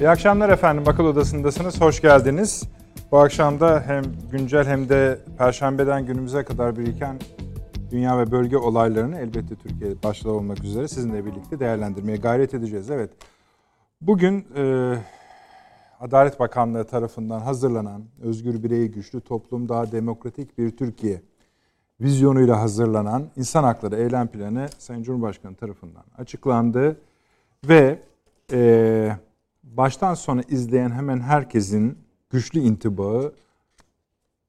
İyi akşamlar efendim. Akıl Odası'ndasınız. Hoş geldiniz. Bu akşam da hem güncel hem de Perşembeden günümüze kadar biriken dünya ve bölge olaylarını elbette Türkiye başta olmak üzere sizinle birlikte değerlendirmeye gayret edeceğiz. Evet, bugün e, Adalet Bakanlığı tarafından hazırlanan Özgür Birey Güçlü Toplum Daha Demokratik Bir Türkiye vizyonuyla hazırlanan insan hakları eylem planı Sayın Cumhurbaşkanı tarafından açıklandı ve e, baştan sona izleyen hemen herkesin güçlü intibağı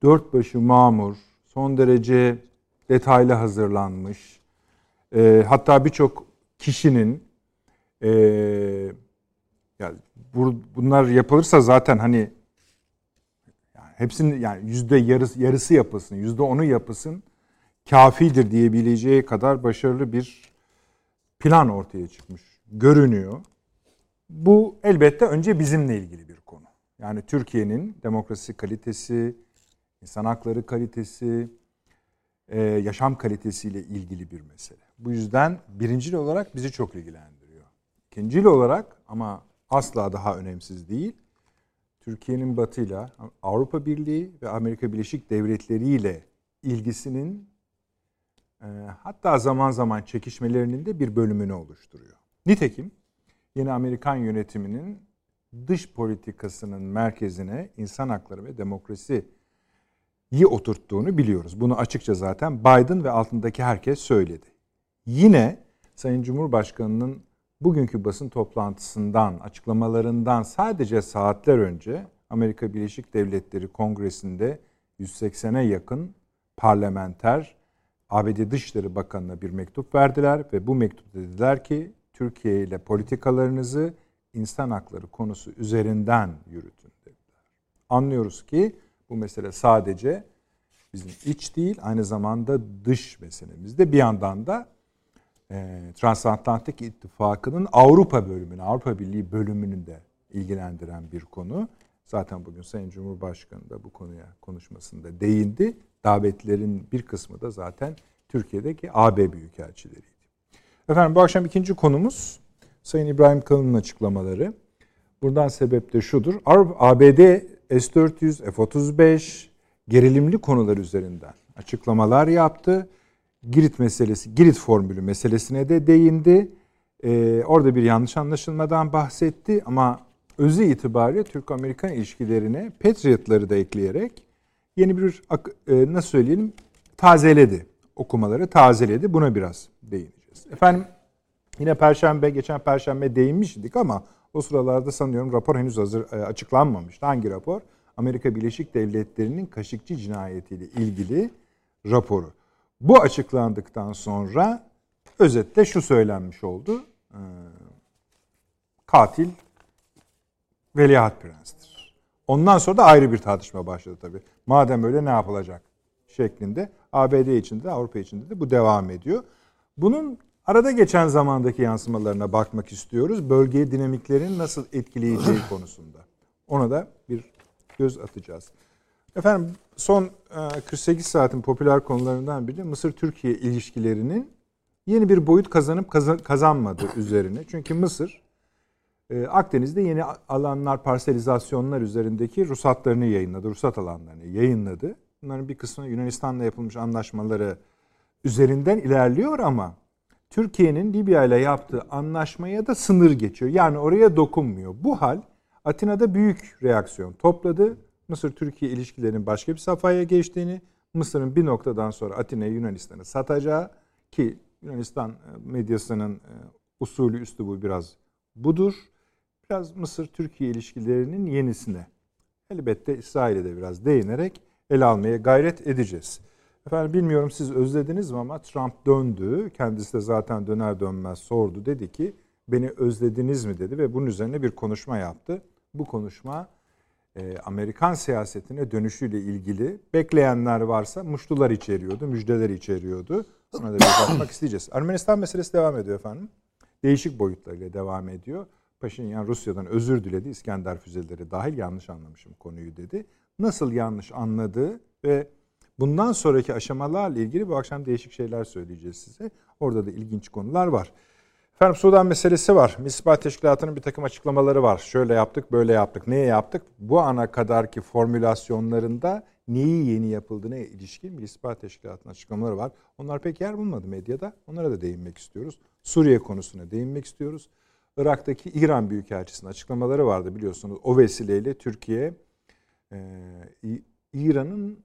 dört başı mamur, son derece detaylı hazırlanmış. E, hatta birçok kişinin e, yani bu, bunlar yapılırsa zaten hani yani hepsinin yani yüzde yarısı, yarısı yapılsın, yüzde onu yapılsın kafidir diyebileceği kadar başarılı bir plan ortaya çıkmış görünüyor. Bu elbette önce bizimle ilgili bir konu. Yani Türkiye'nin demokrasi kalitesi, insan hakları kalitesi, e, yaşam kalitesiyle ilgili bir mesele. Bu yüzden birincil olarak bizi çok ilgilendiriyor. İkincil olarak ama asla daha önemsiz değil, Türkiye'nin batıyla Avrupa Birliği ve Amerika Birleşik Devletleri ile ilgisinin e, hatta zaman zaman çekişmelerinin de bir bölümünü oluşturuyor. Nitekim yeni Amerikan yönetiminin dış politikasının merkezine insan hakları ve demokrasi iyi oturttuğunu biliyoruz. Bunu açıkça zaten Biden ve altındaki herkes söyledi. Yine Sayın Cumhurbaşkanı'nın bugünkü basın toplantısından, açıklamalarından sadece saatler önce Amerika Birleşik Devletleri Kongresi'nde 180'e yakın parlamenter ABD Dışişleri Bakanı'na bir mektup verdiler ve bu mektupta dediler ki Türkiye ile politikalarınızı insan hakları konusu üzerinden yürütün dediler. Anlıyoruz ki bu mesele sadece bizim iç değil aynı zamanda dış meselemizde bir yandan da e, Transatlantik İttifakı'nın Avrupa bölümünü, Avrupa Birliği bölümünü de ilgilendiren bir konu. Zaten bugün Sayın Cumhurbaşkanı da bu konuya konuşmasında değindi. Davetlerin bir kısmı da zaten Türkiye'deki AB büyükelçileriydi. Efendim bu akşam ikinci konumuz Sayın İbrahim Kalın'ın açıklamaları. Buradan sebep de şudur. ABD S-400, F-35 gerilimli konular üzerinden açıklamalar yaptı. Girit meselesi, Girit formülü meselesine de değindi. Ee, orada bir yanlış anlaşılmadan bahsetti ama özü itibariyle Türk-Amerikan ilişkilerine Patriot'ları da ekleyerek yeni bir e, nasıl söyleyelim tazeledi. Okumaları tazeledi. Buna biraz değineceğiz. Efendim yine perşembe geçen perşembe değinmiştik ama o sıralarda sanıyorum rapor henüz hazır e, açıklanmamıştı. Hangi rapor? Amerika Birleşik Devletleri'nin Kaşıkçı cinayetiyle ilgili raporu. Bu açıklandıktan sonra özetle şu söylenmiş oldu. Ee, katil Veliaht Prens'tir. Ondan sonra da ayrı bir tartışma başladı tabii. Madem öyle ne yapılacak şeklinde. ABD içinde de Avrupa içinde de bu devam ediyor. Bunun arada geçen zamandaki yansımalarına bakmak istiyoruz. Bölgeye dinamiklerin nasıl etkileyeceği konusunda. Ona da bir göz atacağız. Efendim son 48 e, saatin popüler konularından biri Mısır-Türkiye ilişkilerinin yeni bir boyut kazanıp kazanmadığı üzerine. Çünkü Mısır e, Akdeniz'de yeni alanlar, parselizasyonlar üzerindeki ruhsatlarını yayınladı, ruhsat alanlarını yayınladı. Bunların bir kısmı Yunanistan'la yapılmış anlaşmaları üzerinden ilerliyor ama Türkiye'nin Libya ile yaptığı anlaşmaya da sınır geçiyor. Yani oraya dokunmuyor. Bu hal Atina'da büyük reaksiyon topladı. Mısır-Türkiye ilişkilerinin başka bir safhaya geçtiğini, Mısır'ın bir noktadan sonra Atina'yı Yunanistan'a satacağı ki Yunanistan e, medyasının e, usulü üstü bu biraz budur. Biraz Mısır-Türkiye ilişkilerinin yenisine elbette İsrail'e de biraz değinerek ele almaya gayret edeceğiz. Efendim bilmiyorum siz özlediniz mi ama Trump döndü. Kendisi de zaten döner dönmez sordu. Dedi ki beni özlediniz mi dedi ve bunun üzerine bir konuşma yaptı. Bu konuşma e, Amerikan siyasetine dönüşüyle ilgili bekleyenler varsa muştular içeriyordu, müjdeler içeriyordu. Ona da bir bakmak isteyeceğiz. Ermenistan meselesi devam ediyor efendim. Değişik boyutlarıyla devam ediyor. Paşinyan Rusya'dan özür diledi. İskender füzeleri dahil yanlış anlamışım konuyu dedi. Nasıl yanlış anladığı ve bundan sonraki aşamalarla ilgili bu akşam değişik şeyler söyleyeceğiz size. Orada da ilginç konular var. Efendim Sudan meselesi var. İstihbarat Teşkilatı'nın bir takım açıklamaları var. Şöyle yaptık, böyle yaptık. Neye yaptık? Bu ana kadarki formülasyonlarında neyi yeni yapıldığına ilişkin İstihbarat Teşkilatı'nın açıklamaları var. Onlar pek yer bulmadı medyada. Onlara da değinmek istiyoruz. Suriye konusuna değinmek istiyoruz. Irak'taki İran Büyükelçisi'nin açıklamaları vardı biliyorsunuz. O vesileyle Türkiye e, İran'ın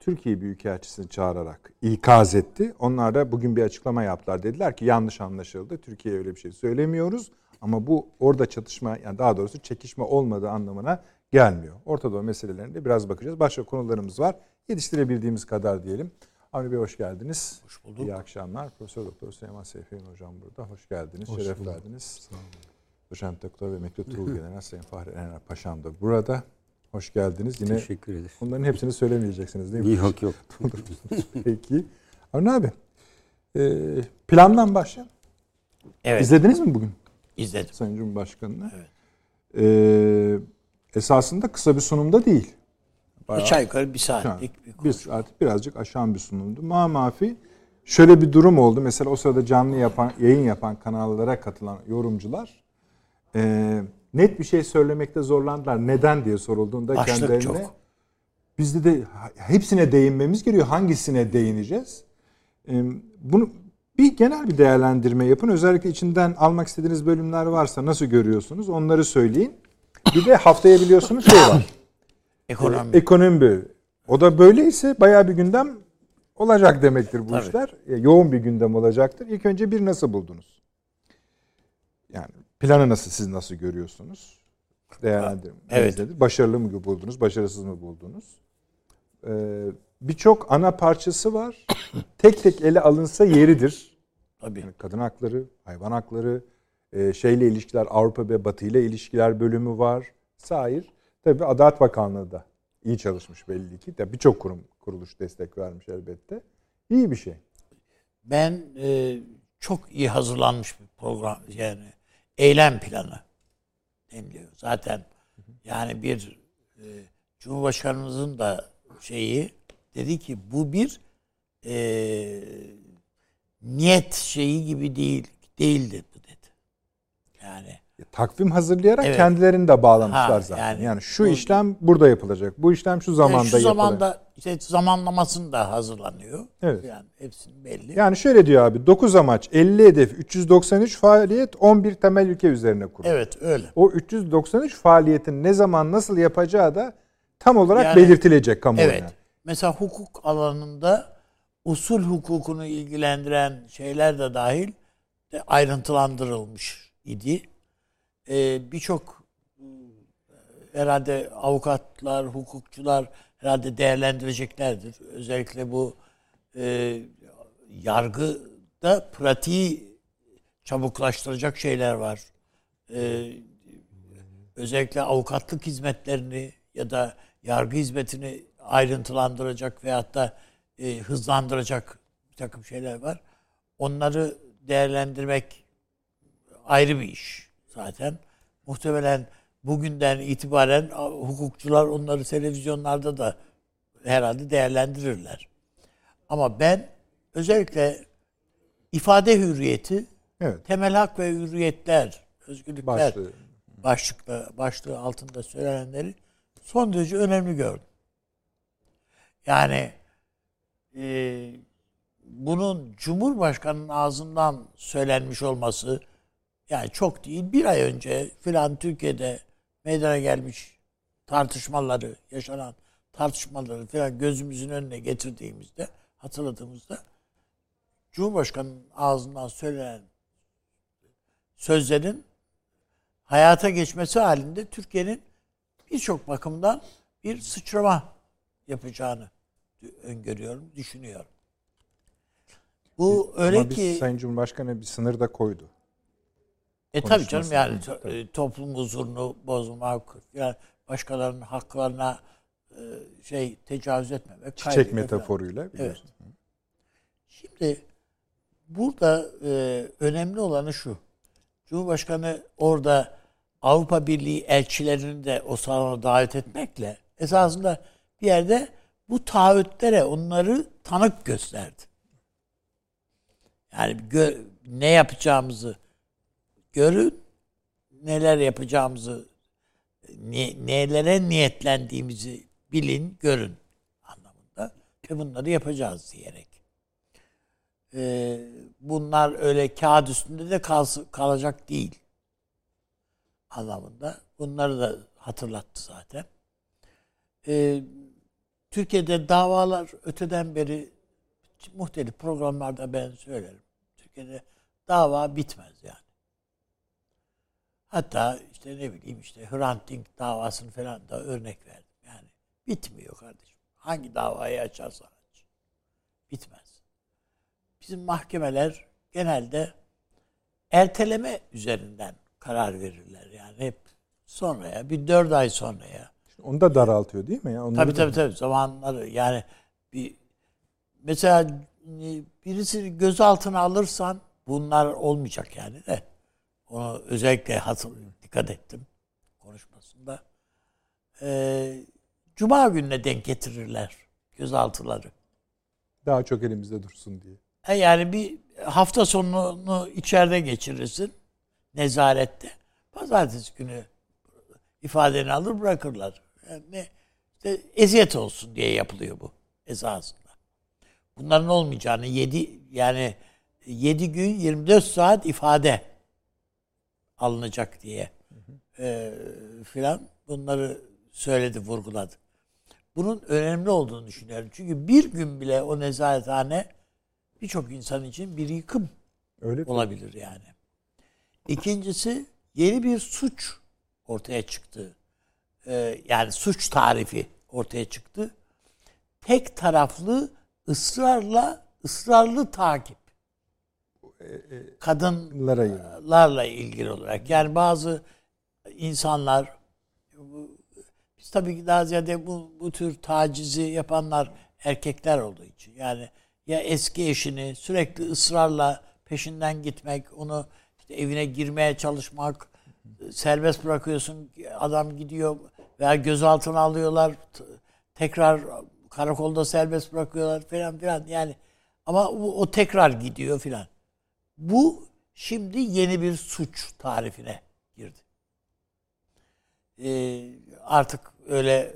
Türkiye Büyükelçisi'ni çağırarak ikaz etti. Onlar da bugün bir açıklama yaptılar. Dediler ki yanlış anlaşıldı. Türkiye'ye öyle bir şey söylemiyoruz. Ama bu orada çatışma yani daha doğrusu çekişme olmadığı anlamına gelmiyor. Orta Doğu meselelerinde biraz bakacağız. Başka konularımız var. Yetiştirebildiğimiz kadar diyelim. Avni Bey hoş geldiniz. Hoş bulduk. İyi akşamlar. Profesör Doktor Süleyman Seyfiyen Hocam burada. Hoş geldiniz. Hoş Şeref bulduk. verdiniz. Sağ olun. Doçent Doktor ve Emekli Tuğ General Sayın Fahri Ener Paşam da burada. Hoş geldiniz. Yine Teşekkür ederiz. bunların hepsini söylemeyeceksiniz değil mi? Yok yok. Peki. Avni abi. E, plandan başlayalım. Evet. İzlediniz mi bugün izledim. Sayın Cumhurbaşkanı'nı? Evet. E, esasında kısa bir sunumda değil. Bayağı- Aşağı yukarı bir saatlik bir bir konuşma. saat birazcık aşan bir sunumdu. Ma mafi şöyle bir durum oldu. Mesela o sırada canlı yapan, yayın yapan kanallara katılan yorumcular e, net bir şey söylemekte zorlandılar. Neden diye sorulduğunda Başlık kendilerine çok. bizde de hepsine değinmemiz gerekiyor. Hangisine değineceğiz? E, bunu bir genel bir değerlendirme yapın. Özellikle içinden almak istediğiniz bölümler varsa nasıl görüyorsunuz? Onları söyleyin. Bir de haftaya biliyorsunuz şey var. Ekonomi. Ekonomi bölümü. O da böyleyse bayağı bir gündem olacak demektir bu Tabii. işler. E, Yoğun bir gündem olacaktır. İlk önce bir nasıl buldunuz? Yani planı nasıl siz nasıl görüyorsunuz? Değerlendirme. Evet. nedir? Başarılı mı buldunuz? Başarısız mı buldunuz? Ee, Birçok ana parçası var. tek tek ele alınsa yeridir. Tabii. Yani kadın hakları, hayvan hakları, e, şeyle ilişkiler, Avrupa ve Batı ile ilişkiler bölümü var. Sair. Tabii Adalet Bakanlığı da iyi çalışmış belli ki. Tabii birçok kurum, kuruluş destek vermiş elbette. İyi bir şey. Ben e, çok iyi hazırlanmış bir program yani eylem planı deniliyor. Zaten yani bir e, Cumhurbaşkanımızın da şeyi dedi ki bu bir e, niyet şeyi gibi değil değildir bu dedi. Yani Takvim hazırlayarak Evet. kendilerini de bağlamışlar Ha, zaten. Yani, yani şu bu- işlem burada yapılacak. Bu işlem şu zamanda yani şu yapılacak. zamanda işte zamanlamasını da hazırlanıyor. Evet. Yani hepsinin belli. Yani şöyle diyor abi 9 amaç, 50 hedef, 393 faaliyet, 11 temel ülke üzerine kurulu. Evet öyle. O 393 faaliyetin ne zaman nasıl yapacağı da tam olarak Yani- belirtilecek kamuoyuna. Evet. Mesela hukuk alanında usul hukukunu ilgilendiren şeyler de dahil ayrıntılandırılmış idi. Ee, Birçok e, herhalde avukatlar, hukukçular herhalde değerlendireceklerdir. Özellikle bu e, yargıda pratiği çabuklaştıracak şeyler var. E, özellikle avukatlık hizmetlerini ya da yargı hizmetini ayrıntılandıracak veyahut da e, hızlandıracak bir takım şeyler var. Onları değerlendirmek ayrı bir iş zaten. Muhtemelen bugünden itibaren hukukçular onları televizyonlarda da herhalde değerlendirirler. Ama ben özellikle ifade hürriyeti, Evet. temel hak ve hürriyetler, özgürlükler Başlığı. başlıkla başlığı altında söylenenleri son derece önemli gördüm. Yani e, bunun Cumhurbaşkanı'nın ağzından söylenmiş olması yani çok değil bir ay önce filan Türkiye'de meydana gelmiş tartışmaları, yaşanan tartışmaları filan gözümüzün önüne getirdiğimizde, hatırladığımızda Cumhurbaşkanı'nın ağzından söylenen sözlerin hayata geçmesi halinde Türkiye'nin birçok bakımdan bir sıçrama yapacağını öngörüyorum, düşünüyorum. Bu öyle Ama biz ki Sayın Cumhurbaşkanı bir sınır da koydu. E tabii canım yani Tabii. e, toplum huzurunu bozmak, yani başkalarının haklarına e, şey tecavüz etmemek. Çiçek falan. metaforuyla biliyorsun. Şimdi burada e, önemli olanı şu. Cumhurbaşkanı orada Avrupa Birliği elçilerini de o salona davet etmekle esasında bir yerde bu taahhütlere onları tanık gösterdi. Yani gö- ne yapacağımızı görün, neler yapacağımızı, ne, nelere niyetlendiğimizi bilin, görün anlamında ve bunları yapacağız diyerek. Ee, bunlar öyle kağıt üstünde de kalsı, kalacak değil anlamında. Bunları da hatırlattı zaten. Ee, Türkiye'de davalar öteden beri muhtelif programlarda ben söylerim. Türkiye'de dava bitmez yani. Hatta işte ne bileyim işte Hrant Dink davasını falan da örnek verdim. Yani bitmiyor kardeşim. Hangi davayı açarsan aç. Bitmez. Bizim mahkemeler genelde erteleme üzerinden karar verirler. Yani hep sonraya, bir dört ay sonraya. Onu da daraltıyor değil mi? ya? Onları Tabii tabii tabii. Zamanları yani bir mesela e, birisi gözaltına alırsan bunlar olmayacak yani de. Onu özellikle hatır, dikkat ettim konuşmasında. Ee, Cuma gününe denk getirirler gözaltıları. Daha çok elimizde dursun diye. E Yani bir hafta sonunu içeride geçirirsin nezarette. Pazartesi günü ifadeni alır bırakırlar. Yani ne, işte eziyet olsun diye yapılıyor bu esasında. Bunların olmayacağını 7 yani 7 gün 24 saat ifade alınacak diye e, filan bunları söyledi, vurguladı. Bunun önemli olduğunu düşünüyorum. Çünkü bir gün bile o nezarethane birçok insan için bir yıkım Öyle mi? olabilir yani. İkincisi yeni bir suç ortaya çıktı. Ee, yani suç tarifi ortaya çıktı. Tek taraflı ısrarla ısrarlı takip. Kadınlarla ilgili olarak. Yani bazı insanlar biz tabii ki daha ziyade bu, bu tür tacizi yapanlar erkekler olduğu için. Yani ya eski eşini sürekli ısrarla peşinden gitmek, onu işte evine girmeye çalışmak, serbest bırakıyorsun, adam gidiyor veya gözaltına alıyorlar, tekrar karakolda serbest bırakıyorlar falan filan. Yani ama o, o tekrar gidiyor filan. Bu şimdi yeni bir suç tarifine girdi. Ee, artık öyle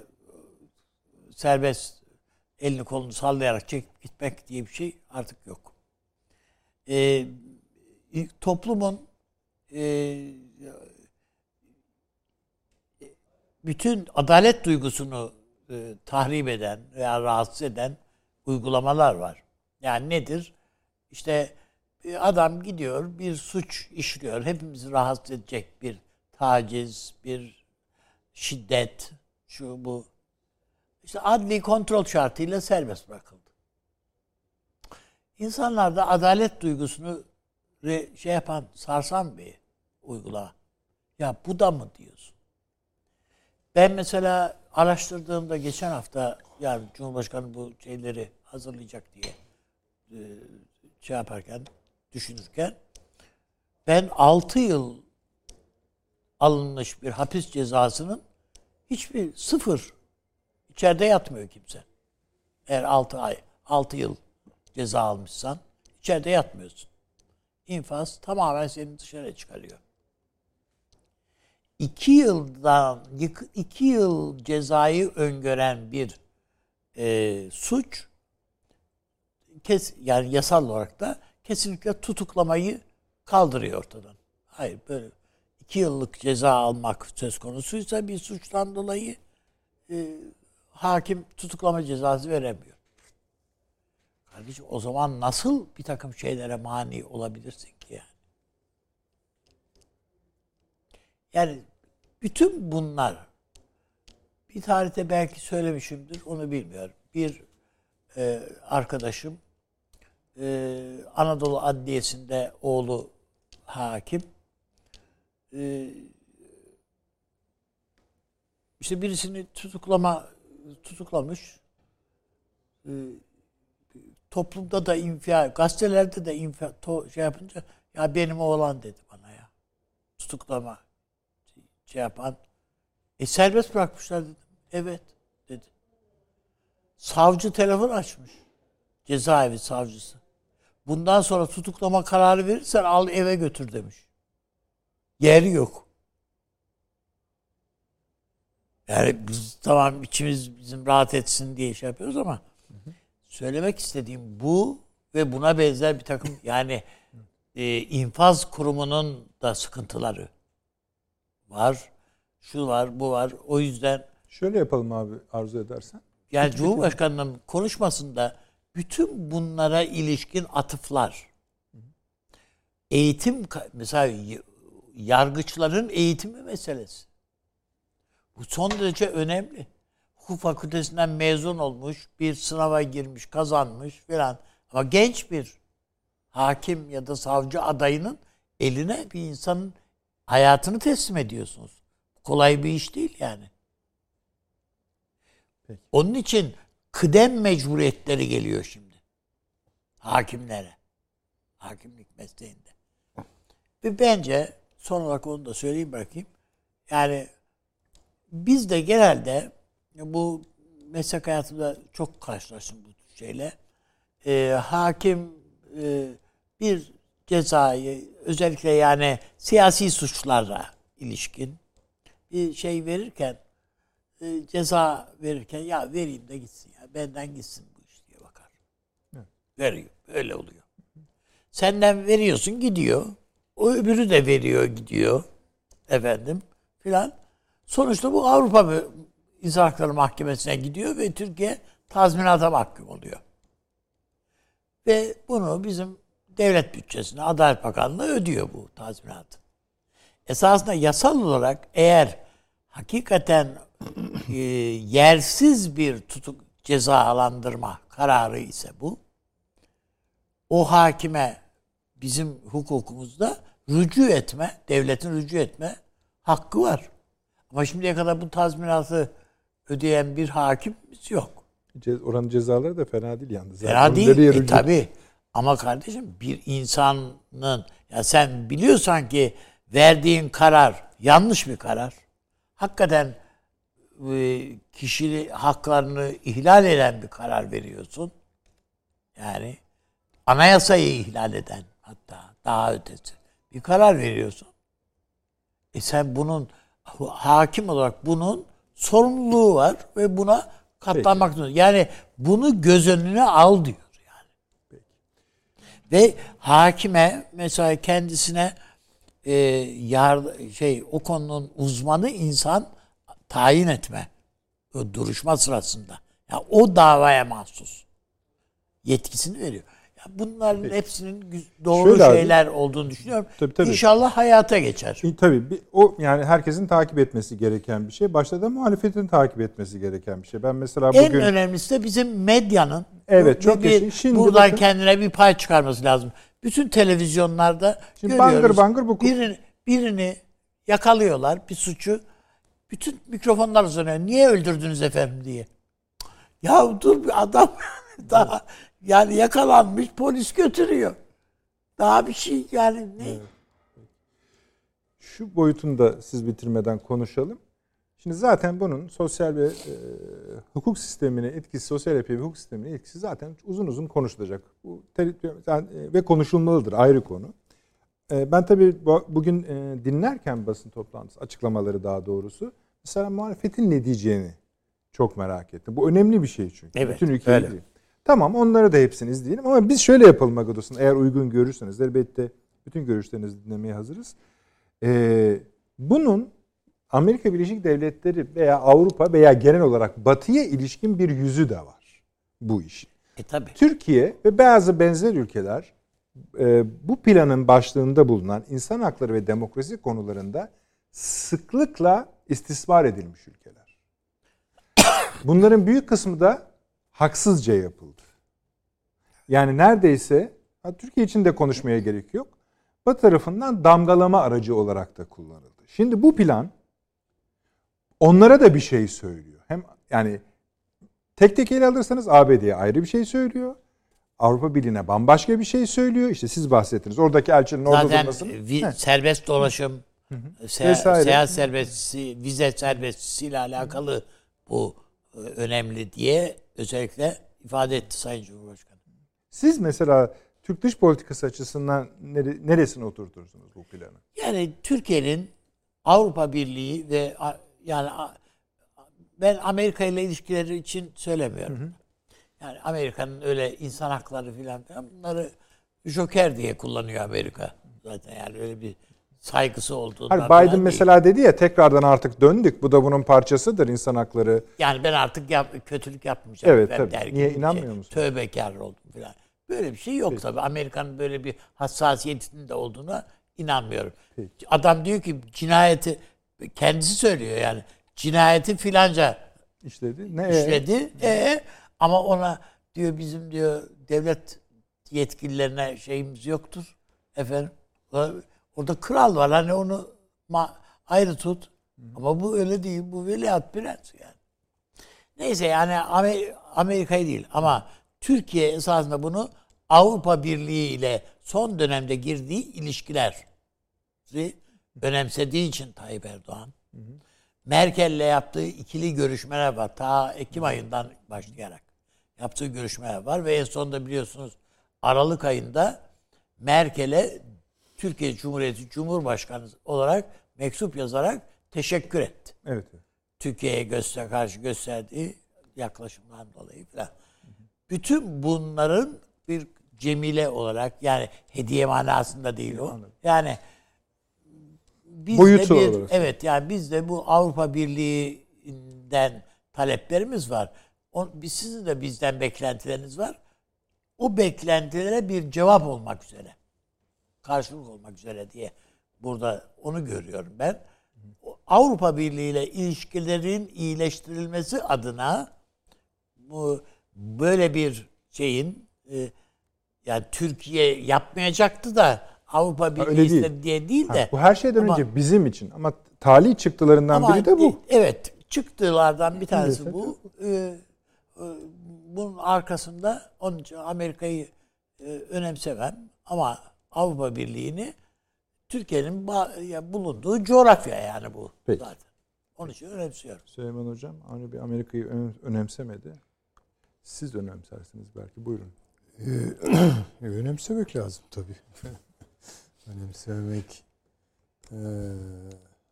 serbest elini kolunu sallayarak çekip gitmek diye bir şey artık yok. Ee, toplumun e, bütün adalet duygusunu e, tahrip eden veya rahatsız eden uygulamalar var. Yani nedir? İşte adam gidiyor, bir suç işliyor. Hepimizi rahatsız edecek bir taciz, bir şiddet, şu bu. İşte adli kontrol şartıyla serbest bırakıldı. İnsanlarda adalet duygusunu şey yapan, sarsan bir uygula. Ya bu da mı diyorsun? Ben mesela araştırdığımda geçen hafta yani Cumhurbaşkanı bu şeyleri hazırlayacak diye e, şey yaparken, düşünürken ben 6 yıl alınmış bir hapis cezasının hiçbir sıfır içeride yatmıyor kimse. Eğer 6 ay, 6 yıl ceza almışsan içeride yatmıyorsun. İnfaz tamamen seni dışarı çıkarıyor. 2 yıldan 2 yıl cezayı öngören bir e, suç kes yani yasal olarak da kesinlikle tutuklamayı kaldırıyor ortadan. Hayır böyle iki yıllık ceza almak söz konusuysa bir suçtan dolayı e, hakim tutuklama cezası veremiyor. Kardeşim o zaman nasıl bir takım şeylere mani olabilirsin ki yani? Yani bütün bunlar bir tarihte belki söylemişimdir onu bilmiyorum. Bir e, arkadaşım e, Anadolu Adliyesi'nde oğlu hakim. E, işte birisini tutuklama tutuklamış. E, toplumda da infial gazetelerde de infial to, şey yapınca ya benim oğlan dedi bana ya. Tutuklama şey yapan. E serbest bırakmışlar dedim. Evet dedi. Savcı telefon açmış. Cezaevi savcısı bundan sonra tutuklama kararı verirsen al eve götür demiş. Yer yok. Yani biz tamam içimiz bizim rahat etsin diye şey yapıyoruz ama söylemek istediğim bu ve buna benzer bir takım yani e, infaz kurumunun da sıkıntıları var. Şu var, bu var. O yüzden Şöyle yapalım abi arzu edersen. yani Cumhurbaşkanı'nın konuşmasında bütün bunlara ilişkin atıflar. Eğitim mesela yargıçların eğitimi meselesi. Bu son derece önemli. Hukuk fakültesinden mezun olmuş, bir sınava girmiş, kazanmış filan. Ama genç bir hakim ya da savcı adayının eline bir insanın hayatını teslim ediyorsunuz. Kolay bir iş değil yani. Peki. Onun için kıdem mecburiyetleri geliyor şimdi. Hakimlere. Hakimlik mesleğinde. Ve bence son olarak onu da söyleyeyim bırakayım. Yani biz de genelde bu meslek hayatımda çok karşılaştım bu şeyle. Ee, hakim e, bir cezayı özellikle yani siyasi suçlarla ilişkin bir şey verirken e, ceza verirken ya vereyim de gitsin ya benden gitsin bu iş diye bakar. Evet. Veriyor. Öyle oluyor. Senden veriyorsun gidiyor. O öbürü de veriyor gidiyor. Efendim filan. Sonuçta bu Avrupa İnsan Hakları Mahkemesi'ne gidiyor ve Türkiye tazminata mahkum oluyor. Ve bunu bizim devlet bütçesine Adalet Bakanlığı ödüyor bu tazminatı. Esasında yasal olarak eğer hakikaten e, yersiz bir tutuk cezalandırma kararı ise bu, o hakime bizim hukukumuzda rücu etme, devletin rücu etme hakkı var. Ama şimdiye kadar bu tazminatı ödeyen bir hakimimiz yok. Oranın cezaları da fena değil yalnız. Fena Yani değil. E, tabii. Ama kardeşim bir insanın ya sen biliyorsan ki verdiğin karar yanlış bir karar. Hakikaten e, kişinin haklarını ihlal eden bir karar veriyorsun. Yani anayasayı ihlal eden hatta daha ötesi bir karar veriyorsun. E sen bunun hakim olarak bunun sorumluluğu var ve buna katlanmak zorunda. Yani bunu göz önüne al diyor yani. Ve hakime mesela kendisine e, yar, şey o konunun uzmanı insan tayin etme o duruşma sırasında. Ya o davaya mahsus yetkisini veriyor. Ya bunların hepsinin güz- doğru Şöyle abi. şeyler olduğunu düşünüyorum. Tabii, tabii. İnşallah hayata geçer. E, Tabii bir- o yani herkesin takip etmesi gereken bir şey. Başta da muhalefetin takip etmesi gereken bir şey. Ben mesela En bugün önemlisi de bizim medyanın Evet, çok bir. Şimdi buradan bakın- kendine bir pay çıkarması lazım. Bütün televizyonlarda Şimdi görüyoruz. bangır bangır bu- birini, birini yakalıyorlar bir suçu. Bütün mikrofonlar uzanıyor. Niye öldürdünüz efendim diye. Ya dur bir adam daha yani yakalanmış polis götürüyor. Daha bir şey yani ne? şu boyutunu da siz bitirmeden konuşalım. Şimdi zaten bunun sosyal ve e, hukuk sistemine etkisi, sosyal yapıya ve hukuk sistemine etkisi zaten uzun uzun konuşulacak. Bu yani, e, ve konuşulmalıdır ayrı konu. E, ben tabii bu- bugün e, dinlerken basın toplantısı, açıklamaları daha doğrusu, mesela muhalefetin ne diyeceğini çok merak ettim. Bu önemli bir şey çünkü. Evet, Bütün ülkeyi öyle. değil. Tamam onları da hepsini izleyelim ama biz şöyle yapalım Agados'un eğer uygun görürseniz elbette bütün görüşlerinizi dinlemeye hazırız. Ee, bunun Amerika Birleşik Devletleri veya Avrupa veya genel olarak Batı'ya ilişkin bir yüzü de var bu işin. E tabi. Türkiye ve bazı benzer ülkeler e, bu planın başlığında bulunan insan hakları ve demokrasi konularında sıklıkla istismar edilmiş ülkeler. Bunların büyük kısmı da haksızca yapıldı. Yani neredeyse Türkiye için de konuşmaya gerek yok. Batı tarafından damgalama aracı olarak da kullanıldı. Şimdi bu plan onlara da bir şey söylüyor. Hem yani tek tek ele alırsanız ABD'ye ayrı bir şey söylüyor. Avrupa Birliği'ne bambaşka bir şey söylüyor. İşte siz bahsettiniz. Oradaki elçinin orada Zaten durmasını. Heh. serbest dolaşım, se- Vesaire. seyahat serbestisi, vize serbestisiyle alakalı bu e, önemli diye özellikle ifade etti Sayın Cumhurbaşkanı. Siz mesela Türk dış politikası açısından nere- neresine oturtursunuz bu planı? Yani Türkiye'nin Avrupa Birliği ve yani ben Amerika ile ilişkileri için söylemiyorum. Yani Amerika'nın öyle insan hakları filan filan bunları joker diye kullanıyor Amerika. Zaten yani öyle bir saygısı olduğundan Hayır, Biden değil. mesela dedi ya tekrardan artık döndük. Bu da bunun parçasıdır insan hakları. Yani ben artık yap, kötülük yapmayacağım. Evet, ben tabii. Niye, inanmıyor musun? Tövbekar oldum falan. Böyle bir şey yok tabii. Amerika'nın böyle bir hassasiyetinin de olduğuna inanmıyorum. Peki. Adam diyor ki cinayeti kendisi söylüyor yani cinayeti filanca işledi. Ne? işledi. E, ama ona diyor bizim diyor devlet yetkililerine şeyimiz yoktur. Efendim orada kral var hani onu ayrı tut. Ama bu öyle değil. Bu veliaht prens yani. Neyse yani Amer- Amerika'yı değil ama Türkiye esasında bunu Avrupa Birliği ile son dönemde girdiği ilişkiler önemsediği için Tayyip Erdoğan Merkel'le yaptığı ikili görüşmeler var. Ta Ekim ayından başlayarak yaptığı görüşmeler var ve en sonunda biliyorsunuz Aralık ayında Merkel'e Türkiye Cumhuriyeti Cumhurbaşkanı olarak mektup yazarak teşekkür etti. Evet. Türkiye'ye göster karşı gösterdiği yaklaşımdan dolayı falan. Bütün bunların bir cemile olarak yani hediye manasında değil o. Yani biz Boyutu de bir, olarak. evet yani biz de bu Avrupa Birliği'nden taleplerimiz var. O, biz sizin de bizden beklentileriniz var. O beklentilere bir cevap olmak üzere. Karşılık olmak üzere diye burada onu görüyorum ben. Avrupa Birliği ile ilişkilerin iyileştirilmesi adına bu böyle bir şeyin e, yani Türkiye yapmayacaktı da Avrupa Birliği öyle değil. istedi diye değil de Ha, bu her şeyden Ama- önce bizim için ama talih çıktılarından ama biri de bu. Evet, çıktılardan bir tanesi bu. Ee, e, bunun arkasında onun için Amerika'yı e, önemsemem ama Avrupa Birliği'ni Türkiye'nin bulunduğu coğrafya yani bu Peki. zaten. Onun için önemsiyorum. Süleyman Hocam hani bir Amerika'yı ön- önemsemedi. Siz önemsersiniz belki. Buyurun. Ee, önemsemek lazım tabii. Önemsemek eee,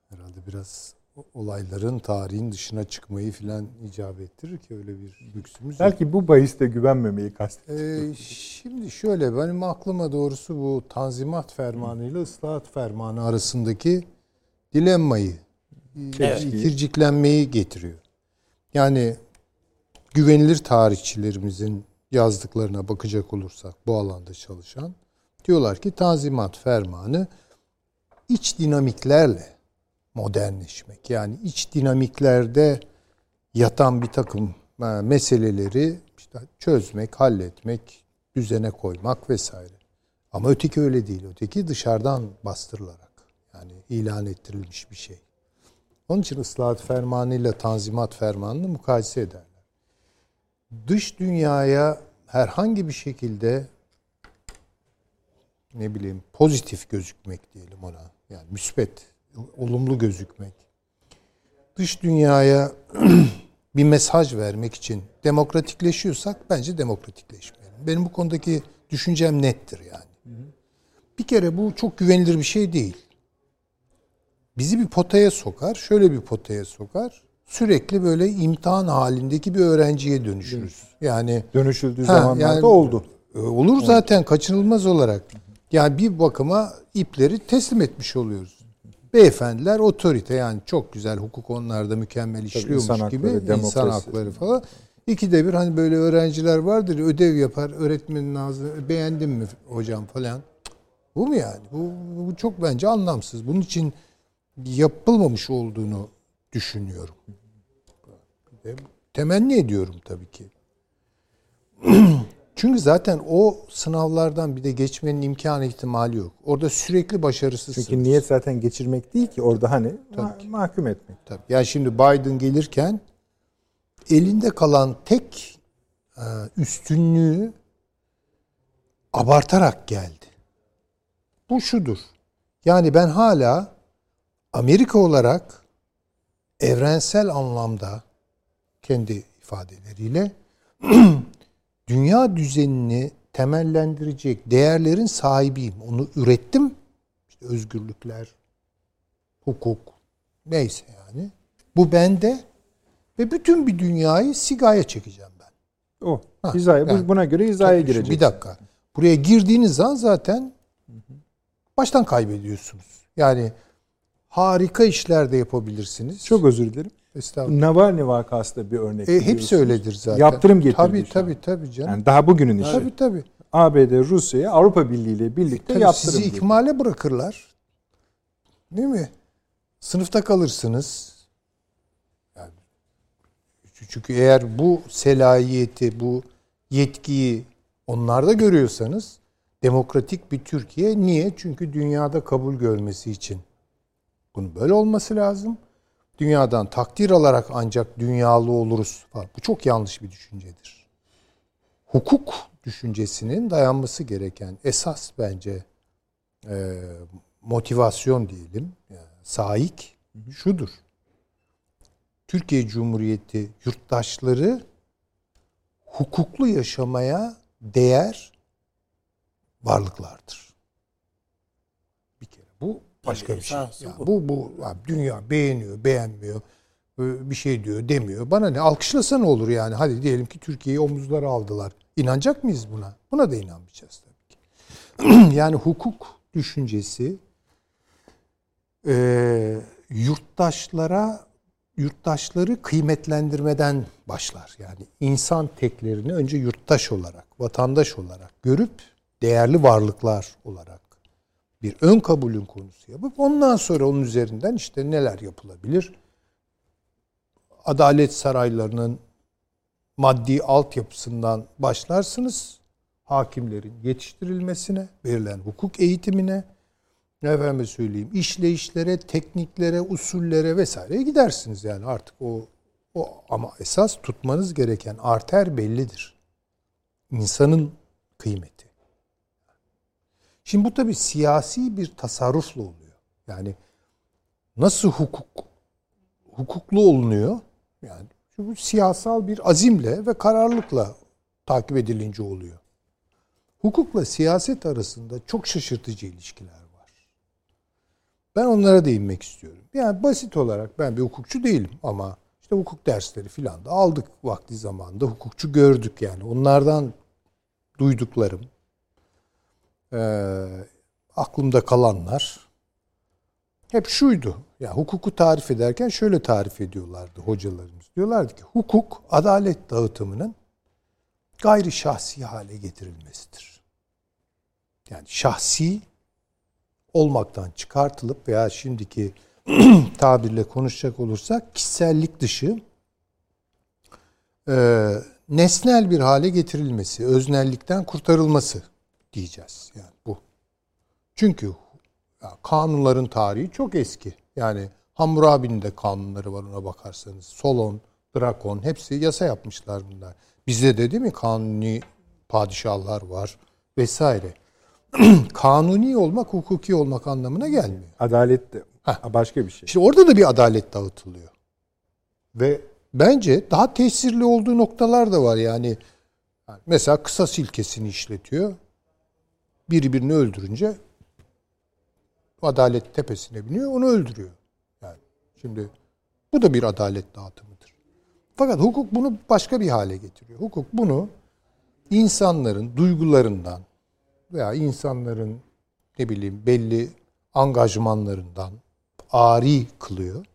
herhalde biraz olayların tarihin dışına çıkmayı filan icap ettirir ki öyle bir lüksümüz yok. Belki bu bahiste güvenmemeyi kastediyorsunuz. Ee, şimdi şöyle benim aklıma doğrusu bu Tanzimat Fermanı ile Islahat Fermanı arasındaki dilemmayı, Evet. ikirciklenmeyi getiriyor. Yani güvenilir tarihçilerimizin yazdıklarına bakacak olursak bu alanda çalışan diyorlar ki Tanzimat Fermanı iç dinamiklerle modernleşmek yani iç dinamiklerde yatan bir takım e, meseleleri işte çözmek, halletmek, düzene koymak vesaire. Ama öteki öyle değil. Öteki dışarıdan bastırılarak yani ilan ettirilmiş bir şey. Onun için ıslahat fermanı ile tanzimat fermanını mukayese ederler. Dış dünyaya herhangi bir şekilde ne bileyim pozitif gözükmek diyelim ona. Yani müspet, olumlu gözükmek. Dış dünyaya bir mesaj vermek için demokratikleşiyorsak bence demokratikleşmeyelim. Benim bu konudaki düşüncem nettir yani. Bir kere bu çok güvenilir bir şey değil. Bizi bir potaya sokar, şöyle bir potaya sokar. Sürekli böyle imtihan halindeki bir öğrenciye dönüşürüz. Yani Dönüşüldüğü Ha, zamanlarda yani- oldu. e, Olur zaten kaçınılmaz olarak. Yani bir bakıma ipleri teslim etmiş oluyoruz. Beyefendiler otorite yani çok güzel hukuk onlarda mükemmel işliyormuş insan hakları, gibi insan demokrasi. hakları falan. İkide bir hani böyle öğrenciler vardır ödev yapar öğretmenin ağzı beğendin mi hocam falan. Bu mu yani? Bu, bu çok bence anlamsız. Bunun için yapılmamış olduğunu düşünüyorum. Temenni ediyorum tabii ki. Çünkü zaten o sınavlardan bir de geçmenin imkanı ihtimali yok. Orada sürekli başarısızsın. Çünkü niyet zaten geçirmek değil ki orada hani ma- mahkum etmek. Tabii. Yani şimdi Biden gelirken elinde kalan tek e, üstünlüğü abartarak geldi. Bu şudur. Yani ben hala Amerika olarak evrensel anlamda kendi ifadeleriyle dünya düzenini temellendirecek değerlerin sahibiyim. Onu ürettim. İşte özgürlükler, hukuk, neyse yani. Bu bende ve bütün bir dünyayı sigaya çekeceğim ben. O. Ha, hizaya, yani- buna göre hizaya girecek. Bir dakika. Buraya girdiğiniz zaman zaten baştan kaybediyorsunuz. Yani harika işler de yapabilirsiniz. Çok özür dilerim. Navalny vakası da bir örnek. E, hepsi öyledir zaten. Yaptırım getirdi Tabii şu tabii tabii canım. Yani daha bugünün işi. tabii tabii. ABD, Rusya'ya Avrupa Birliği ile birlikte Tabii yaptırım sizi getirdi. ikmale bırakırlar. Değil mi? Sınıfta kalırsınız. Yani, çünkü eğer bu selahiyeti, bu yetkiyi onlarda görüyorsanız demokratik bir Türkiye niye? Çünkü dünyada kabul görmesi için. Bunun böyle olması lazım. Dünyadan takdir alarak ancak dünyalı oluruz. Bu çok yanlış bir düşüncedir. Hukuk düşüncesinin dayanması gereken esas bence e, motivasyon diyelim, yani saik şudur. Türkiye Cumhuriyeti yurttaşları hukuklu yaşamaya değer varlıklardır. Başka bir şey. Yani bu. bu bu abi dünya beğeniyor, beğenmiyor, e, bir şey diyor, demiyor. Bana ne alkışlasa ne olur yani? Hadi diyelim ki Türkiye'yi omuzlara aldılar. İnanacak mıyız buna? Buna da inanmayacağız tabii ki. yani hukuk düşüncesi e, yurttaşlara yurttaşları kıymetlendirmeden başlar. Yani insan teklerini önce yurttaş olarak, vatandaş olarak görüp değerli varlıklar olarak bir ön kabulün konusu yapıp ondan sonra onun üzerinden işte neler yapılabilir? Adalet saraylarının maddi altyapısından başlarsınız. Hakimlerin yetiştirilmesine, verilen hukuk eğitimine, efendim söyleyeyim işleyişlere, tekniklere, usullere vesaireye gidersiniz yani artık o o ama esas tutmanız gereken arter bellidir. İnsanın kıymeti. Şimdi bu tabi siyasi bir tasarrufla oluyor. Yani nasıl hukuk hukuklu olunuyor? Yani bu siyasal bir azimle ve kararlılıkla takip edilince oluyor. Hukukla siyaset arasında çok şaşırtıcı ilişkiler var. Ben onlara değinmek istiyorum. Yani basit olarak ben bir hukukçu değilim ama işte hukuk dersleri filan da aldık vakti zamanında hukukçu gördük yani. Onlardan duyduklarım, eee, aklımda kalanlar hep şuydu. Ya hukuku tarif ederken şöyle tarif ediyorlardı hocalarımız. Diyorlardı ki hukuk adalet dağıtımının gayri şahsi hale getirilmesidir. Yani şahsi olmaktan çıkartılıp veya şimdiki tabirle konuşacak olursak kişisellik dışı e, nesnel bir hale getirilmesi, öznellikten kurtarılması diyeceğiz. Yani bu. Çünkü kanunların tarihi çok eski. Yani Hammurabi'nin de kanunları var ona bakarsanız. Solon, Drakon hepsi yasa yapmışlar bunlar. Bizde de değil mi kanuni padişahlar var vesaire. kanuni olmak hukuki olmak anlamına gelmiyor. Adalet de Heh. başka bir şey. İşte orada da bir adalet dağıtılıyor. Ve bence daha tesirli olduğu noktalar da var yani. Yani Mesela kısas ilkesini işletiyor. Biri birini öldürünce adalet tepesine biniyor, onu öldürüyor. Yani şimdi bu da bir adalet dağıtımıdır. Fakat hukuk bunu başka bir hale getiriyor. Hukuk bunu insanların duygularından veya insanların ne bileyim belli angajmanlarından ari kılıyor.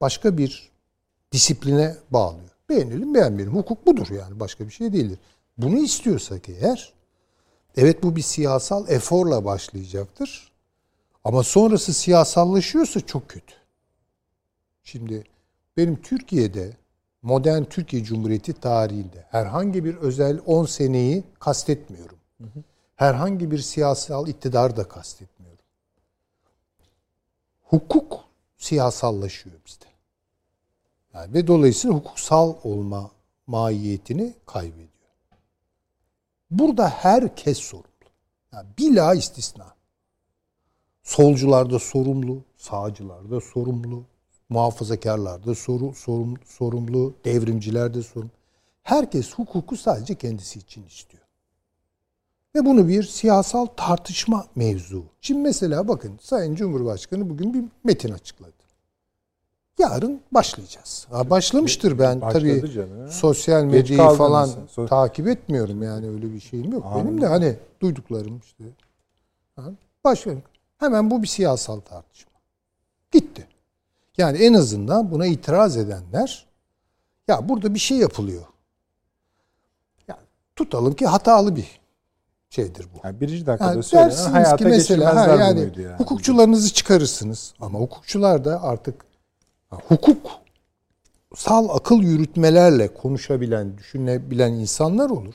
Başka bir disipline bağlıyor. Beğenelim beğenmeyelim. Hukuk budur yani başka bir şey değildir. Bunu istiyorsak eğer evet bu bir siyasal eforla başlayacaktır. Ama sonrası siyasallaşıyorsa çok kötü. Şimdi benim Türkiye'de modern Türkiye Cumhuriyeti tarihinde herhangi bir özel 10 seneyi kastetmiyorum. Herhangi bir siyasal iktidar da kastetmiyorum. Hukuk siyasallaşıyor bizde. Yani ve dolayısıyla hukuksal olma mahiyetini kaybediyor. Burada herkes sorumlu. Yani bila istisna. Solcular da sorumlu, sağcılar da sorumlu, muhafazakarlar da soru, sorum, sorumlu, devrimciler de sorumlu. Herkes hukuku sadece kendisi için istiyor. Ve bunu bir siyasal tartışma mevzu. Şimdi mesela bakın Sayın Cumhurbaşkanı bugün bir metin açıkladı. Yarın başlayacağız. Ha, başlamıştır ben Başladı tabii canım. sosyal medyayı falan So- takip etmiyorum yani öyle bir şeyim yok. Anladım. Benim de hani duyduklarım işte. Ha, Başlayalım. Hemen bu bir siyasal tartışma. Gitti. Yani en azından buna itiraz edenler ya burada bir şey yapılıyor. Ya tutalım ki hatalı bir şeydir bu. Yani birinci dakikada Yani söylenen hayata ki mesela ha, yani, yani. hukukçularınızı çıkarırsınız ama hukukçular da artık hukuk sal akıl yürütmelerle konuşabilen, düşünebilen insanlar olur.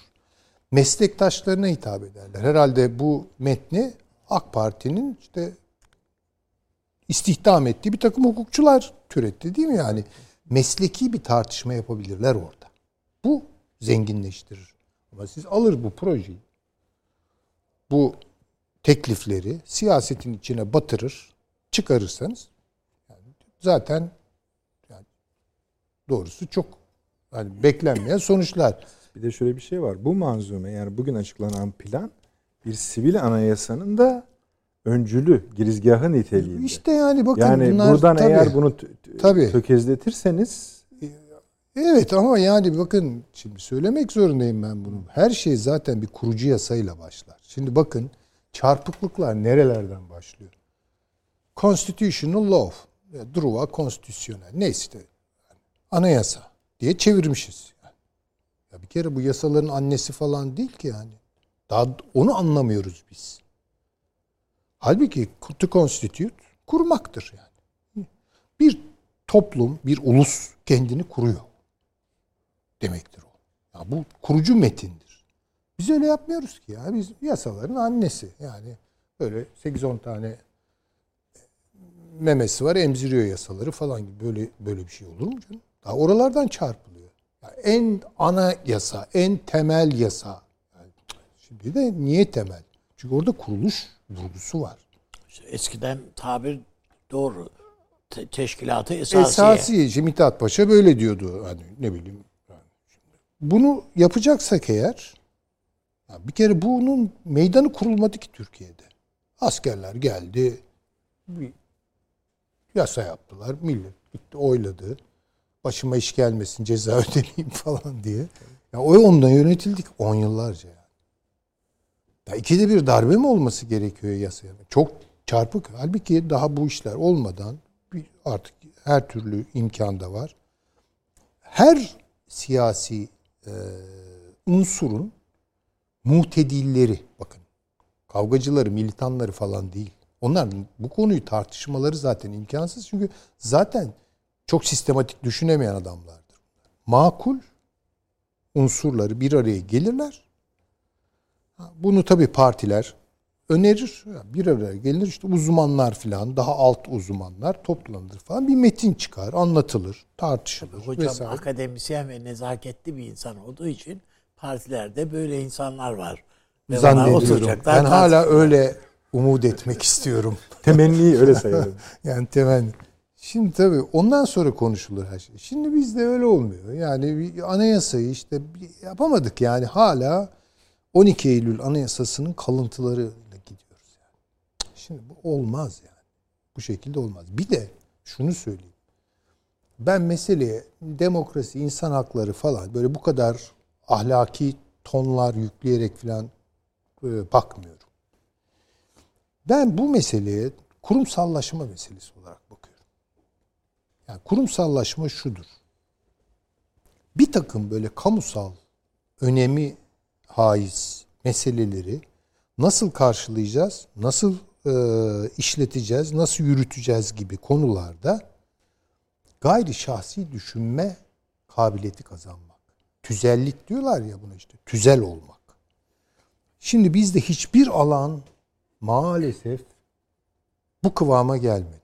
Meslektaşlarına hitap ederler. Herhalde bu metni AK Parti'nin işte istihdam ettiği bir takım hukukçular türetti değil mi yani? Mesleki bir tartışma yapabilirler orada. Bu zenginleştirir. Ama siz alır bu projeyi, bu teklifleri siyasetin içine batırır, çıkarırsanız zaten doğrusu çok yani beklenmeyen sonuçlar. Bir de şöyle bir şey var. Bu manzume yani bugün açıklanan plan bir sivil anayasanın da öncülü, girizgahı niteliğinde. İşte yani bakın yani bunlar buradan tabii, eğer bunu Tabii. tökezletirseniz Evet ama yani bakın şimdi söylemek zorundayım ben bunu. Her şey zaten bir kurucu yasayla başlar. Şimdi bakın çarpıklıklar nerelerden başlıyor? Constitutional law, ya droit konstitüsyonel neyse anayasa diye çevirmişiz. Ya bir kere bu yasaların annesi falan değil ki yani. Daha onu anlamıyoruz biz. Halbuki to constitute kurmaktır yani. Bir toplum, bir ulus kendini kuruyor demektir o. Ya bu kurucu metindir. Biz öyle yapmıyoruz ki ya. Biz yasaların annesi. Yani böyle 8-10 tane memesi var emziriyor yasaları falan gibi. Böyle böyle bir şey olur mu canım? Daha oralardan çarpılıyor. Ya en ana yasa, en temel yasa. Yani şimdi de niye temel? Çünkü orada kuruluş vurgusu var. Eskiden tabir doğru. Te- teşkilatı esasiye. Esasi. Şimdi Mithat Paşa böyle diyordu. Hani ne bileyim. yani. Bunu yapacaksak eğer bir kere bunun meydanı kurulmadı ki Türkiye'de. Askerler geldi. Yasa yaptılar. Millet gitti oyladı. Başıma iş gelmesin ceza ödemeyeyim falan diye. Ya o ondan yönetildik 10 yıllarca yani. Ya ikide bir darbe mi olması gerekiyor yasaya? Çok çarpık. Halbuki daha bu işler olmadan artık her türlü imkan da var. Her siyasi e, unsurun muhtedilleri bakın kavgacıları, militanları falan değil. Onlar bu konuyu tartışmaları zaten imkansız çünkü zaten çok sistematik düşünemeyen adamlardır. Makul unsurları bir araya gelirler. Ha, Bunu tabii partiler önerir. Bir araya gelir işte uzmanlar falan daha alt uzmanlar toplanır falan bir metin çıkar, anlatılır, tartışılır Hocam vesaire. akademisyen ve nezaketli bir insan olduğu için partilerde böyle insanlar var. Ve Zannediyorum. oturacaklar, Ben hala öyle umut etmek istiyorum. temenniyi öyle sayalım. Yani temenni. Şimdi tabii ondan sonra konuşulur her şey. Şimdi bizde öyle olmuyor. Yani anayasayı işte yapamadık yani hala 12 Eylül anayasasının kalıntılarıyla gidiyoruz yani. Şimdi bu olmaz yani. Bu şekilde olmaz. Bir de şunu söyleyeyim. Ben meseleye demokrasi, insan hakları falan böyle bu kadar ahlaki tonlar yükleyerek falan e, bakmıyorum. Ben bu meseleye kurumsallaşma meselesi olarak. Yani kurumsallaşma şudur. Bir takım böyle kamusal önemi haiz meseleleri nasıl karşılayacağız, nasıl e, işleteceğiz, nasıl yürüteceğiz gibi konularda gayri şahsi düşünme kabiliyeti kazanmak. Tüzellik diyorlar ya buna işte. Tüzel olmak. Şimdi bizde hiçbir alan maalesef bu kıvama gelmedi.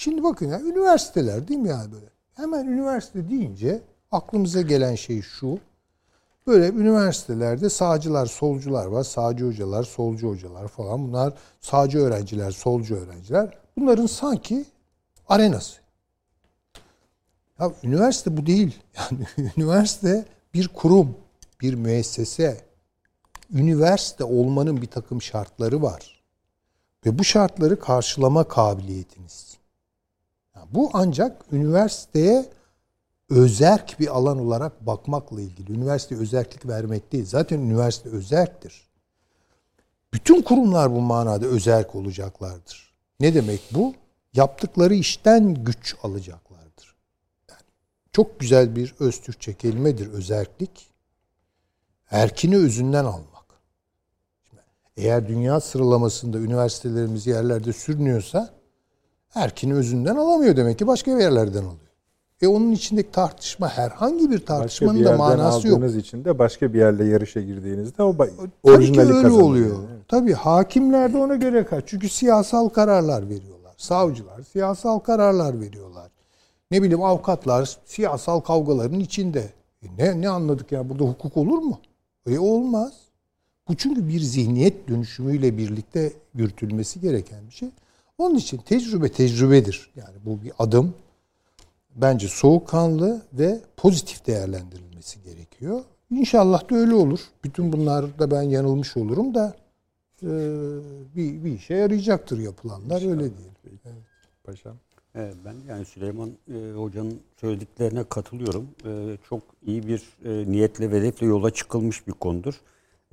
Şimdi bakın ya üniversiteler değil mi yani böyle? Hemen üniversite deyince aklımıza gelen şey şu. Böyle üniversitelerde sağcılar, solcular var. Sağcı hocalar, solcu hocalar falan. Bunlar sağcı öğrenciler, solcu öğrenciler. Bunların sanki arenası. Ya üniversite bu değil. Yani üniversite bir kurum, bir müessese. üniversite olmanın bir takım şartları var. Ve bu şartları karşılama kabiliyetiniz. Yani bu ancak üniversiteye özerk bir alan olarak bakmakla ilgili. Üniversite özerklik vermek değil. Zaten üniversite özerktir. Bütün kurumlar bu manada özerk olacaklardır. Ne demek bu? Yaptıkları işten güç alacaklardır. Yani çok güzel bir öz Türkçe kelimedir özerklik. Erkini özünden almak. Eğer dünya sıralamasında üniversitelerimiz yerlerde sürünüyorsa erkini özünden alamıyor demek ki başka yerlerden alıyor. E onun içindeki tartışma herhangi bir Başka tartışmanın bir da manası yok. aldığınız için de başka bir yerle yarışa girdiğinizde o Tabii ki öyle kazanıyor. oluyor. Evet. Tabii hakimler de ona göre kaç. Çünkü siyasal kararlar veriyorlar. Savcılar siyasal kararlar veriyorlar. Ne bileyim avukatlar siyasal kavgaların içinde. E ne ne anladık ya burada hukuk olur mu? E olmaz. Bu çünkü bir zihniyet dönüşümüyle birlikte yürütülmesi gereken bir şey. Onun için tecrübe tecrübedir. Yani bu bir adım. Bence soğukkanlı ve pozitif değerlendirilmesi gerekiyor. İnşallah da öyle olur. Bütün bunlarda ben yanılmış olurum da e, bir, bir işe yarayacaktır yapılanlar öyle diyelim. Paşam. Evet, ben yani Süleyman e, Hoca'nın söylediklerine katılıyorum. E, çok iyi bir e, niyetle ve hedefle yola çıkılmış bir konudur.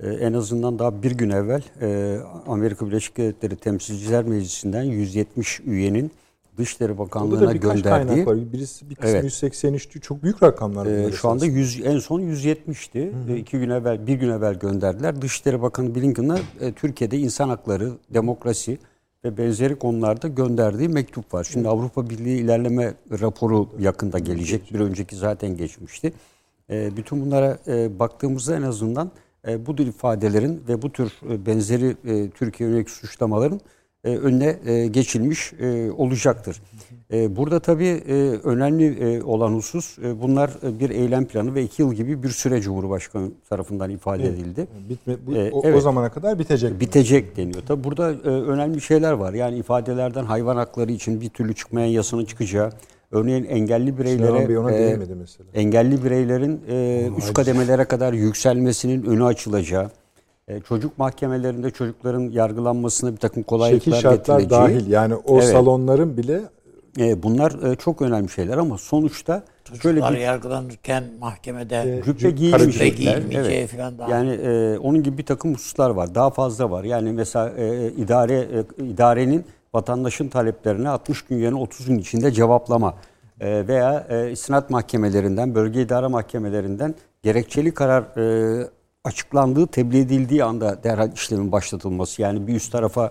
E, en azından daha bir gün evvel e, Amerika Birleşik Devletleri Temsilciler Meclisi'nden 170 üyenin Dışişleri Bakanlığı'na gönderdiği var. Birisi bir kısmı Evet. 183'tü. Çok büyük rakamlar Ee, şu anda esasında. 100, en son 170'ti. Ee, iki gün evvel, bir gün evvel gönderdiler. Dışişleri Bakanı Blinken'a e, Türkiye'de insan hakları, demokrasi ve benzeri konularda gönderdiği mektup var. Şimdi Avrupa Birliği ilerleme raporu yakında gelecek. Bir önceki zaten geçmişti. E, bütün bunlara e, baktığımızda en azından e, bu tür ifadelerin ve bu tür e, benzeri e, Türkiye yönelik suçlamaların e, önüne e, geçilmiş e, olacaktır. E, Burada tabii e, önemli e, olan husus e, bunlar e, bir eylem planı ve iki yıl gibi bir süre Cumhurbaşkanı tarafından ifade edildi. Bitme, bu, o, o evet. zamana kadar bitecek. Bitecek deniyor. Tabii burada e, önemli şeyler var. Yani ifadelerden hayvan hakları için bir türlü çıkmayan yasanın çıkacağı, örneğin engelli bireylere e, değinmedi mesela. engelli bireylerin e, üst kademelere kadar yükselmesinin önü açılacağı, e, çocuk mahkemelerinde çocukların yargılanmasına bir takım Şekil kolaylıklar şartlar getireceği. dahil. Yani o Evet. salonların bile E, bunlar e, çok önemli şeyler ama sonuçta şöyle bir yargılanırken mahkemede cübbe Cübbe giyilmeyecekler. giyilmeyeceği Evet. falan daha. Yani e, onun gibi bir takım hususlar var. Daha fazla var. Yani mesela e, idare e, idarenin vatandaşın taleplerine 60 gün yerine 30 gün içinde cevaplama e, veya e, istinat mahkemelerinden, bölge idare mahkemelerinden gerekçeli karar e, açıklandığı, tebliğ edildiği anda derhal işlemin başlatılması. Yani bir üst tarafa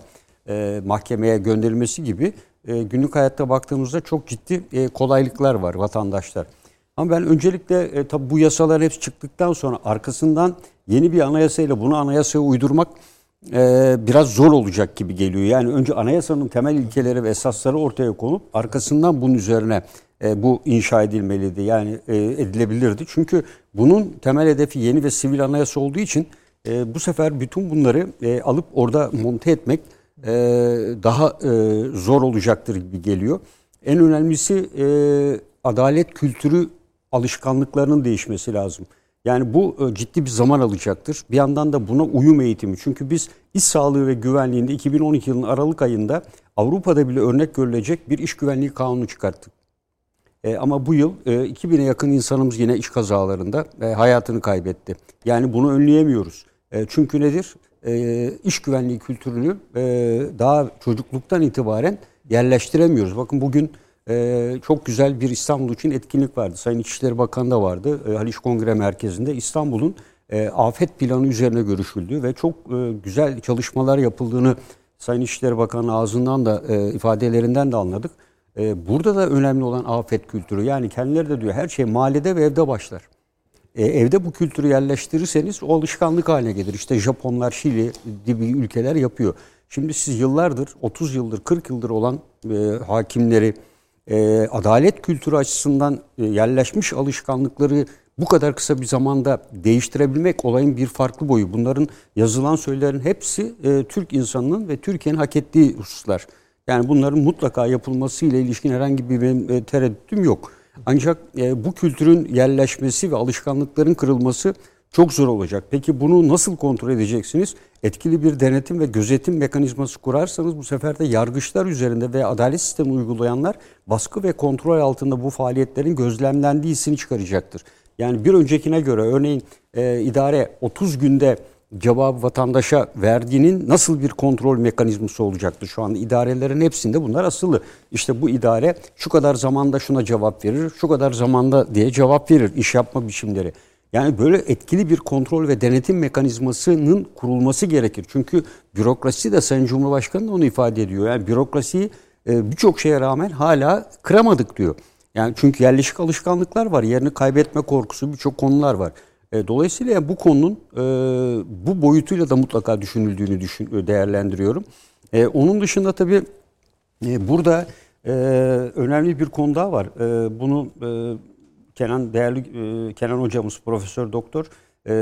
e, mahkemeye gönderilmesi gibi günlük hayatta baktığımızda çok ciddi kolaylıklar var vatandaşlar. Ama ben öncelikle e, tabi bu yasalar hepsi çıktıktan sonra arkasından yeni bir anayasayla bunu anayasaya uydurmak e, biraz zor olacak gibi geliyor. Yani önce anayasanın temel ilkeleri ve esasları ortaya konup arkasından bunun üzerine e, bu inşa edilmeliydi. Yani e, edilebilirdi. Çünkü bunun temel hedefi yeni ve sivil anayasa olduğu için e, bu sefer bütün bunları alıp orada monte etmek daha zor olacaktır gibi geliyor. En önemlisi adalet kültürü alışkanlıklarının değişmesi lazım. Yani bu e, ciddi bir zaman alacaktır. Bir yandan da buna uyum eğitimi. Çünkü biz iş sağlığı ve güvenliğinde 2012 yılının Aralık ayında Avrupa'da bile örnek görülecek bir iş güvenliği kanunu çıkarttık. E, ama bu yıl e, 2000'e yakın insanımız yine iş kazalarında e, hayatını kaybetti. Yani bunu önleyemiyoruz. E, çünkü nedir? E, iş güvenliği kültürünü e, daha çocukluktan itibaren yerleştiremiyoruz. Bakın bugün e, çok güzel bir İstanbul için etkinlik vardı. Sayın İçişleri Bakanı da vardı. E, Haliç Kongre Merkezi'nde İstanbul'un e, afet planı üzerine görüşüldü ve çok e, güzel çalışmalar yapıldığını Sayın İçişleri Bakanı ağzından da e, ifadelerinden de anladık. E, burada da önemli olan afet kültürü. Yani kendileri de diyor her şey mahallede ve evde başlar. E, evde bu kültürü yerleştirirseniz o alışkanlık haline gelir. İşte Japonlar, Şili gibi ülkeler yapıyor. Şimdi siz yıllardır, 30 yıldır, 40 yıldır olan e, hakimleri e, adalet kültürü açısından e, yerleşmiş alışkanlıkları bu kadar kısa bir zamanda değiştirebilmek olayın bir farklı boyu. Bunların yazılan söylerin hepsi e, Türk insanının ve Türkiye'nin hak ettiği hususlar. Yani bunların mutlaka yapılması ile ilişkin herhangi bir benim, e, tereddütüm yok. Ancak e, bu kültürün yerleşmesi ve alışkanlıkların kırılması çok zor olacak. Peki bunu nasıl kontrol edeceksiniz? Etkili bir denetim ve gözetim mekanizması kurarsanız bu sefer de yargıçlar üzerinde ve adalet sistemi uygulayanlar baskı ve kontrol altında bu faaliyetlerin gözlemlendiği hissini çıkaracaktır. Yani bir öncekine göre örneğin e, idare 30 günde cevabı vatandaşa verdiğinin nasıl bir kontrol mekanizması olacaktır şu anda idarelerin hepsinde bunlar asılı. İşte bu idare şu kadar zamanda şuna cevap verir, şu kadar zamanda diye cevap verir iş yapma biçimleri. Yani böyle etkili bir kontrol ve denetim mekanizmasının kurulması gerekir. Çünkü bürokrasi de Sayın Cumhurbaşkanı da onu ifade ediyor. Yani bürokrasiyi e, birçok şeye rağmen hala kıramadık diyor. Yani çünkü yerleşik alışkanlıklar var, yerini kaybetme korkusu birçok konular var. E, dolayısıyla yani bu konunun e, bu boyutuyla da mutlaka düşünüldüğünü düşün, değerlendiriyorum. Onun dışında tabii burada önemli bir konu daha var. Bunu Kenan değerli e, Kenan hocamız Profesör Doktor e,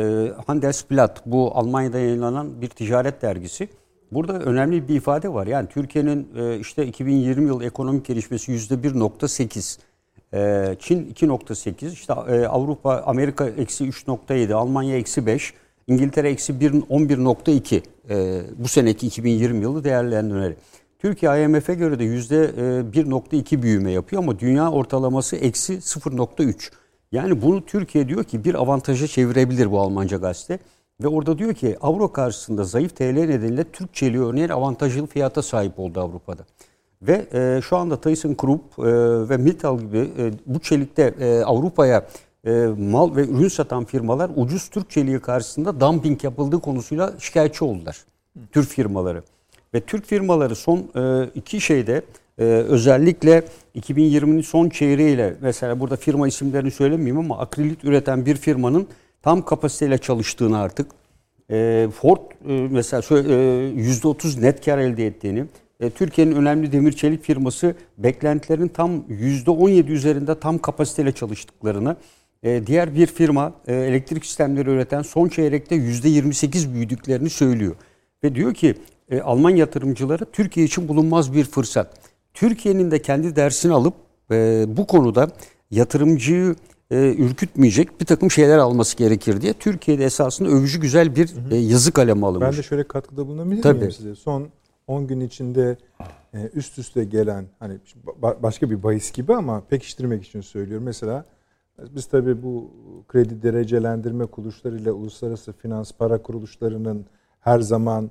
Handelsblatt bu Almanya'da yayınlanan bir ticaret dergisi. Burada önemli bir ifade var. Yani Türkiye'nin e, işte 2020 yıl ekonomik gelişmesi %1.8. E, Çin 2.8, işte e, Avrupa, Amerika eksi 3.7, Almanya eksi 5, İngiltere eksi 11.2 e, bu seneki 2020 yılı değerlendirmeleri. Türkiye IMF'e göre de yüzde 1.2 büyüme yapıyor ama dünya ortalaması eksi 0.3. Yani bunu Türkiye diyor ki bir avantaja çevirebilir bu Almanca gazete. Ve orada diyor ki avro karşısında zayıf TL nedeniyle Türk çeliği örneğin avantajlı fiyata sahip oldu Avrupa'da. Ve e, şu anda ThyssenKrupp e, ve Mittal gibi e, bu çelikte e, Avrupa'ya e, mal ve ürün satan firmalar ucuz Türk çeliği karşısında dumping yapıldığı konusuyla şikayetçi oldular. Türk firmaları. Ve Türk firmaları son e, iki şeyde e, özellikle 2020'nin son çeyreğiyle mesela burada firma isimlerini söylemeyeyim ama akrilit üreten bir firmanın tam kapasiteyle çalıştığını artık e, Ford mesela e, %30 net kar elde ettiğini Türkiye'nin önemli demir çelik firması beklentilerin tam %17 üzerinde tam kapasiteyle çalıştıklarını, diğer bir firma elektrik sistemleri üreten son çeyrekte %28 büyüdüklerini söylüyor. Ve diyor ki Alman yatırımcıları Türkiye için bulunmaz bir fırsat. Türkiye'nin de kendi dersini alıp bu konuda yatırımcıyı ürkütmeyecek bir takım şeyler alması gerekir diye Türkiye'de esasında övücü güzel bir hı hı. yazı kalemi alınmış. Ben de şöyle katkıda bulunabilir Tabii. miyim size? Son 10 gün içinde e, üst üste gelen hani başka bir bahis gibi ama pekiştirmek için söylüyorum. Mesela biz tabii bu kredi derecelendirme kuruluşlarıyla uluslararası finans para kuruluşlarının her zaman e,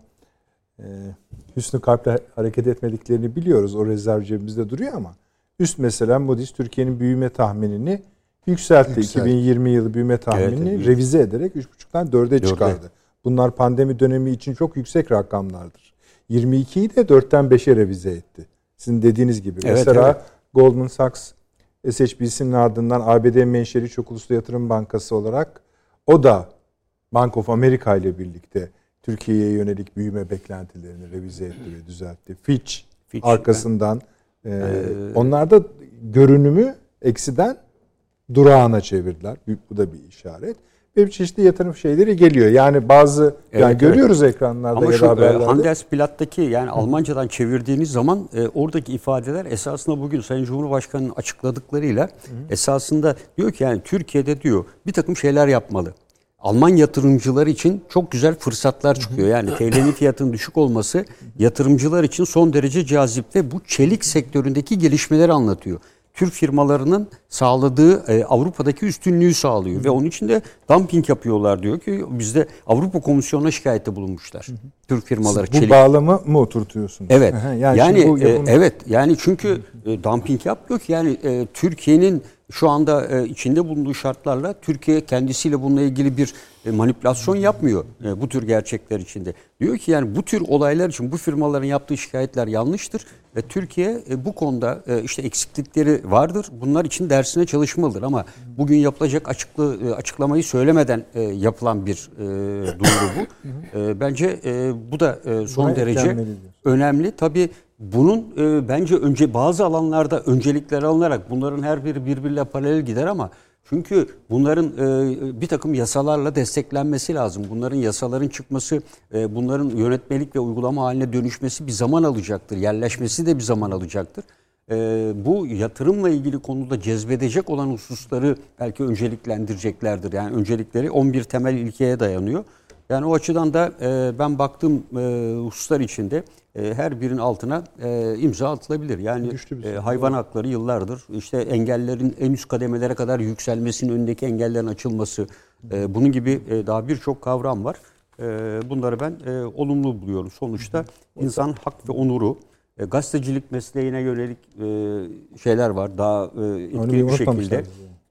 hüsnü kalple hareket etmediklerini biliyoruz. O rezerv cebimizde duruyor ama üst mesela Moody's Türkiye'nin büyüme tahminini yükseltti. Yükselt. 2020 yılı büyüme tahminini evet, revize ederek 3,5'tan 4'e çıkardı. Bunlar pandemi dönemi için çok yüksek rakamlardır. 22'yi de 4'ten 5'e revize etti. Sizin dediğiniz gibi. Evet, Mesela evet. Goldman Sachs SHBC'nin ardından ABD menşeli çok uluslu yatırım bankası olarak o da Bank of America ile birlikte Türkiye'ye yönelik büyüme beklentilerini revize etti ve düzeltti. Fitch, Fitch arkasından e, ee, onlar da görünümü eksiden durağına çevirdiler. Bu da bir işaret ve çeşitli yatırım şeyleri geliyor. Yani bazı evet, yani görüyoruz evet. ekranlarda Ama ya şu, e, haberlerde. Handelsblatt'taki yani Almancadan çevirdiğiniz zaman e, oradaki ifadeler esasında bugün Sayın Cumhurbaşkanı'nın açıkladıklarıyla hı. esasında diyor ki yani Türkiye'de diyor bir takım şeyler yapmalı. Alman yatırımcılar için çok güzel fırsatlar çıkıyor. Yani TL'nin fiyatının düşük olması yatırımcılar için son derece cazip ve bu çelik sektöründeki gelişmeleri anlatıyor. Türk firmalarının sağladığı e, Avrupa'daki üstünlüğü sağlıyor. Hı. Ve onun için de dumping yapıyorlar diyor ki bizde Avrupa Komisyonu'na şikayette bulunmuşlar. Hı hı. Türk firmaları. Siz bu çelik. bağlamı mı oturtuyorsunuz? Evet. yani yani bu yapım... e, evet yani çünkü e, dumping yapmıyor ki yani e, Türkiye'nin şu anda e, içinde bulunduğu şartlarla Türkiye kendisiyle bununla ilgili bir e, manipülasyon yapmıyor e, bu tür gerçekler içinde. Diyor ki yani bu tür olaylar için bu firmaların yaptığı şikayetler yanlıştır ve Türkiye e, bu konuda e, işte eksiklikleri vardır. Bunlar için dersine çalışmalıdır ama bugün yapılacak açıklı e, açıklamayı söylemeden e, yapılan bir e, duyuru bu. E, bence e, bu da e, son Buna derece önemli. Tabii bunun e, bence önce bazı alanlarda öncelikler alınarak bunların her biri birbiriyle paralel gider ama çünkü bunların e, bir takım yasalarla desteklenmesi lazım. Bunların yasaların çıkması, e, bunların yönetmelik ve uygulama haline dönüşmesi bir zaman alacaktır. Yerleşmesi de bir zaman alacaktır. e, bu yatırımla ilgili konuda cezbedecek olan hususları belki önceliklendireceklerdir. Yani öncelikleri 11 temel ilkeye dayanıyor. Yani o açıdan da e, ben baktığım e, hususlar içinde her birinin altına e, imza atılabilir. Yani e, soru. hayvan hakları yıllardır işte engellerin en üst kademelere kadar yükselmesinin önündeki engellerin açılması e, bunun gibi e, daha birçok kavram var. E, bunları ben e, olumlu buluyorum. Sonuçta insan hak ve onuru e, gazetecilik mesleğine yönelik e, şeyler var. Daha e, etkili bir şekilde bizi.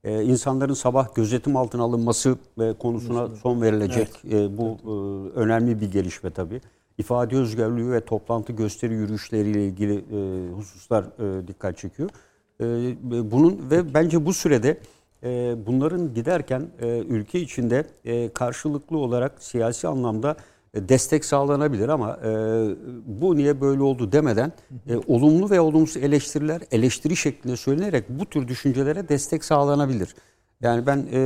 e, insanların sabah gözetim altına alınması e, konusuna son verilecek. E, bu e, önemli bir gelişme tabii. İfade özgürlüğü ve toplantı gösteri yürüyüşleriyle ilgili e, hususlar e, dikkat çekiyor. E, bunun ve bence bu sürede e, bunların giderken e, ülke içinde e, karşılıklı olarak siyasi anlamda e, destek sağlanabilir ama e, bu niye böyle oldu demeden e, olumlu ve olumsuz eleştiriler eleştiri şeklinde söylenerek bu tür düşüncelere destek sağlanabilir. Yani ben e,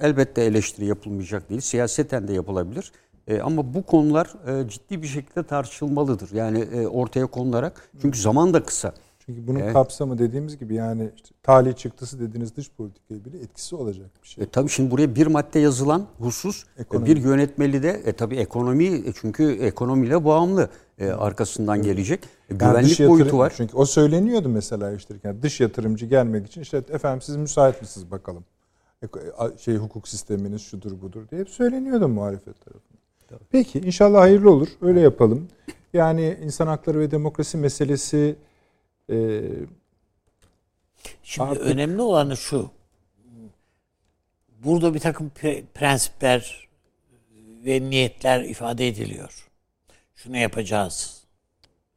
elbette eleştiri yapılmayacak değil, siyaseten de yapılabilir. E, ama bu konular e, ciddi bir şekilde tartışılmalıdır. Yani e, ortaya konularak. Çünkü zaman da kısa. Çünkü bunun Evet. kapsamı dediğimiz gibi yani işte talih çıktısı dediğiniz dış politikaya bile etkisi olacak bir şey. E, tabii şimdi buraya bir madde yazılan husus e, Ekonomi. bir yönetmeli de e, tabii ekonomi e, çünkü ekonomiyle bağımlı e, arkasından gelecek. E, Yani güvenlik yatırım- boyutu var. Çünkü o söyleniyordu mesela eleştirirken. Dış yatırımcı gelmek için işte efendim siz müsait misiniz bakalım. A- Şey hukuk sisteminiz şudur budur diye hep söyleniyordu muhalefet Peki inşallah hayırlı olur. Öyle yapalım. Yani insan hakları ve demokrasi meselesi e, Şimdi Artık- önemli olanı şu. Burada bir takım pre- prensipler ve niyetler ifade ediliyor. Şunu yapacağız.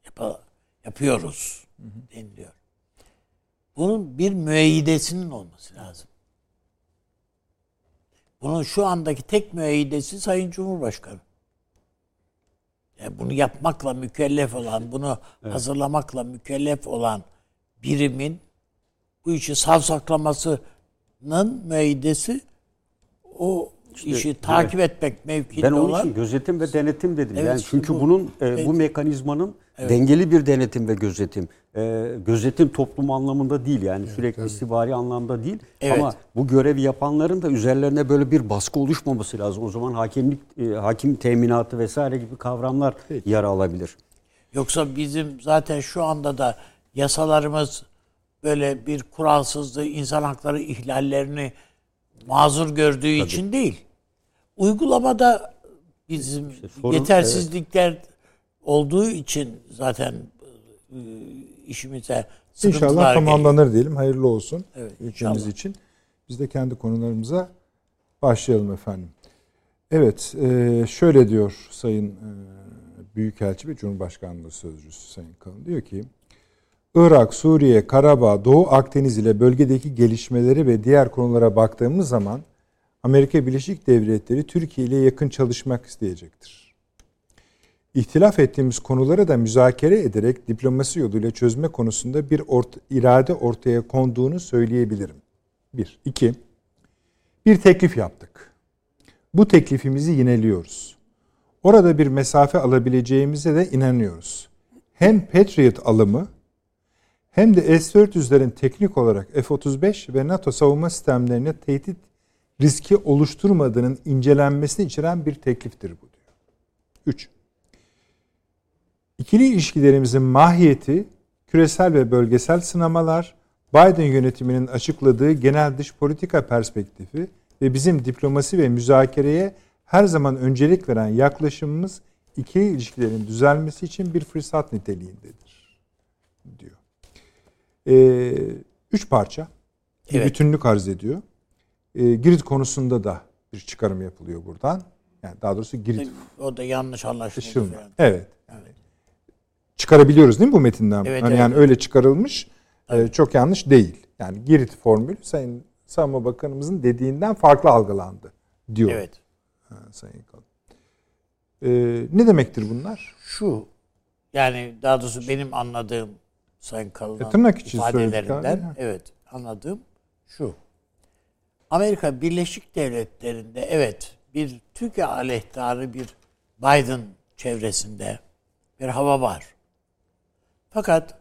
Yapa- yapıyoruz deniliyor. Bunun bir müeyyidesinin olması lazım. Bunun şu andaki tek müeyyidesi Sayın Cumhurbaşkanı. Yani bunu yapmakla mükellef olan, bunu hazırlamakla mükellef olan birimin bu işi savsaklamasının müeyyidesi o işi takip etmek mevkinde Ben onun olan için gözetim ve denetim dedim. Evet, yani işte çünkü bu- bunun e, evet. bu mekanizmanın dengeli bir denetim ve gözetim. E, gözetim toplum anlamında değil yani sürekli istihbari anlamda değil. Evet. Ama bu görevi yapanların da üzerlerine böyle bir baskı oluşmaması lazım. O zaman hakimlik, e, hakim teminatı vesaire gibi kavramlar yer alabilir. Yoksa bizim zaten şu anda da yasalarımız böyle bir kuralsızlığı, insan hakları ihlallerini mazur gördüğü için değil. Uygulamada bizim sorun- yetersizlikler olduğu için zaten e, işimize sıkıntılar inşallah geliyor. tamamlanır diyelim. Hayırlı olsun Evet, ülkemiz inşallah. için. Biz de kendi konularımıza başlayalım efendim. Evet, e, şöyle diyor Sayın e, Büyükelçi ve Cumhurbaşkanlığı Sözcüsü Sayın Kalın. Diyor ki, Irak, Suriye, Karabağ, Doğu Akdeniz ile bölgedeki gelişmeleri ve diğer konulara baktığımız zaman Amerika Birleşik Devletleri Türkiye ile yakın çalışmak isteyecektir. İhtilaf ettiğimiz konuları da müzakere ederek diplomasi yoluyla çözme konusunda bir ort- irade ortaya konduğunu söyleyebilirim. Bir. iki. Bir teklif yaptık. Bu teklifimizi yineliyoruz. Orada bir mesafe alabileceğimize de inanıyoruz. Hem Patriot alımı hem de S-400'lerin teknik olarak F-35 ve NATO savunma sistemlerine tehdit riski oluşturmadığının incelenmesini içeren bir tekliftir bu diyor. 3. İkili ilişkilerimizin mahiyeti küresel ve bölgesel sınamalar, Biden yönetiminin açıkladığı genel dış politika perspektifi ve bizim diplomasi ve müzakereye her zaman öncelik veren yaklaşımımız ikili ilişkilerin düzelmesi için bir fırsat niteliğindedir diyor. Ee, üç parça bir Evet. bütünlük arz ediyor. Ee, Girit konusunda da bir çıkarım yapılıyor buradan. Yani daha doğrusu Girit O da yanlış. Işılma. falan. Evet. Çıkarabiliyoruz değil mi bu metinden? Evet, hani evet. yani öyle çıkarılmış. e, çok yanlış değil. Yani Girit formülü Sayın Savunma Bakanımızın dediğinden farklı algılandı diyor Evet. ha, Sayın Kalın. E, ne demektir bunlar? Şu yani daha doğrusu benim anladığım Sayın Kalın'ın E, tırnak ifadelerinden abi. evet anladığım şu. Amerika Birleşik Devletleri'nde evet bir Türkiye aleyhtarı bir Biden çevresinde bir hava var. Fakat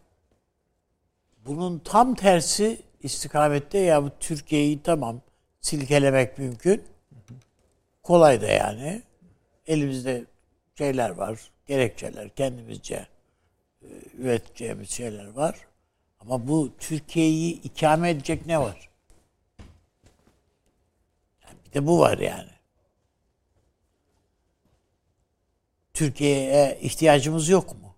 bunun tam tersi istikamette ya bu Türkiye'yi tamam silkelemek mümkün. Kolay da yani. Elimizde şeyler var, gerekçeler, kendimizce e, üreteceğimiz şeyler var. Ama bu Türkiye'yi ikame edecek ne var? Yani bir de bu var yani. Türkiye'ye ihtiyacımız yok mu?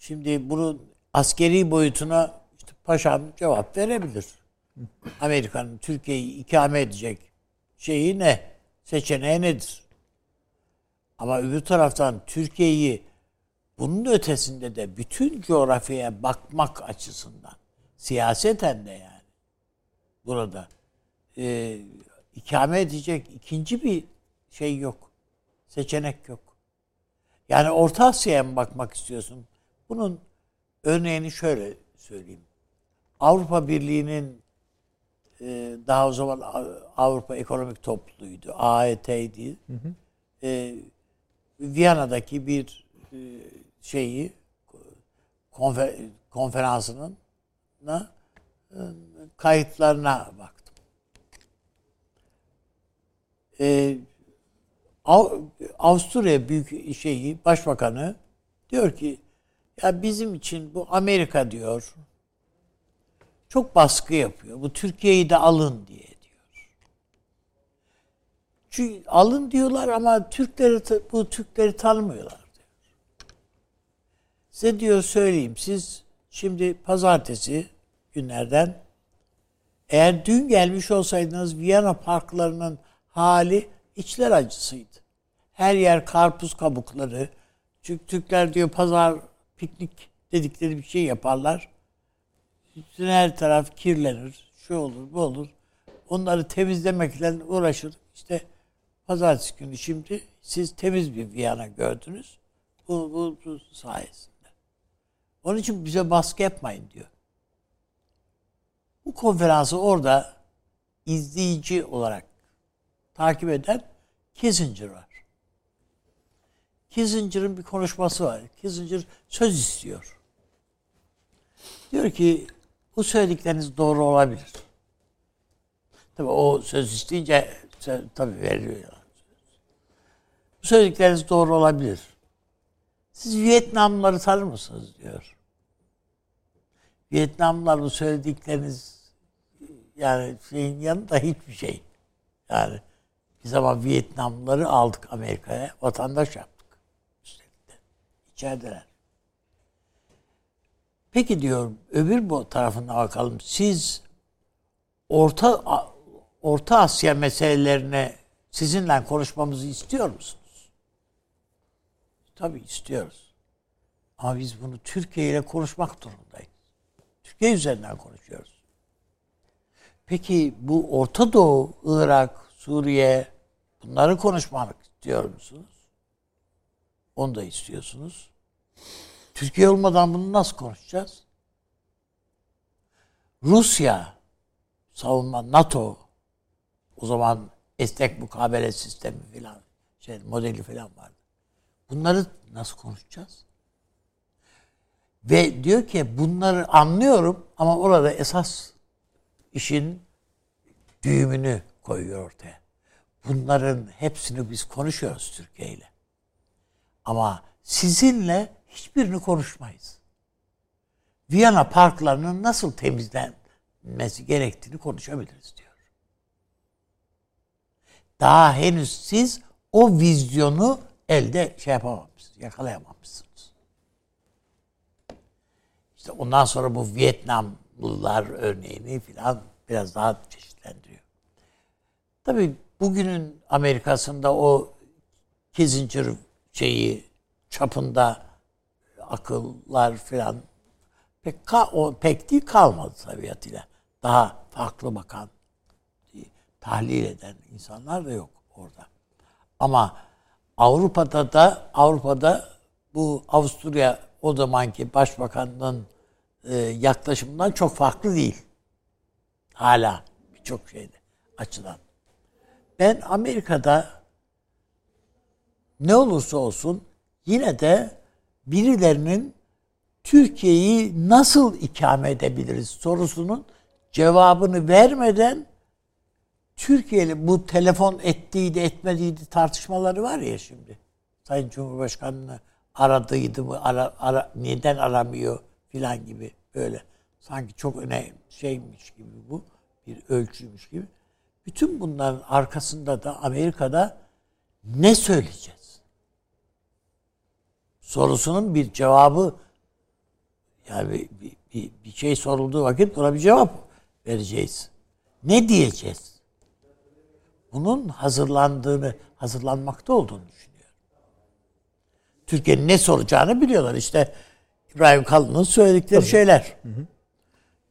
Şimdi bunun askeri boyutuna işte paşam cevap verebilir. Amerika'nın Türkiye'yi ikame edecek şeyi ne? Seçeneği nedir? Ama öbür taraftan Türkiye'yi bunun ötesinde de bütün coğrafyaya bakmak açısından siyaseten de yani burada e, ikame edecek ikinci bir şey yok. Seçenek yok. Yani Orta Asya'ya mı bakmak istiyorsun? Bunun örneğini şöyle söyleyeyim. Avrupa Birliği'nin e, daha o zaman Avrupa Ekonomik Topluluğu'ydu. AET'ydi. Hı hı. E, Viyana'daki bir e, şeyi konfer, konferansının na, e, kayıtlarına baktım. E, Avusturya büyük şeyi başbakanı diyor ki ya bizim için bu Amerika diyor çok baskı yapıyor. Bu Türkiye'yi de alın diye diyor. Çünkü alın diyorlar ama Türkleri bu Türkleri tanımıyorlar diyor. Size diyor söyleyeyim siz şimdi pazartesi günlerden eğer dün gelmiş olsaydınız Viyana parklarının hali içler acısıydı. Her yer karpuz kabukları. Çünkü Türkler diyor pazar piknik dedikleri bir şey yaparlar. Bütün her taraf kirlenir. Şu olur, bu olur. Onları temizlemekle uğraşır. İşte pazartesi günü şimdi siz temiz bir Viyana gördünüz. Bu, bu, bu sayesinde. Onun için bize baskı yapmayın diyor. Bu konferansı orada izleyici olarak takip eden Kissinger var. Kissinger'ın bir konuşması var. Kissinger söz istiyor. Diyor ki bu söyledikleriniz doğru olabilir. Tabii o söz isteyince tabii. Yani. Bu söyledikleriniz doğru olabilir. Siz Vietnamlıları tanır mısınız diyor. Vietnamlılar bu söyledikleriniz yani şeyin yanında hiçbir şey. Yani bir zaman Vietnamlıları aldık Amerika'ya, vatandaş yaptık. İçerideler. Peki diyorum öbür bu tarafına bakalım. Siz Orta Orta Asya meselelerine sizinle konuşmamızı istiyor musunuz? Tabii istiyoruz. Ama biz bunu Türkiye ile konuşmak durumundayız. Türkiye üzerinden konuşuyoruz. Peki bu Orta Doğu, Irak, Suriye bunları konuşmak istiyor musunuz? Onu da istiyorsunuz. Türkiye olmadan bunu nasıl konuşacağız? Rusya savunma NATO o zaman esnek mukabele sistemi filan şey modeli filan vardı. Bunları nasıl konuşacağız? Ve diyor ki bunları anlıyorum ama orada esas işin düğümünü koyuyor ortaya. Bunların hepsini biz konuşuyoruz Türkiye ile. Ama sizinle hiçbirini konuşmayız. Viyana parklarının nasıl temizlenmesi gerektiğini konuşabiliriz diyor. Daha henüz siz o vizyonu elde şey yapamamışsınız, yakalayamamışsınız. İşte ondan sonra bu Vietnamlılar örneğini filan biraz daha çeşitlendiriyor. Tabii bugünün Amerika'sında o Kissinger şeyi çapında akıllar filan pek ka, o pek değil kalmadı tabiatıyla. Daha farklı bakan, tahlil eden insanlar da yok orada. Ama Avrupa'da da Avrupa'da bu Avusturya o zamanki başbakanın e, yaklaşımından çok farklı değil. Hala birçok şeyde açıdan. Ben Amerika'da ne olursa olsun yine de birilerinin Türkiye'yi nasıl ikame edebiliriz sorusunun cevabını vermeden Türkiye'li bu telefon ettiydi etmediydi tartışmaları var ya şimdi. Sayın Cumhurbaşkanı'nı aradıydı mı, ara, ara, neden aramıyor filan gibi böyle. Sanki çok önemli şeymiş gibi bu, bir ölçüymüş gibi. Bütün bunların arkasında da Amerika'da ne söyleyeceğiz? Sorusunun bir cevabı yani bir, bir, bir, bir şey sorulduğu vakit buna bir cevap vereceğiz. Ne diyeceğiz? Bunun hazırlandığını, hazırlanmakta olduğunu düşünüyorum. Türkiye'nin ne soracağını biliyorlar. İşte İbrahim Kalın'ın söyledikleri şeyler.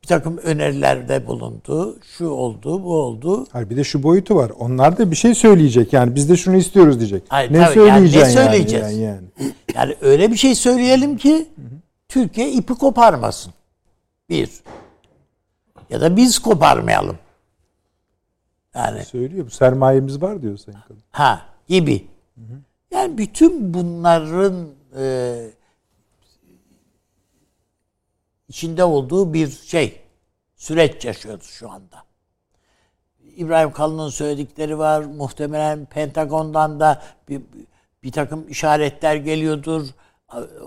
Bir takım önerilerde bulundu. Şu oldu, bu oldu. Hayır bir de şu boyutu var. Onlar da bir şey söyleyecek. Yani biz de şunu istiyoruz diyecek. Hayır, ne tabii, yani ne söyleyeceksin yani, söyleyeceğiz? Yani, yani. Yani öyle bir şey söyleyelim ki Türkiye ipi koparmasın. Bir. Ya da biz koparmayalım. Yani Söylüyor. Bu sermayemiz var diyor Sayın Kalın. ha gibi. Yani bütün bunların e, içinde olduğu bir şey süreç yaşıyoruz şu anda. İbrahim Kalın'ın söyledikleri var. Muhtemelen Pentagon'dan da bir, bir takım işaretler geliyordur.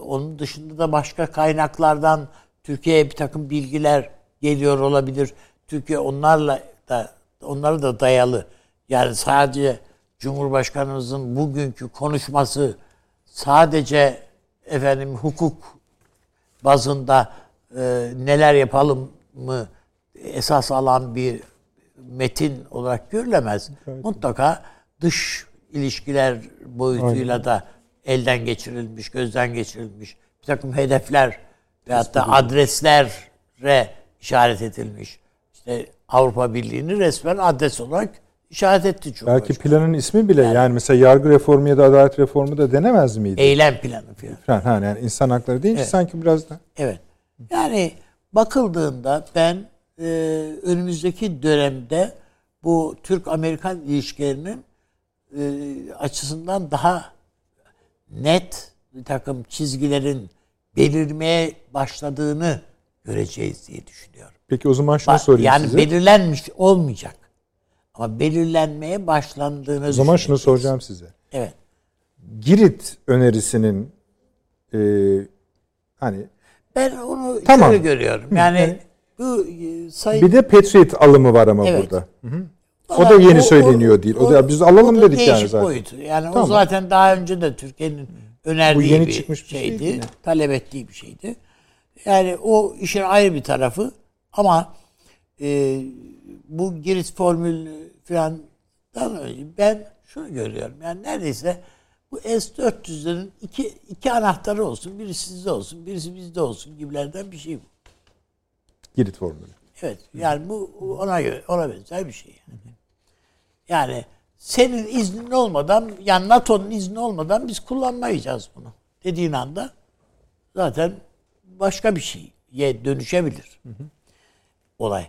Onun dışında da başka kaynaklardan Türkiye'ye bir takım bilgiler geliyor olabilir. Türkiye onlarla da onları da dayalı. Yani sadece Cumhurbaşkanımızın bugünkü konuşması sadece efendim hukuk bazında e, neler yapalım mı esas alan bir metin olarak görülemez. Mutlaka dış ilişkiler boyutuyla da elden geçirilmiş, gözden geçirilmiş bir takım hedefler veyahut da adreslere işaret edilmiş. İşte Avrupa Birliği'ni resmen adres olarak işaret etti Cumhurbaşkanı. Belki planın ismi bile yani, mesela yargı reformu ya da adalet reformu da denemez miydi? Eylem planı. Falan. Ha, yani insan hakları deyince Evet. sanki biraz da. Evet. Yani bakıldığında ben e, önümüzdeki dönemde bu Türk-Amerikan ilişkilerinin e, açısından daha net bir takım çizgilerin belirmeye başladığını göreceğiz diye düşünüyorum. Peki o zaman şunu Ba- sorayım yani size. belirlenmiş olmayacak. Ama belirlenmeye başlandığını o zaman şunu soracağım size. Evet. Girit önerisinin e, hani Ben onu Tamam. şöyle görüyorum. Yani bu e, sayın bir de Patriot alımı var ama Evet. burada. Hı hı. O da yeni söyleniyor değil. O da biz alalım o da dedik yani zaten. boyutu. Yani o Tamam. zaten daha önce de Türkiye'nin önerdiği Bu yeni bir çıkmış bir şey şeydi. mi? talep ettiği bir şeydi. Yani o işin ayrı bir tarafı ama e, bu giriş formülü falan ben şunu görüyorum. Yani neredeyse bu S-400'lerin iki, iki anahtarı olsun. Birisi sizde olsun, birisi bizde olsun gibilerden bir şey bu. Girit formülü. Evet. Yani bu ona göre ona benzer bir şey. Yani. Yani senin iznin olmadan yani NATO'nun izni olmadan biz kullanmayacağız bunu. Dediğin anda zaten başka bir şeye dönüşebilir. Olay.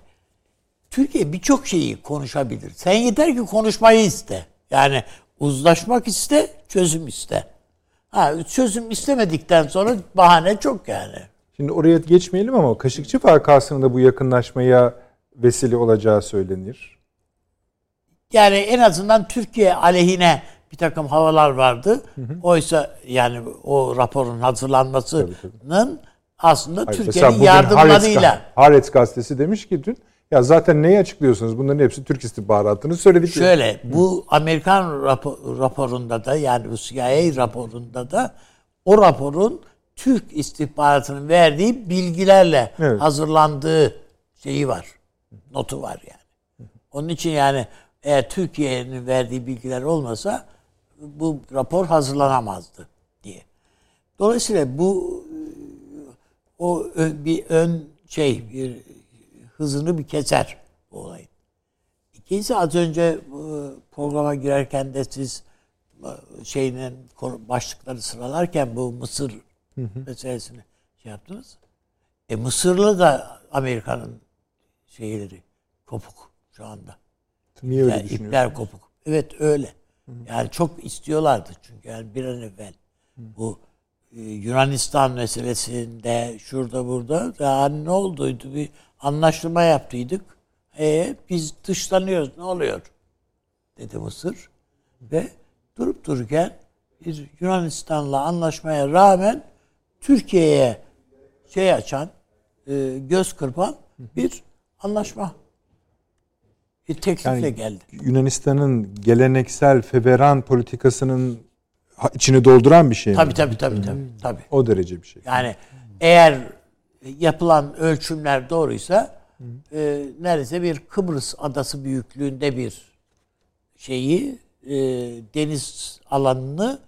Türkiye birçok şeyi konuşabilir. Sen yeter ki konuşmayı iste. Yani uzlaşmak iste, çözüm iste. Ha, çözüm istemedikten sonra bahane çok yani. Şimdi oraya geçmeyelim ama Kaşıkçı Farkası'nın da bu yakınlaşmaya vesile olacağı söylenir. Yani en azından Türkiye aleyhine bir takım havalar vardı. Oysa yani o raporun hazırlanmasının aslında Hayır, Türkiye'nin yardımlarıyla. Haaretz gazetesi demiş ki dün ya zaten neyi açıklıyorsunuz? Bunların hepsi Türk istihbaratını söyledik. Şöyle bu Amerikan rapo- raporunda da yani CIA raporunda da o raporun Türk istihbaratının verdiği bilgilerle Evet. hazırlandığı şeyi var. Notu var yani. Onun için yani eğer Türkiye'nin verdiği bilgiler olmasa bu rapor hazırlanamazdı diye. Dolayısıyla bu o ön- bir ön şey bir hızını bir keser bu olayın. İkincisi az önce bu programa girerken de siz e, şeyinin başlıkları sıralarken bu Mısır meselesini şey yaptınız. E Mısırlı da Amerika'nın şeyleri kopuk şu anda. Niye öyle Yani ipler kopuk. Evet öyle. Yani çok istiyorlardı çünkü yani bir an evvel bu e, Yunanistan meselesinde şurada burada daha ne olduydu bir anlaşma yaptıydık. E biz dışlanıyoruz ne oluyor? Dedi Mısır. Ve durup dururken bir Yunanistan'la anlaşmaya rağmen Türkiye'ye şey açan, e, göz kırpan bir anlaşma. Bir teklifle Yani geldi. Yunanistan'ın geleneksel feveran politikasının içini dolduran bir şey mi? Tabii tabii tabii tabii. tabii. O derece bir şey. Yani eğer yapılan ölçümler doğruysa e, neredeyse bir Kıbrıs adası büyüklüğünde bir şeyi e, deniz alanını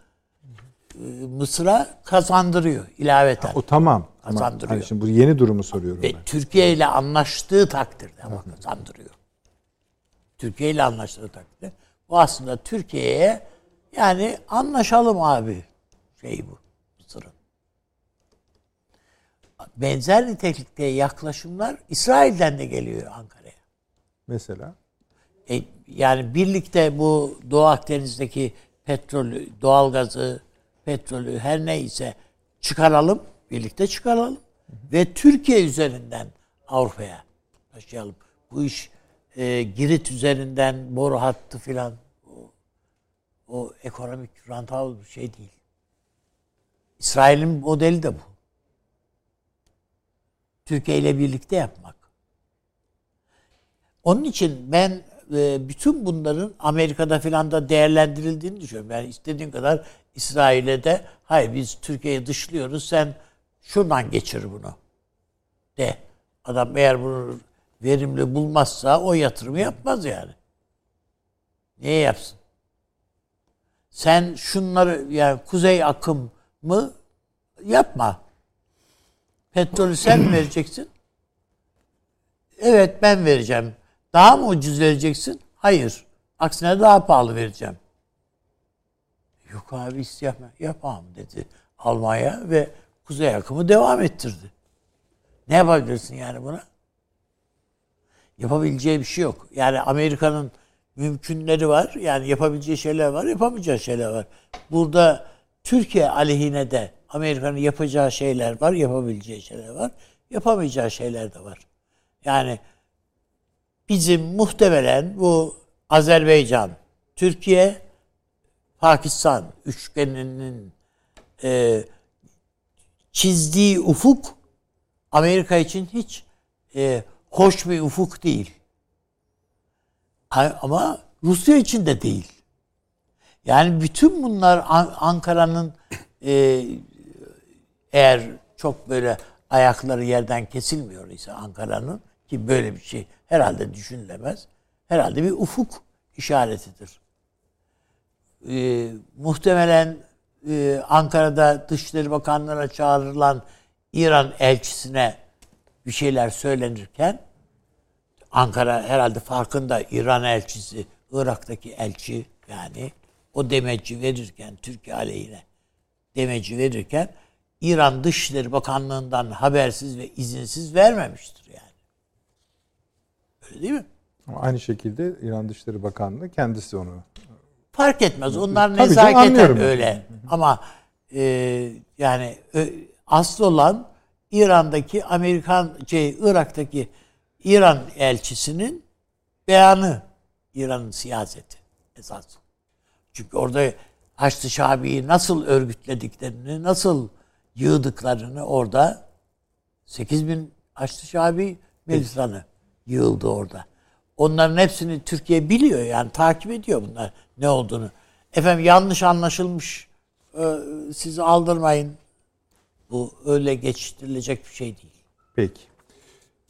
e, Mısır'a kazandırıyor ilaveten. O tamam. Ama Kazandırıyor. hani şimdi bu yeni durumu soruyorum Ve ben. Türkiye ile anlaştığı takdirde ama kazandırıyor. Türkiye ile anlaştığı takdirde. Bu aslında Türkiye'ye yani anlaşalım abi şey bu Mısır'ın. Benzer nitelikte yaklaşımlar İsrail'den de geliyor Ankara'ya. Mesela E, yani birlikte bu Doğu Akdeniz'deki petrolü, doğalgazı, petrolü her neyse çıkaralım, birlikte çıkaralım ve Türkiye üzerinden Avrupa'ya taşıyalım. Bu iş e, Girit üzerinden boru hattı filan o, o ekonomik rantabl bir şey değil. İsrail'in modeli de bu. Türkiye ile birlikte yapmak. Onun için ben e, bütün bunların Amerika'da filan da değerlendirildiğini düşünüyorum. Yani istediğin kadar İsrail'e de hayır biz Türkiye'yi dışlıyoruz sen şuradan geçir bunu de. Adam eğer bunu verimli bulmazsa o yatırımı yapmaz yani. Niye yapsın? Sen şunları yani kuzey akım mı yapma. Petrolü sen mi vereceksin? Evet ben vereceğim. Daha mı ucuz vereceksin? Hayır. Aksine daha pahalı vereceğim. Yok abi isteyemem. Yapamam dedi Almanya ve kuzey akımı devam ettirdi. Ne yapabilirsin yani buna? Yapabileceği bir şey yok. Yani Amerika'nın mümkünleri var. Yani yapabileceği şeyler var, yapamayacağı şeyler var. Burada Türkiye aleyhine de Amerika'nın yapacağı şeyler var, yapabileceği şeyler var. Yapamayacağı şeyler de var. Yani bizim muhtemelen bu Azerbaycan, Türkiye, Pakistan üçgeninin e, çizdiği ufuk Amerika için hiç e, hoş bir ufuk değil. Ama Rusya için de değil. Yani bütün bunlar An- Ankara'nın e, eğer çok böyle ayakları yerden kesilmiyor ise Ankara'nın ki böyle bir şey herhalde düşünülemez. Herhalde bir ufuk işaretidir. E, muhtemelen e, Ankara'da Dışişleri Bakanlığı'na çağrılan İran elçisine bir şeyler söylenirken Ankara herhalde farkında İran elçisi, Irak'taki elçi yani o demeci verirken Türkiye aleyhine demeci verirken İran Dışişleri Bakanlığı'ndan habersiz ve izinsiz vermemiştir yani. Öyle değil mi? ama aynı şekilde İran Dışişleri Bakanlığı kendisi onu Fark etmez. Onlar Tabii canım, nezaketen öyle. Ama e, yani ö, asıl olan İran'daki Amerikan şey Irak'taki İran elçisinin beyanı İran'ın siyaseti esas. Çünkü orada Haçlı Şabi'yi nasıl örgütlediklerini, nasıl yığdıklarını orada 8 bin Haçlı Şabi militanı yığıldı orada. Onların hepsini Türkiye biliyor yani takip ediyor bunlar ne olduğunu. Efendim yanlış anlaşılmış e, sizi aldırmayın. Bu öyle geçiştirilecek bir şey değil. Peki.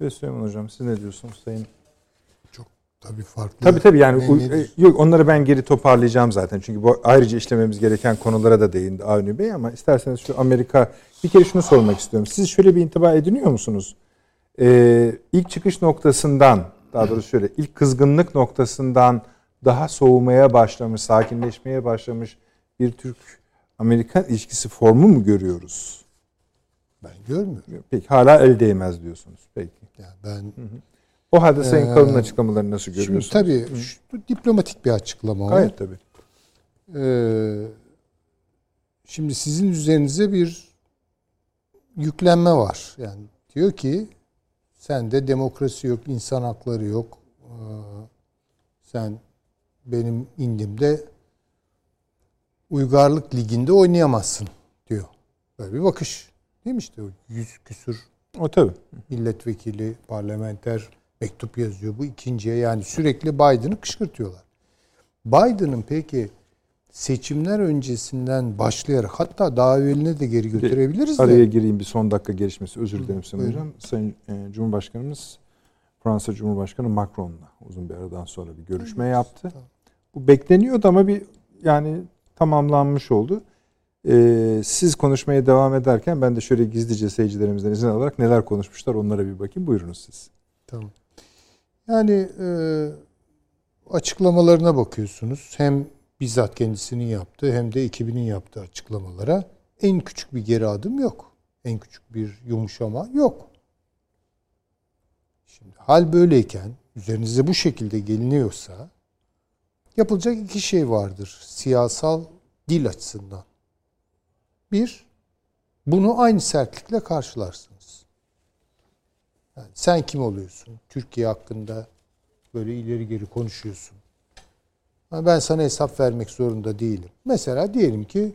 Ve Süleyman Hocam siz ne diyorsunuz Sayın? Tabii farklı. Tabii tabii yani u- nedir? e, yok onları ben geri toparlayacağım zaten. Çünkü bu ayrıca işlememiz gereken konulara da değindi Avni Bey ama isterseniz şu Amerika bir kere şunu sormak istiyorum. Siz şöyle bir intiba ediniyor musunuz? Ee, ilk çıkış noktasından daha doğrusu şöyle ilk kızgınlık noktasından daha soğumaya başlamış, sakinleşmeye başlamış bir Türk Amerikan ilişkisi formu mu görüyoruz? Ben görmüyorum. Peki hala el değmez diyorsunuz. Peki. Yani ben O halde Sayın Ee, Kalın'ın açıklamalarını nasıl şimdi görüyorsunuz? tabii şu, diplomatik bir açıklama o. Gayet tabii. Ee, şimdi sizin üzerinize bir yüklenme var. Yani diyor ki sende demokrasi yok, insan hakları yok. Ee, sen benim indimde uygarlık liginde oynayamazsın diyor. Böyle bir bakış. Değil mi işte o yüz küsür O tabii. milletvekili, parlamenter mektup yazıyor. Bu ikinciye yani sürekli Biden'ı kışkırtıyorlar. Biden'ın peki seçimler öncesinden başlayarak hatta daha evveline de geri götürebiliriz Araya de. gireyim bir son dakika gelişmesi. Özür dilerim Sayın. Hocam. Sayın e, Cumhurbaşkanımız Fransa Cumhurbaşkanı Macron'la uzun bir aradan sonra bir görüşme yaptı. Bu bekleniyordu ama bir yani tamamlanmış oldu. Ee, siz konuşmaya devam ederken ben de şöyle gizlice seyircilerimizden izin alarak neler konuşmuşlar onlara bir bakayım. Buyurunuz siz. Tamam. Yani e, açıklamalarına bakıyorsunuz. Hem bizzat kendisinin yaptığı hem de ekibinin yaptığı açıklamalara en küçük bir geri adım yok. En küçük bir yumuşama yok. Şimdi hal böyleyken üzerinize bu şekilde geliniyorsa yapılacak iki şey vardır siyasal dil açısından. Bir, bunu aynı sertlikle karşılarsınız. Yani sen kim oluyorsun? Türkiye hakkında böyle ileri geri konuşuyorsun. Ama ben sana hesap vermek zorunda değilim. Mesela diyelim ki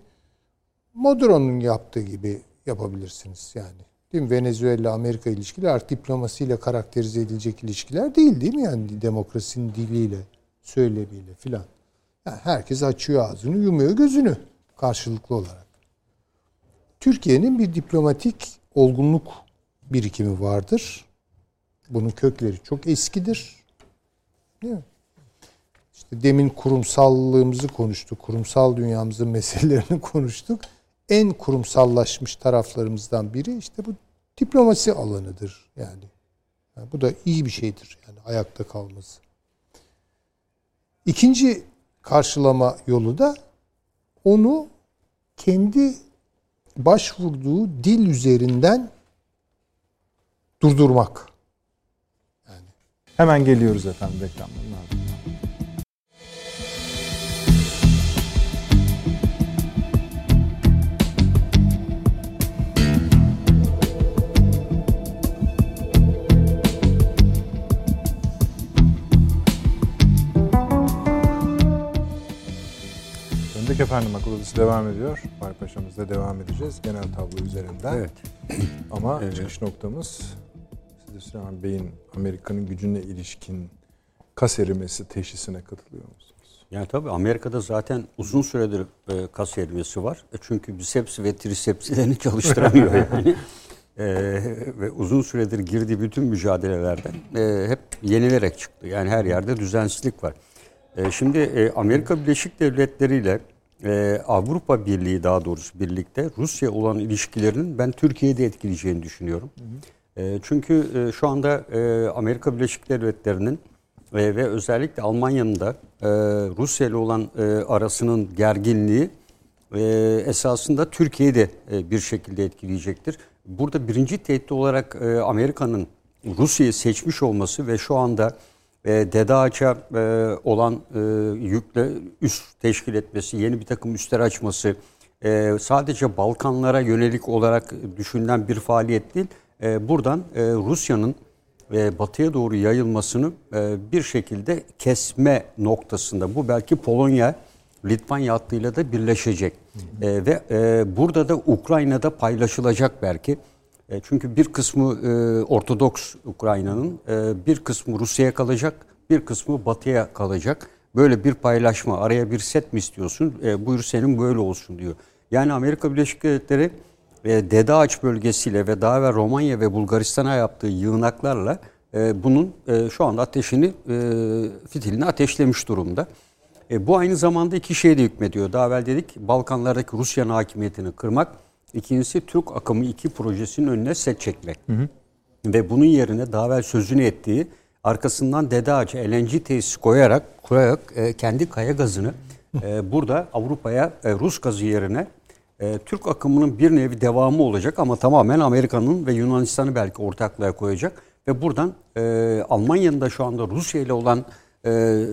Maduro'nun yaptığı gibi yapabilirsiniz yani. Değil mi? Venezuela Amerika ilişkileri artık diplomasiyle karakterize edilecek ilişkiler değil değil mi? Yani demokrasinin diliyle, söylemiyle filan. Yani herkes açıyor ağzını, yumuyor gözünü karşılıklı olarak. Türkiye'nin bir diplomatik olgunluk birikimi vardır. Bunun kökleri çok eskidir. Değil mi? İşte demin kurumsallığımızı konuştuk. Kurumsal dünyamızın meselelerini konuştuk. En kurumsallaşmış taraflarımızdan biri işte bu diplomasi alanıdır yani. yani bu da iyi bir şeydir yani ayakta kalması. İkinci karşılama yolu da onu kendi başvurduğu dil üzerinden durdurmak. Hemen geliyoruz efendim reklamların ardından. Döndük efendim akıl odası devam ediyor. Bay Paşa'mızda devam edeceğiz genel tablo üzerinden. Evet. Ama Evet. çıkış noktamız Süleyman Bey'in Amerika'nın gücüne ilişkin kas erimesi teşhisine katılıyor musunuz? Yani tabii Amerika'da zaten uzun süredir e, kas erimesi var. E, çünkü biceps ve trisepslerini çalıştıramıyor yani. E, ve uzun süredir girdiği bütün mücadelelerden e, hep yenilerek çıktı. Yani her yerde düzensizlik var. E, şimdi e, Amerika Birleşik Devletleri ile e, Avrupa Birliği daha doğrusu birlikte Rusya olan ilişkilerinin ben Türkiye'de etkileyeceğini düşünüyorum. E, çünkü e, şu anda e, Amerika Birleşik Devletleri'nin e, ve özellikle Almanya'nın da Rusya ile olan e, arasının gerginliği esasında Türkiye'de e, bir şekilde etkileyecektir. Burada birinci tehdit olarak Amerika'nın Rusya'yı seçmiş olması ve şu anda e, olan yükle üst teşkil etmesi, yeni bir takım üstler açması, sadece Balkanlara yönelik olarak düşünülen bir faaliyet değil. E, buradan e, Rusya'nın e, batıya doğru yayılmasını e, bir şekilde kesme noktasında. Bu belki Polonya, Litvanya hattıyla da birleşecek. E, ve burada da Ukrayna'da paylaşılacak belki. Çünkü bir kısmı Ortodoks Ukrayna'nın, bir kısmı Rusya'ya kalacak, bir kısmı Batı'ya kalacak. Böyle bir paylaşma, araya bir set mi istiyorsun? Buyur senin böyle olsun diyor. Yani Amerika Birleşik Devletleri e, Dede Ağaç bölgesiyle ve daha ve Romanya ve Bulgaristan'a yaptığı yığınaklarla e, bunun e, şu anda ateşini, e, fitilini ateşlemiş durumda. E, bu aynı zamanda iki şeye de hükmediyor. Daha evvel dedik Balkanlardaki Rusya'nın hakimiyetini kırmak. İkincisi Türk akımı 2 projesinin önüne set çekmek. Ve bunun yerine daha evvel sözünü ettiği arkasından Dede Ağacı LNG tesisi koyarak, koyarak e, kendi kaya gazını e, burada Avrupa'ya e, Rus gazı yerine e, Türk akımının bir nevi devamı olacak ama tamamen Amerika'nın ve Yunanistan'ı belki ortaklığa koyacak. Ve buradan e, Almanya'nın da şu anda Rusya ile olan e,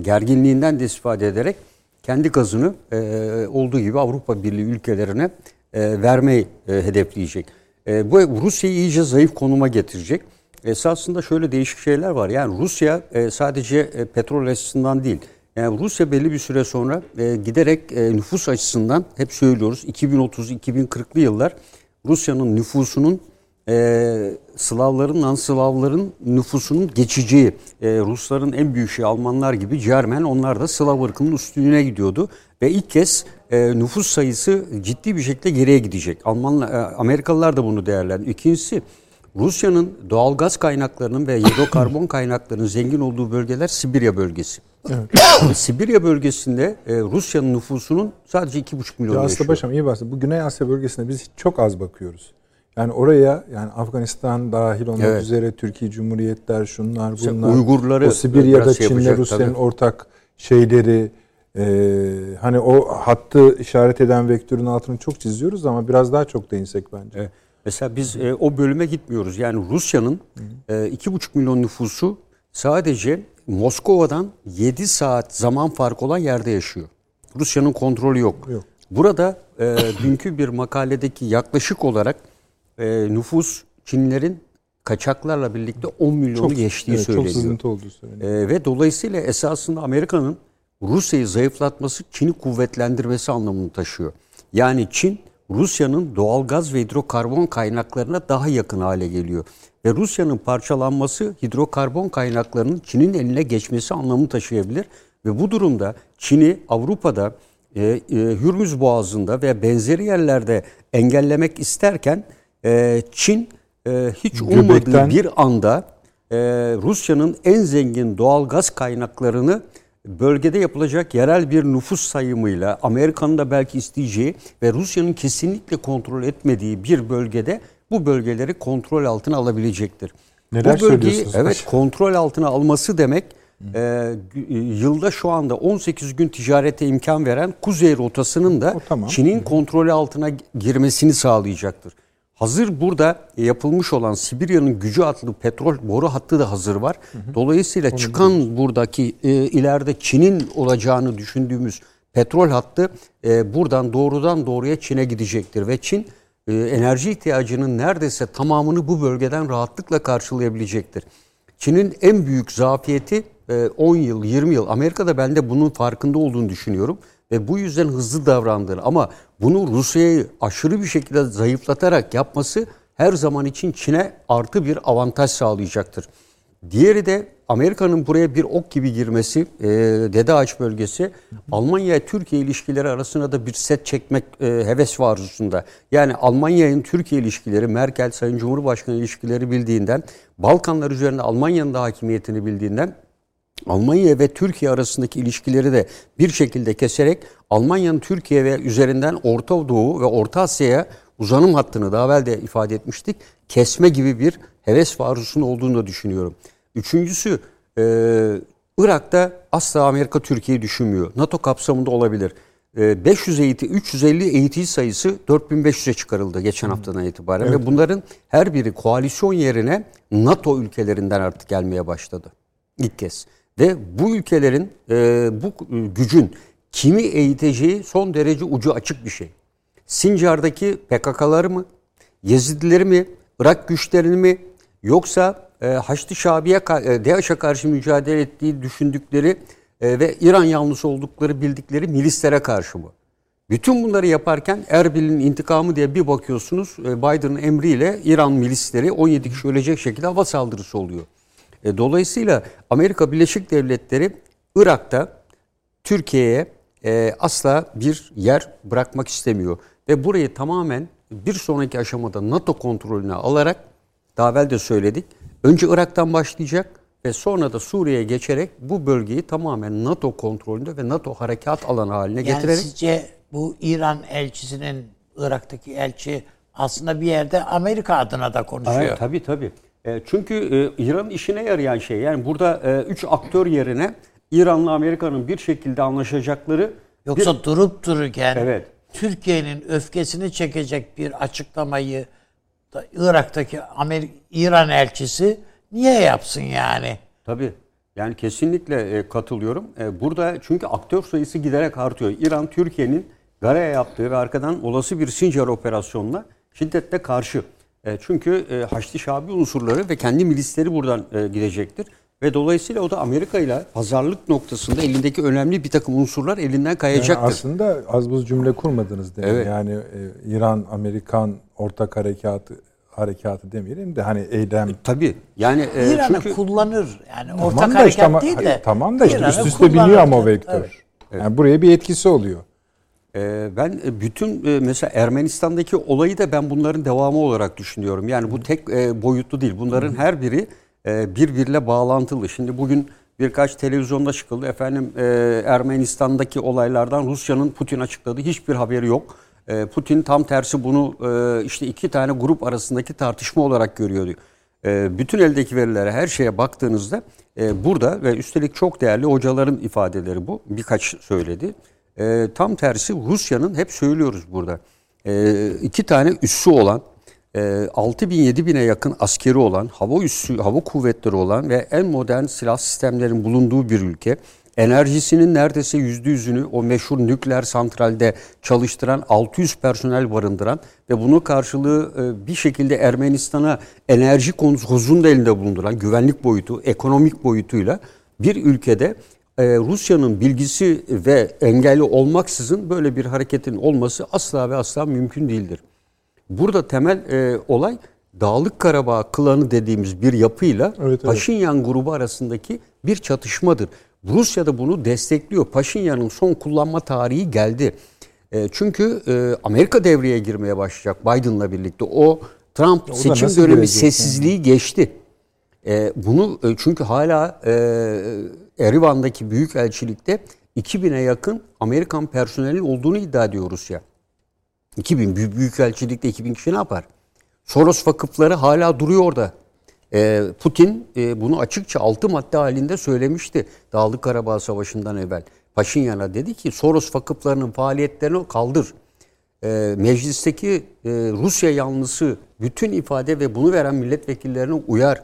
gerginliğinden de istifade ederek kendi gazını e, olduğu gibi Avrupa Birliği ülkelerine e, vermeyi e, hedefleyecek. E, bu Rusya'yı iyice zayıf konuma getirecek. Esasında şöyle değişik şeyler var. Yani Rusya e, sadece e, petrol açısından değil. Yani Rusya belli bir süre sonra e, giderek e, nüfus açısından hep söylüyoruz 2030-2040'lı yıllar Rusya'nın nüfusunun e, Slavların, non-Slavların nüfusunun geçeceği. E, Rusların en büyük şey Almanlar gibi Cermen onlar da Slav ırkının üstüne gidiyordu. Ve ilk kez e, nüfus sayısı ciddi bir şekilde geriye gidecek. Almanlar, e, Amerikalılar da bunu değerlendiriyor. İkincisi Rusya'nın doğal gaz kaynaklarının ve hidrokarbon kaynaklarının zengin olduğu bölgeler Sibirya bölgesi. Evet. Sibirya bölgesinde e, Rusya'nın nüfusunun sadece 2,5 milyon ya yaşıyor. Paşam iyi bahsetti. Bu Güney Asya bölgesine biz çok az bakıyoruz. Yani oraya yani Afganistan dahil olmak Evet. üzere Türkiye Cumhuriyetler şunlar İşte bunlar. Uygurları o Sibirya'da şey Çin'le Rusya'nın ortak şeyleri e, hani o hattı işaret eden vektörün altını çok çiziyoruz ama biraz daha çok değinsek bence. Evet. Mesela biz e, o bölüme gitmiyoruz. Yani Rusya'nın e, iki buçuk milyon nüfusu sadece Moskova'dan 7 saat zaman farkı olan yerde yaşıyor. Rusya'nın kontrolü yok. Yok. Burada e, dünkü bir makaledeki yaklaşık olarak e, nüfus Çinlerin kaçaklarla birlikte 10 milyonu geçtiği evet, çok söyleniyor. sızıntı olduğu söyleniyor. Ee, ve dolayısıyla esasında Amerika'nın Rusya'yı zayıflatması Çin'i kuvvetlendirmesi anlamını taşıyor. Yani Çin Rusya'nın doğal gaz ve hidrokarbon kaynaklarına daha yakın hale geliyor. Ve Rusya'nın parçalanması hidrokarbon kaynaklarının Çin'in eline geçmesi anlamını taşıyabilir. Ve bu durumda Çin'i Avrupa'da e, e, Hürmüz Boğazı'nda ve benzeri yerlerde engellemek isterken e, Çin e, hiç ummadığı Göbekten- bir anda e, Rusya'nın en zengin doğal gaz kaynaklarını bölgede yapılacak yerel bir nüfus sayımıyla Amerika'nın da belki isteyeceği ve Rusya'nın kesinlikle kontrol etmediği bir bölgede bu bölgeleri kontrol altına alabilecektir. Neler bu bölgeyi evet kontrol altına alması demek e, yılda şu anda 18 gün ticarete imkan veren kuzey rotasının da tamam. Çin'in kontrolü altına girmesini sağlayacaktır. Hazır burada yapılmış olan Sibirya'nın gücü adlı petrol boru hattı da hazır var. Dolayısıyla çıkan buradaki e, ileride Çin'in olacağını düşündüğümüz petrol hattı e, buradan doğrudan doğruya Çin'e gidecektir ve Çin e, enerji ihtiyacının neredeyse tamamını bu bölgeden rahatlıkla karşılayabilecektir. Çin'in en büyük zafiyeti e, 10 yıl, 20 yıl. Amerika'da ben de bunun farkında olduğunu düşünüyorum. Ve bu yüzden hızlı davrandığını ama bunu Rusya'yı aşırı bir şekilde zayıflatarak yapması her zaman için Çin'e artı bir avantaj sağlayacaktır. Diğeri de Amerika'nın buraya bir ok gibi girmesi, e, Dede Ağaç bölgesi, Almanya-Türkiye ilişkileri arasında da bir set çekmek e, heves var arzusunda. Yani Almanya'nın Türkiye ilişkileri, Merkel Sayın Cumhurbaşkanı ilişkileri bildiğinden, Balkanlar üzerinde Almanya'nın da hakimiyetini bildiğinden, Almanya ve Türkiye arasındaki ilişkileri de bir şekilde keserek Almanya'nın Türkiye ve üzerinden Orta Doğu ve Orta Asya'ya uzanım hattını daha evvel de ifade etmiştik. Kesme gibi bir heves ve arzusunun olduğunu da düşünüyorum. Üçüncüsü e, Irak'ta asla Amerika Türkiye'yi düşünmüyor. NATO kapsamında olabilir. E, 500 eğiti, 350 eğitici sayısı 4500'e çıkarıldı geçen haftadan itibaren ve bunların her biri koalisyon yerine NATO ülkelerinden artık gelmeye başladı. İlk kez. Ve bu ülkelerin e, bu gücün kimi eğiteceği son derece ucu açık bir şey. Sincar'daki PKK'ları mı, Yezidileri mi, Irak güçlerini mi yoksa e, Haçlı Şabi'ye, e, DAEŞ'e karşı mücadele ettiği düşündükleri e, ve İran yanlısı oldukları bildikleri milislere karşı mı? Bütün bunları yaparken Erbil'in intikamı diye bir bakıyorsunuz e, Biden'ın emriyle İran milisleri 17 kişi ölecek şekilde hava saldırısı oluyor. E, Dolayısıyla Amerika Birleşik Devletleri Irak'ta Türkiye'ye e, asla bir yer bırakmak istemiyor. Ve burayı tamamen bir sonraki aşamada NATO kontrolüne alarak daha evvel de söyledik. Önce Irak'tan başlayacak ve sonra da Suriye'ye geçerek bu bölgeyi tamamen NATO kontrolünde ve NATO harekat alanı haline Yani getirerek sizce bu İran elçisinin Irak'taki elçi aslında bir yerde Amerika adına da konuşuyor. Evet, tabii tabii. E, çünkü e, İran'ın işine yarayan şey yani burada e, üç aktör yerine İran'la Amerika'nın bir şekilde anlaşacakları Yoksa durup dururken Evet. Türkiye'nin öfkesini çekecek bir açıklamayı da Irak'taki Amerika, İran elçisi niye yapsın yani? Tabii. Yani kesinlikle katılıyorum. Burada çünkü aktör sayısı giderek artıyor. İran Türkiye'nin Gara'ya yaptığı ve arkadan olası bir Sincar operasyonuna şiddetle karşı. E, Çünkü e, Haçlı Şabi unsurları ve kendi milisleri buradan e, gidecektir. Ve dolayısıyla o da Amerika ile pazarlık noktasında elindeki önemli bir takım unsurlar elinden Yani kayacaktır. aslında az buz cümle kurmadınız demin. Evet. Yani e, İran Amerikan ortak harekatı harekatı demeyelim de hani eylem Tabii. Yani e, İran'ı çünkü kullanır. Yani ortak Tamam da harekat işte ama- değil de. hayır, tamam da işte üst üste biniyor ama o vektör. Evet. Yani buraya bir etkisi oluyor. Ee, Ben e, bütün e, mesela Ermenistan'daki olayı da ben bunların devamı olarak düşünüyorum. Yani bu tek e, boyutlu değil. Bunların her biri e, birbiriyle bağlantılı. Şimdi bugün birkaç televizyonda çıkıldı. Efendim Ermenistan'daki olaylardan Rusya'nın Putin açıkladığı hiçbir haberi yok. Putin tam tersi bunu işte iki tane grup arasındaki tartışma olarak görüyor diyor. Bütün eldeki verilere her şeye baktığınızda burada ve üstelik çok değerli hocaların ifadeleri bu. Birkaç söyledi. E, tam tersi Rusya'nın hep söylüyoruz burada. E, iki tane üssü olan, e, 6 bin 7 bine yakın askeri olan, hava üssü, hava kuvvetleri olan ve en modern silah sistemlerin bulunduğu bir ülke. Enerjisinin neredeyse yüzde yüzünü o meşhur nükleer santralde çalıştıran 600 personel barındıran ve bunun karşılığı e, bir şekilde Ermenistan'a enerji konusunu da elinde bulunduran güvenlik boyutu, ekonomik boyutuyla bir ülkede e, Rusya'nın bilgisi ve engeli olmaksızın böyle bir hareketin olması asla ve asla mümkün değildir. Burada temel e, olay Dağlık Karabağ klanı dediğimiz bir yapıyla evet. Paşinyan grubu arasındaki bir çatışmadır. Rusya da bunu destekliyor. Paşinyan'ın son kullanma tarihi geldi. E, çünkü e, Amerika devreye girmeye başlayacak Biden'la birlikte. O Trump da seçim dönemi sessizliği geçti. E, bunu e, çünkü hala e, Erivan'daki büyükelçilikte 2000'e yakın Amerikan personelin olduğunu iddia ediyor Rusya. 2000 büyük büyükelçilikte 2000 kişi ne yapar? Soros vakıfları hala duruyor orada. E, Putin e, bunu açıkça altı madde halinde söylemişti Dağlık Karabağ Savaşı'ndan evvel. Paşinyan'a dedi ki Soros vakıflarının faaliyetlerini kaldır. E, meclisteki e, Rusya yanlısı bütün ifade ve bunu veren milletvekillerine uyar.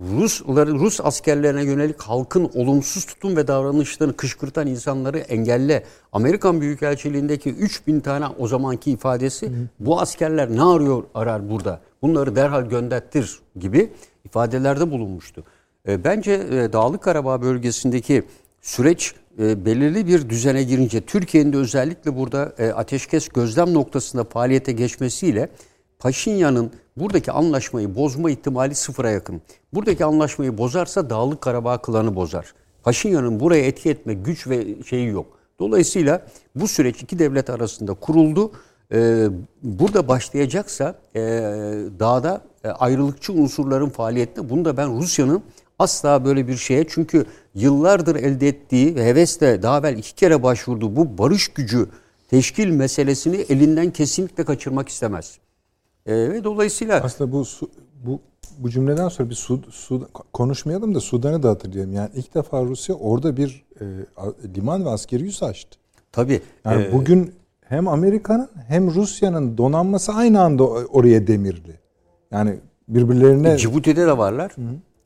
Rusları, Rus askerlerine yönelik halkın olumsuz tutum ve davranışlarını kışkırtan insanları engelle. Amerikan Büyükelçiliğindeki 3000 tane o zamanki ifadesi bu askerler ne arıyor arar burada? Bunları derhal gönderttir gibi ifadelerde bulunmuştu. E, bence e, Dağlık Karabağ bölgesindeki süreç e, belirli bir düzene girince Türkiye'nin de özellikle burada e, ateşkes gözlem noktasında faaliyete geçmesiyle Paşinyan'ın buradaki anlaşmayı bozma ihtimali sıfıra yakın. Buradaki anlaşmayı bozarsa Dağlık Karabağ klanı bozar. Paşinyan'ın buraya etki etme güç ve şeyi yok. Dolayısıyla bu süreç iki devlet arasında kuruldu. Ee, burada başlayacaksa e, dağda e, ayrılıkçı unsurların faaliyetine bunu da ben Rusya'nın asla böyle bir şeye çünkü yıllardır elde ettiği ve hevesle daha evvel iki kere başvurduğu bu barış gücü teşkil meselesini elinden kesinlikle kaçırmak istemez. Ee, ve dolayısıyla Aslında bu bu bu cümleden sonra bir Su, Su- konuşmayalım da Sudan'ı da hatırlayalım. Yani ilk defa Rusya orada bir e, liman ve askeri üs açtı. tabii Yani e, bugün hem Amerika'nın hem Rusya'nın donanması aynı anda oraya demirli. Yani birbirlerine Cibuti'de de varlar.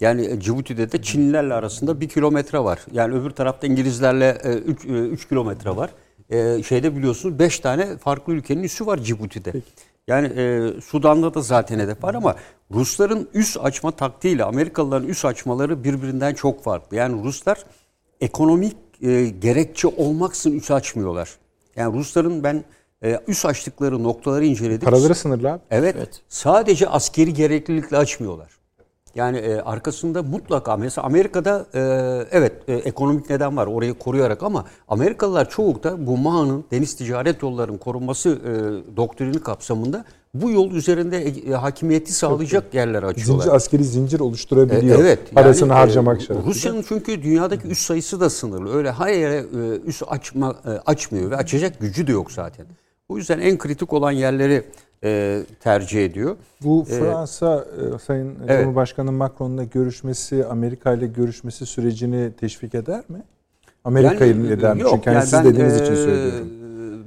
Yani e, Cibuti'de de Çinlilerle arasında bir kilometre var. Yani öbür tarafta İngilizlerle 3 kilometre var. E, şeyde biliyorsunuz 5 tane farklı ülkenin üssü var Cibuti'de. Yani e, Sudan'da da zaten hedef var ama Rusların üs açma taktiğiyle Amerikalıların üs açmaları birbirinden çok farklı. Yani Ruslar ekonomik e, gerekçe olmaksızın üs açmıyorlar. Yani Rusların ben e, üs açtıkları noktaları inceledim. paraları sınırlı abi. Evet, Sadece askeri gereklilikle açmıyorlar. Yani e, arkasında mutlaka mesela Amerika'da e, evet e, ekonomik neden var orayı koruyarak ama Amerikalılar çoğu da bu MAHA'nın deniz ticaret yollarının korunması e, doktrini kapsamında bu yol üzerinde e, hakimiyeti sağlayacak yerler açıyorlar. Zincir askeri zincir oluşturabiliyor. E, Evet. Parasını yani, harcamak e, şartıyla. Rusya'nın çünkü dünyadaki üs sayısı da sınırlı. Öyle her yere e, üs açma, e, açmıyor ve açacak gücü de yok zaten. O yüzden en kritik olan yerleri e, tercih ediyor. Bu Fransa e, Sayın evet. Cumhurbaşkanı Macron'la görüşmesi, Amerika ile görüşmesi sürecini teşvik eder mi? Amerika ile eder mi? yok, Çünkü hani yani siz ben, dediğiniz e, için söylüyorum.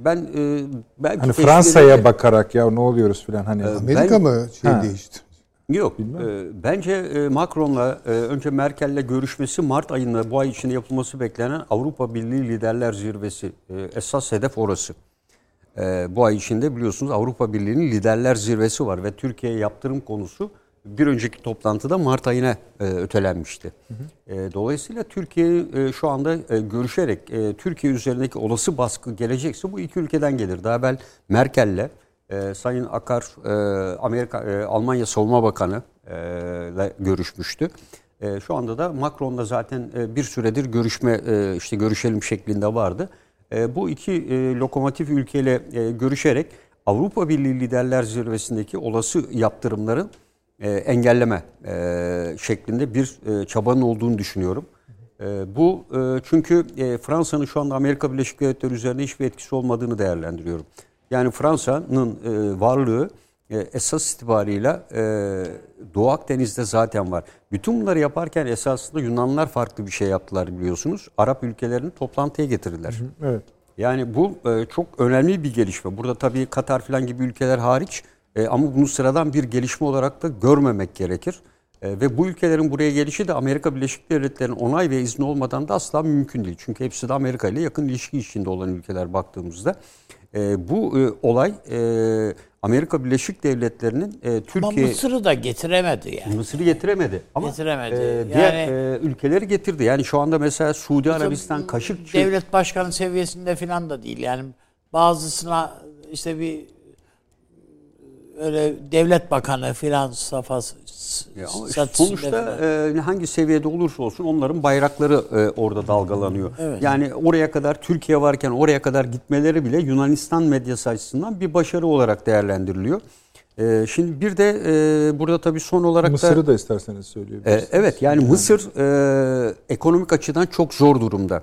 Ben e, belki Hani Fransa'ya ederim. bakarak ya ne oluyoruz filan hani. Amerika Ben- mı şey Ha. değişti? Yok. Bilmem. e, bence e, Macron'la e, önce Merkel'le görüşmesi Mart ayında bu ay içinde yapılması beklenen Avrupa Birliği Liderler Zirvesi. E, esas hedef orası. E, bu ay içinde biliyorsunuz Avrupa Birliği'nin Liderler Zirvesi var ve Türkiye'ye yaptırım konusu bir önceki toplantıda Mart ayına e, ötelenmişti. E, dolayısıyla Türkiye e, şu anda e, görüşerek Türkiye üzerindeki olası baskı gelecekse bu iki ülkeden gelir. Daha evvel Merkel'le Sayın Akar Amerika Almanya Savunma Bakanı ile görüşmüştü. Şu anda da Macron'la zaten bir süredir görüşme işte görüşelim şeklinde vardı. E, bu iki e, lokomotif ülkeyle e, görüşerek Avrupa Birliği Liderler Zirvesi'ndeki olası yaptırımların e, engelleme şeklinde bir çabanın olduğunu düşünüyorum. Bu çünkü Fransa'nın şu anda Amerika Birleşik Devletleri üzerinde hiçbir etkisi olmadığını değerlendiriyorum. Yani Fransa'nın varlığı esas itibarıyla e, Doğu Akdeniz'de zaten var. Bütün bunları yaparken esasında Yunanlılar farklı bir şey yaptılar biliyorsunuz. Arap ülkelerini toplantıya getirdiler. Evet. Yani bu e, çok önemli bir gelişme. Burada tabii Katar falan gibi ülkeler hariç e, ama bunu sıradan bir gelişme olarak da görmemek gerekir. E, ve bu ülkelerin buraya gelişi de Amerika Birleşik Devletleri'nin onay ve izni olmadan da asla mümkün değil. Çünkü hepsi de Amerika ile yakın ilişki içinde olan ülkeler baktığımızda. E, bu e, olay e, Amerika Birleşik Devletleri'nin e, Ama Türkiye... Mısır'ı da getiremedi yani. Mısır'ı getiremedi ama Getiremedi. e, diğer Yani- e, ülkeleri getirdi. Yani şu anda mesela Suudi Arabistan, Kaşıkçı... Devlet başkanı seviyesinde falan da değil. Yani bazısına işte bir öyle devlet bakanı filan safhası Ya sonuçta e, hangi seviyede olursa olsun onların bayrakları e, orada dalgalanıyor. Evet. Yani oraya kadar Türkiye varken oraya kadar gitmeleri bile Yunanistan medyası açısından bir başarı olarak değerlendiriliyor. E, şimdi bir de e, burada tabii son olarak da Mısır'ı da isterseniz e, söyleyebilirsiniz. evet yani Mısır e, ekonomik açıdan çok zor durumda.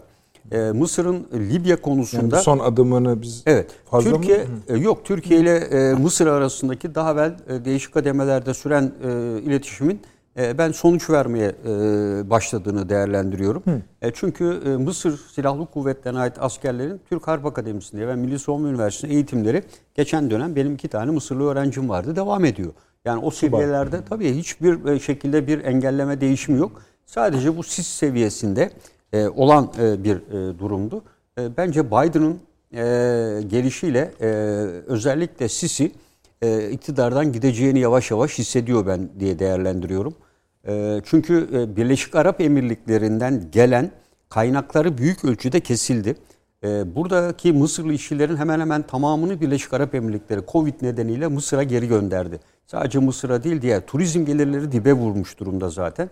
E, Mısır'ın Libya Yani konusunda bu son adımını biz Evet. Fazla mı? Türkiye e, yok Türkiye ile e, Mısır arasındaki daha evvel e, değişik kademelerde süren e, iletişimin e, ben sonuç vermeye e, başladığını değerlendiriyorum. E, çünkü e, Mısır Silahlı Kuvvetlerine ait askerlerin Türk Harp Akademisi'nde ve Milli Savunma Üniversitesi'nde eğitimleri geçen dönem benim iki tane Mısırlı öğrencim vardı devam ediyor. Yani o seviyelerde tabii hiçbir e, şekilde bir engelleme değişimi yok. Sadece bu sis seviyesinde e, olan e, bir e, durumdu. Bence Biden'ın gelişiyle özellikle Sisi e, iktidardan gideceğini yavaş yavaş hissediyor ben diye değerlendiriyorum. Çünkü Birleşik Arap Emirlikleri'nden gelen kaynakları büyük ölçüde kesildi. Buradaki Mısırlı işçilerin hemen hemen tamamını Birleşik Arap Emirlikleri Covid nedeniyle Mısır'a geri gönderdi. Sadece Mısır'a değil diğer turizm gelirleri dibe vurmuş durumda zaten.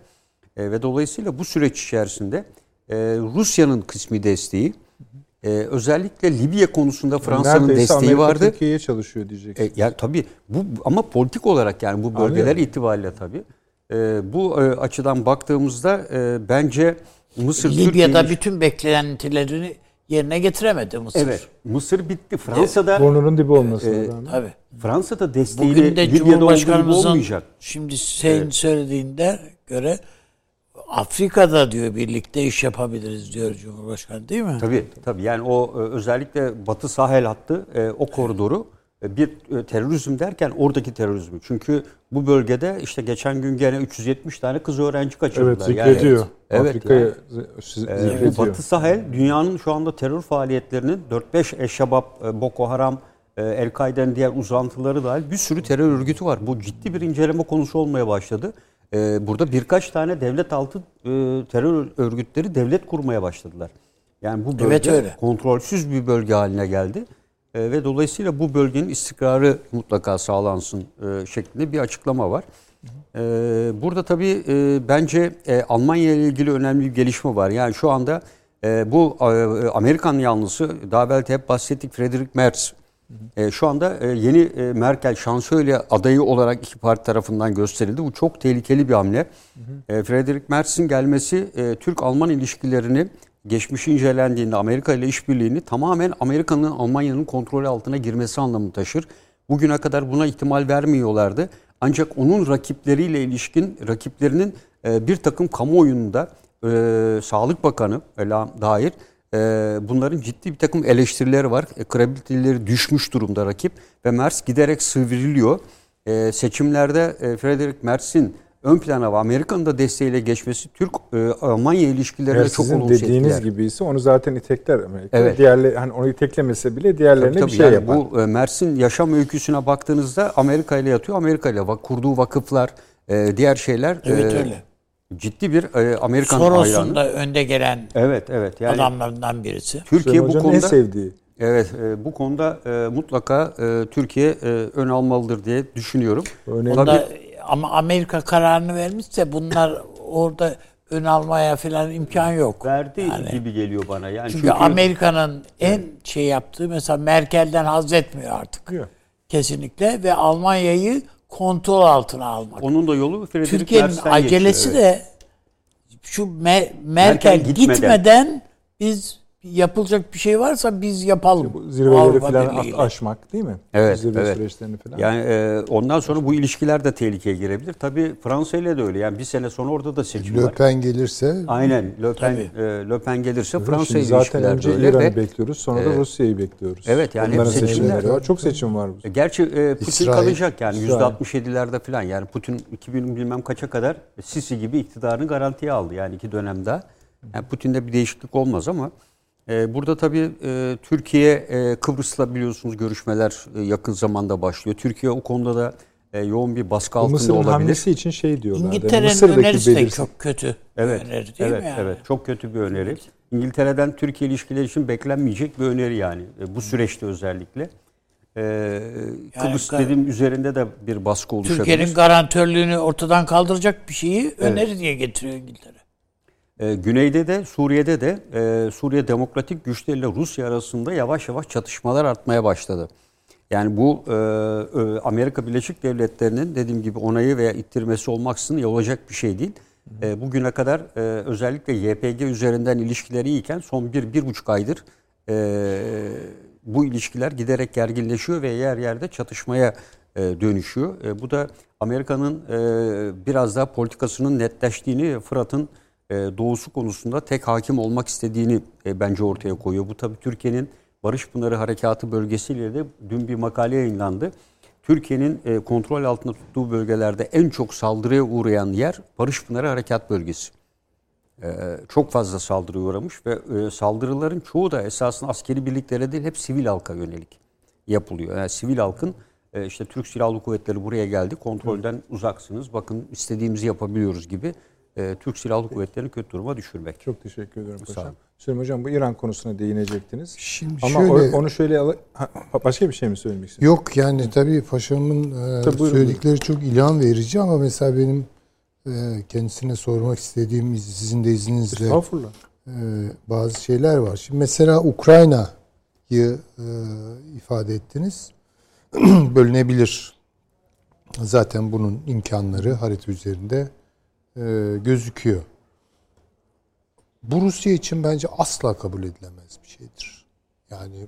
Ve dolayısıyla bu süreç içerisinde e, Rusya'nın kısmi desteği, e, özellikle Libya konusunda Fransa'nın Neredeyse desteği Amerika vardı. Türkiye'ye çalışıyor diyeceksin. E, yani tabii bu ama politik olarak yani bu bölgeler Anlıyorum. itibariyle tabii. E, bu e, açıdan baktığımızda e, bence Mısır Libya'da Türkiye'nin- bütün beklentilerini yerine getiremedi Mısır. Evet. Mısır bitti. Fransa'da Burnunun dibi olmasına e, rağmen. Tabii. Fransa'da desteğiyle Bugün de Libya'da Cumhurbaşkanımızın olmayacak. şimdi senin söylediğinde göre Afrika'da diyor birlikte iş yapabiliriz diyor Cumhurbaşkanı değil mi? Tabii tabii yani o e, özellikle Batı Sahel hattı e, o koridoru e, bir terörizm derken oradaki terörizmi. Çünkü bu bölgede işte geçen gün gene 370 tane kız öğrenci kaçırdılar. Evet Yani- zikrediyor. Evet, Afrika'yı yani. zikrediyor. Batı Sahel dünyanın şu anda terör faaliyetlerinin 4-5 Eşşabab, e, Boko Haram, El-Kaide'nin diğer uzantıları dahil bir sürü terör örgütü var. Bu ciddi bir inceleme konusu olmaya başladı. E, Burada birkaç tane devlet altı e, terör örgütleri devlet kurmaya başladılar. Yani bu bölge Evet, öyle. kontrolsüz bir bölge haline geldi. E, Ve dolayısıyla bu bölgenin istikrarı mutlaka sağlansın e, şeklinde bir açıklama var. Ee, burada tabii e, bence e, Almanya ile ilgili önemli bir gelişme var. Yani şu anda e, bu e, Amerikan yanlısı daha belki hep bahsettik Friedrich Merz. E, şu anda e, yeni e, Merkel şansölye adayı olarak iki parti tarafından gösterildi. Bu çok tehlikeli bir hamle. E, Friedrich Merz'in gelmesi e, Türk-Alman ilişkilerini geçmişi incelendiğinde Amerika ile işbirliğini tamamen Amerika'nın Almanya'nın kontrolü altına girmesi anlamını taşır. Bugüne kadar buna ihtimal vermiyorlardı. Ancak onun rakipleriyle ilişkin rakiplerinin e, bir takım kamuoyunda e, Sağlık Bakanı Ela dair e, bunların ciddi bir takım eleştirileri var. E, kredibiliteleri düşmüş durumda rakip ve Mers giderek sıvriliyor. e, seçimlerde e, Friedrich Merz'in ön plana ve Amerika'nın da desteğiyle geçmesi Türk-Almanya ilişkilerine Eğer çok sizin olumsuz dediğiniz etkiler. gibi ise onu zaten itekler Amerika. Evet. Diğerleri hani onu iteklemese bile diğerlerine Tabii, tabii. bir şey Yani yapar. Bu e, Mers'in yaşam öyküsüne baktığınızda Amerika ile yatıyor. Amerika ile bak- kurduğu vakıflar, e, diğer şeyler Evet e, öyle. Ciddi bir e, Amerikan Soros'un hayranı. da önde gelen Evet, evet. Yani adamlarından birisi. Türkiye Süleyman bu konuda en sevdiği. Evet, e, bu konuda e, mutlaka e, Türkiye e, ön almalıdır diye düşünüyorum. Önemli. Bunda, ama Amerika kararını vermişse bunlar orada ön almaya falan imkan yok. Verdi Yani- gibi geliyor bana. Yani Çünkü Amerika'nın en şey yaptığı mesela Merkel'den haz etmiyor artık. Yok. Kesinlikle ve Almanya'yı kontrol altına almak. onun da yolu Friedrich Türkiye'nin acelesi geçiyor, evet. de şu Me- Merkel, gitmeden. gitmeden. biz yapılacak bir şey varsa biz yapalım. Bu zirveleri falan Birliği'yle. aşmak değil mi? Evet, Zirve evet. süreçlerini falan. Yani e, ondan sonra bu ilişkiler de tehlikeye girebilir. Tabii Fransa ile de öyle. Yani bir sene sonra orada da seçim Le var. Pen gelirse Aynen. Le Pen, Tabii. e, Le Pen gelirse Şimdi Fransa zaten ilişkiler de önce öyle İran'ı ve bekliyoruz sonra da e, Rusya'yı bekliyoruz. evet, yani Onların seçimler- seçimleri var. Çok seçim var. bu. E, Gerçi e, Putin İsrail. kalacak yani İsrail. %67'lerde falan. Yani Putin 2000 bilmem kaça kadar Sisi gibi iktidarını garantiye aldı. Yani iki dönemde. Yani Putin'de bir değişiklik olmaz ama burada tabii e, Türkiye e, Kıbrıs'la biliyorsunuz görüşmeler e, yakın zamanda başlıyor. Türkiye o konuda da yoğun bir baskı altında Mısır'ın olabilir. hamlesi için şey diyorlar. İngiltere'nin Mısır'daki önerisi de belirsiz- çok kötü. Evet, bir öneri değil evet, mi yani? evet. Çok kötü bir öneri. İngiltere'den Türkiye ilişkileri için beklenmeyecek bir öneri yani. Bu süreçte özellikle. E, Kıbrıs gar- dediğim üzerinde de bir baskı oluşabilir. Türkiye'nin garantörlüğünü ortadan kaldıracak bir şeyi öneri diye getiriyor İngiltere. E, güneyde de Suriye'de de e, Suriye Demokratik Güçleri ile Rusya arasında yavaş yavaş çatışmalar artmaya başladı. Yani bu e, Amerika Birleşik Devletleri'nin dediğim gibi onayı veya ittirmesi olmaksızın olacak bir şey değil. Bugüne kadar özellikle YPG üzerinden ilişkileri iyiken son bir, bir buçuk aydır bu ilişkiler giderek gerginleşiyor ve yer yerde çatışmaya dönüşüyor. Bu da Amerika'nın biraz daha politikasının netleştiğini, Fırat'ın doğusu konusunda tek hakim olmak istediğini e, bence ortaya koyuyor. Bu tabii Türkiye'nin Barış Pınarı Harekatı bölgesiyle de dün bir makale yayınlandı. Türkiye'nin e, kontrol altında tuttuğu bölgelerde en çok saldırıya uğrayan yer Barış Pınarı Harekat Bölgesi. E, çok fazla saldırıya uğramış ve e, saldırıların çoğu da esasında askeri birliklere değil hep sivil halka yönelik yapılıyor. Yani sivil halkın e, işte Türk Silahlı Kuvvetleri buraya geldi kontrolden uzaksınız bakın istediğimizi yapabiliyoruz gibi e, Türk Silahlı Kuvvetleri'ni kötü duruma düşürmek. Çok teşekkür ederim Sağ paşam. Süleyman Hocam bu İran konusuna değinecektiniz. Şimdi Ama şöyle o- onu şöyle ala- ha, başka bir şey mi söylemek istiyorsunuz? yok yani tabii paşamın e, Tabii, buyurun, söyledikleri çok ilham verici ama mesela benim e, kendisine sormak istediğim sizin de izninizle Estağfurullah. e, bazı şeyler var. Şimdi mesela Ukrayna'yı e, ifade ettiniz. Bölünebilir. Zaten bunun imkanları harita üzerinde e, gözüküyor. Bu Rusya için bence asla kabul edilemez bir şeydir. Yani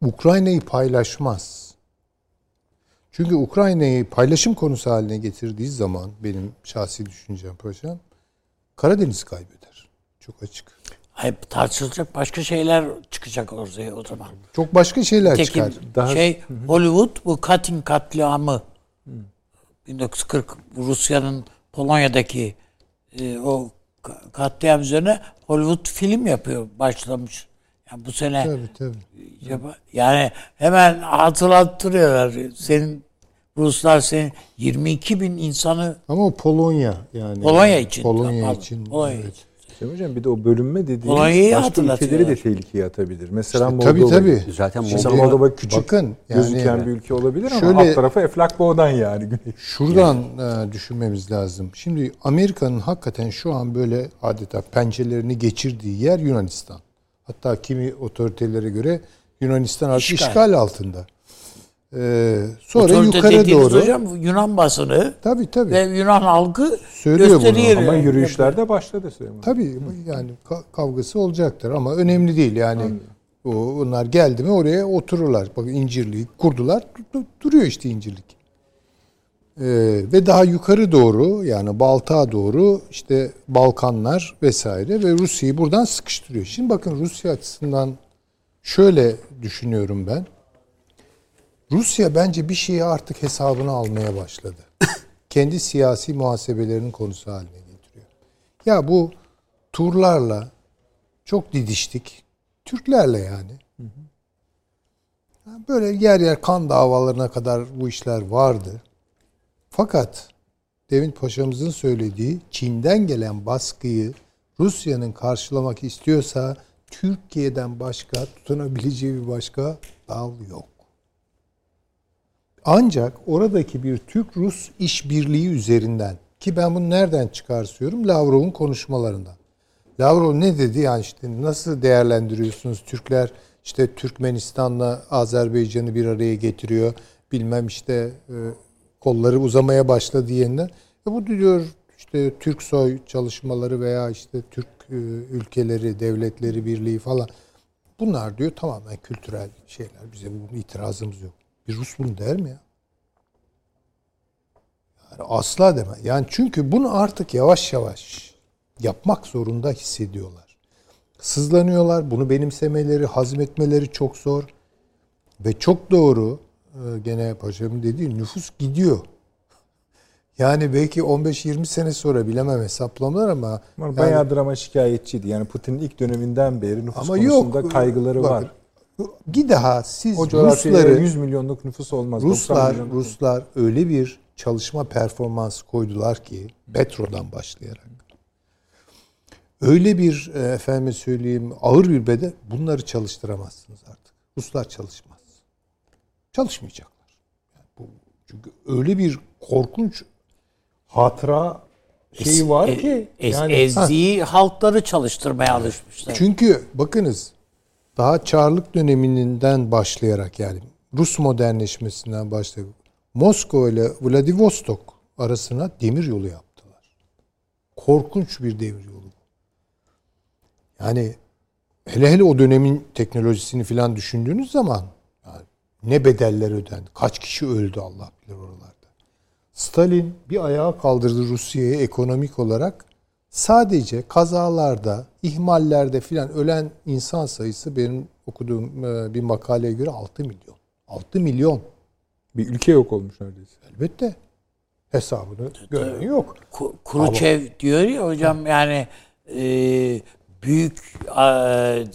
Ukrayna'yı paylaşmaz. Çünkü Ukrayna'yı paylaşım konusu haline getirdiği zaman benim şahsi düşüncem paşam Karadeniz kaybeder. Çok açık. Hayır, tartışılacak başka şeyler çıkacak ortaya o zaman. Çok başka şeyler Tekin çıkar. Daha- şey Hollywood bu Katyn katliamı 1940 bu Rusya'nın Polonya'daki e, o ka- katliam üzerine Hollywood film yapıyor başlamış. Yani bu sene Tabii tabii. yapa- yani hemen hatırlattırıyorlar. Senin Ruslar senin 22 bin insanı Ama Polonya yani. Polonya için. Polonya Pardon, için. Polonya evet. için. Süleyman Hocam bir de o bölünme dediğiniz Polonya'yı başka ülkeleri de tehlikeye atabilir. Mesela İşte Moldova. tabii, tabii. Zaten Moldova Moldova küçük Bakın, yani gözüken bir ülke olabilir ama Şöyle- alt tarafı Eflak Boğdan yani. Şuradan e, düşünmemiz lazım. Şimdi Amerika'nın hakikaten şu an böyle adeta pençelerini geçirdiği yer Yunanistan. Hatta kimi otoritelere göre Yunanistan artık İşgal. işgal, altında. Ee, sonra Otorite yukarı doğru. hocam Yunan basını Tabii tabii. ve Yunan halkı Söylüyor bunu. gösteriyor. Ama yürüyüşler de başladı Süleyman. Tabii yani ka- kavgası olacaktır ama önemli değil yani. O, onlar geldi mi oraya otururlar. Bakın İncirliği kurdular. du- du- duruyor işte İncirlik. Ee, ve daha yukarı doğru yani Baltık'a doğru işte Balkanlar vesaire ve Rusya'yı buradan sıkıştırıyor. Şimdi bakın Rusya açısından şöyle düşünüyorum ben. Rusya bence bir şeyi artık hesabına almaya başladı. Kendi siyasi muhasebelerinin konusu haline getiriyor. Ya bu turlarla çok didiştik. Türklerle yani. Böyle yer yer kan davalarına kadar bu işler vardı. Fakat Demin Paşa'mızın söylediği Çin'den gelen baskıyı Rusya'nın karşılamak istiyorsa Türkiye'den başka tutunabileceği bir başka dal yok. Ancak oradaki bir Türk-Rus işbirliği üzerinden ki ben bunu nereden çıkarsıyorum? Lavrov'un konuşmalarından. Lavrov ne dedi? Yani işte nasıl değerlendiriyorsunuz? Türkler işte Türkmenistan'la Azerbaycan'ı bir araya getiriyor. Bilmem işte e, kolları uzamaya başladı yeniden. E bu diyor işte Türk soy çalışmaları veya işte Türk e, ülkeleri, devletleri birliği falan. Bunlar diyor tamamen kültürel şeyler. Bize bu itirazımız yok. Bir Rus bunu der mi ya? Yani asla deme. Yani çünkü bunu artık yavaş yavaş yapmak zorunda hissediyorlar. Sızlanıyorlar. Bunu benimsemeleri, hazmetmeleri çok zor. Ve çok doğru e, gene paşamın dediği nüfus gidiyor. Yani belki 15-20 sene sonra bilemem hesaplamalar ama Ama yani, bayağıdır ama şikayetçiydi. Yani Putin'in ilk döneminden beri nüfus ama konusunda yok kaygıları bak, var. Bir daha siz O Rusları 100 milyonluk nüfus olmaz. 90 Ruslar milyonluk. Ruslar öyle bir çalışma performansı koydular ki Petro'dan başlayarak. Öyle bir e, efendime söyleyeyim ağır bir bedel bunları çalıştıramazsınız artık. Ruslar çalışmaz. Çalışmayacaklar. Yani bu, çünkü öyle bir korkunç hatıra şeyi var E- ki ez- yani ezdiği halkları çalıştırmaya alışmışlar. çünkü bakınız daha Çarlık döneminden başlayarak yani Rus modernleşmesinden başlayarak Moskova ile Vladivostok arasına demir yolu yaptılar. Korkunç bir demir yolu. Yani hele hele o dönemin teknolojisini falan düşündüğünüz zaman yani ne bedeller ödendi. Kaç kişi öldü Allah bilir oralarda. Stalin bir ayağa kaldırdı Rusya'yı ekonomik olarak. Sadece kazalarda, ihmallerde filan ölen insan sayısı benim okuduğum e, bir makaleye göre 6 milyon. 6 milyon. Bir ülke yok olmuş neredeyse. Elbette. Hesabını gören yok. Ku- Khrushchev diyor ya hocam yani e, büyük e,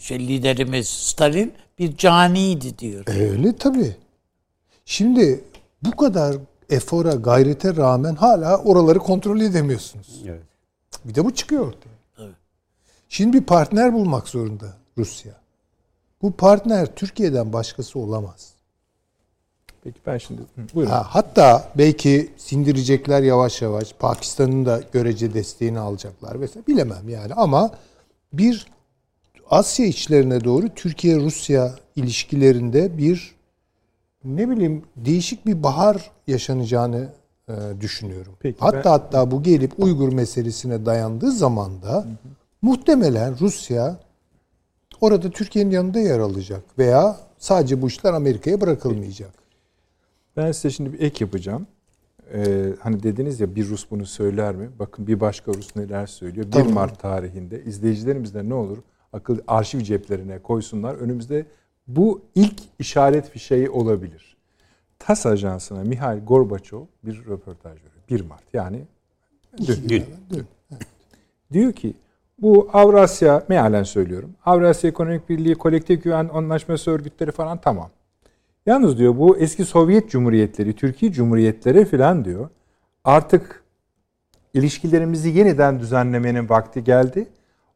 şey liderimiz Stalin bir caniydi diyor. Öyle tabii. Şimdi bu kadar efora, gayrete rağmen hala oraları kontrol edemiyorsunuz. Evet. Bir de bu çıkıyor ortaya. Evet. Şimdi bir partner bulmak zorunda Rusya. Bu partner Türkiye'den başkası olamaz. Peki ben şimdi buyurun. Ha, hatta belki sindirecekler yavaş yavaş. Pakistan'ın da görece desteğini alacaklar vesaire. Bilemem yani ama bir Asya içlerine doğru Türkiye-Rusya ilişkilerinde bir ne bileyim değişik bir bahar yaşanacağını düşünüyorum. Peki, hatta ben- hatta bu gelip Uygur meselesine dayandığı zaman da muhtemelen Rusya orada Türkiye'nin yanında yer alacak veya sadece bu işler Amerika'ya bırakılmayacak. Ben size şimdi bir ek yapacağım. Ee, hani dediniz ya bir Rus bunu söyler mi? Bakın bir başka Rus neler söylüyor. 1 Tamam. Mart tarihinde izleyicilerimiz de ne olur akıl arşiv ceplerine koysunlar. Önümüzde bu ilk işaret fişeği olabilir. TAS ajansına Mihail Gorbaçov bir röportaj veriyor. 1 Mart yani dün. Dün. Dün. Diyor ki bu Avrasya mealen söylüyorum. Avrasya Ekonomik Birliği, Kolektif Güven Anlaşması örgütleri falan tamam. Yalnız diyor bu eski Sovyet Cumhuriyetleri, Türkiye Cumhuriyetleri filan diyor. Artık ilişkilerimizi yeniden düzenlemenin vakti geldi.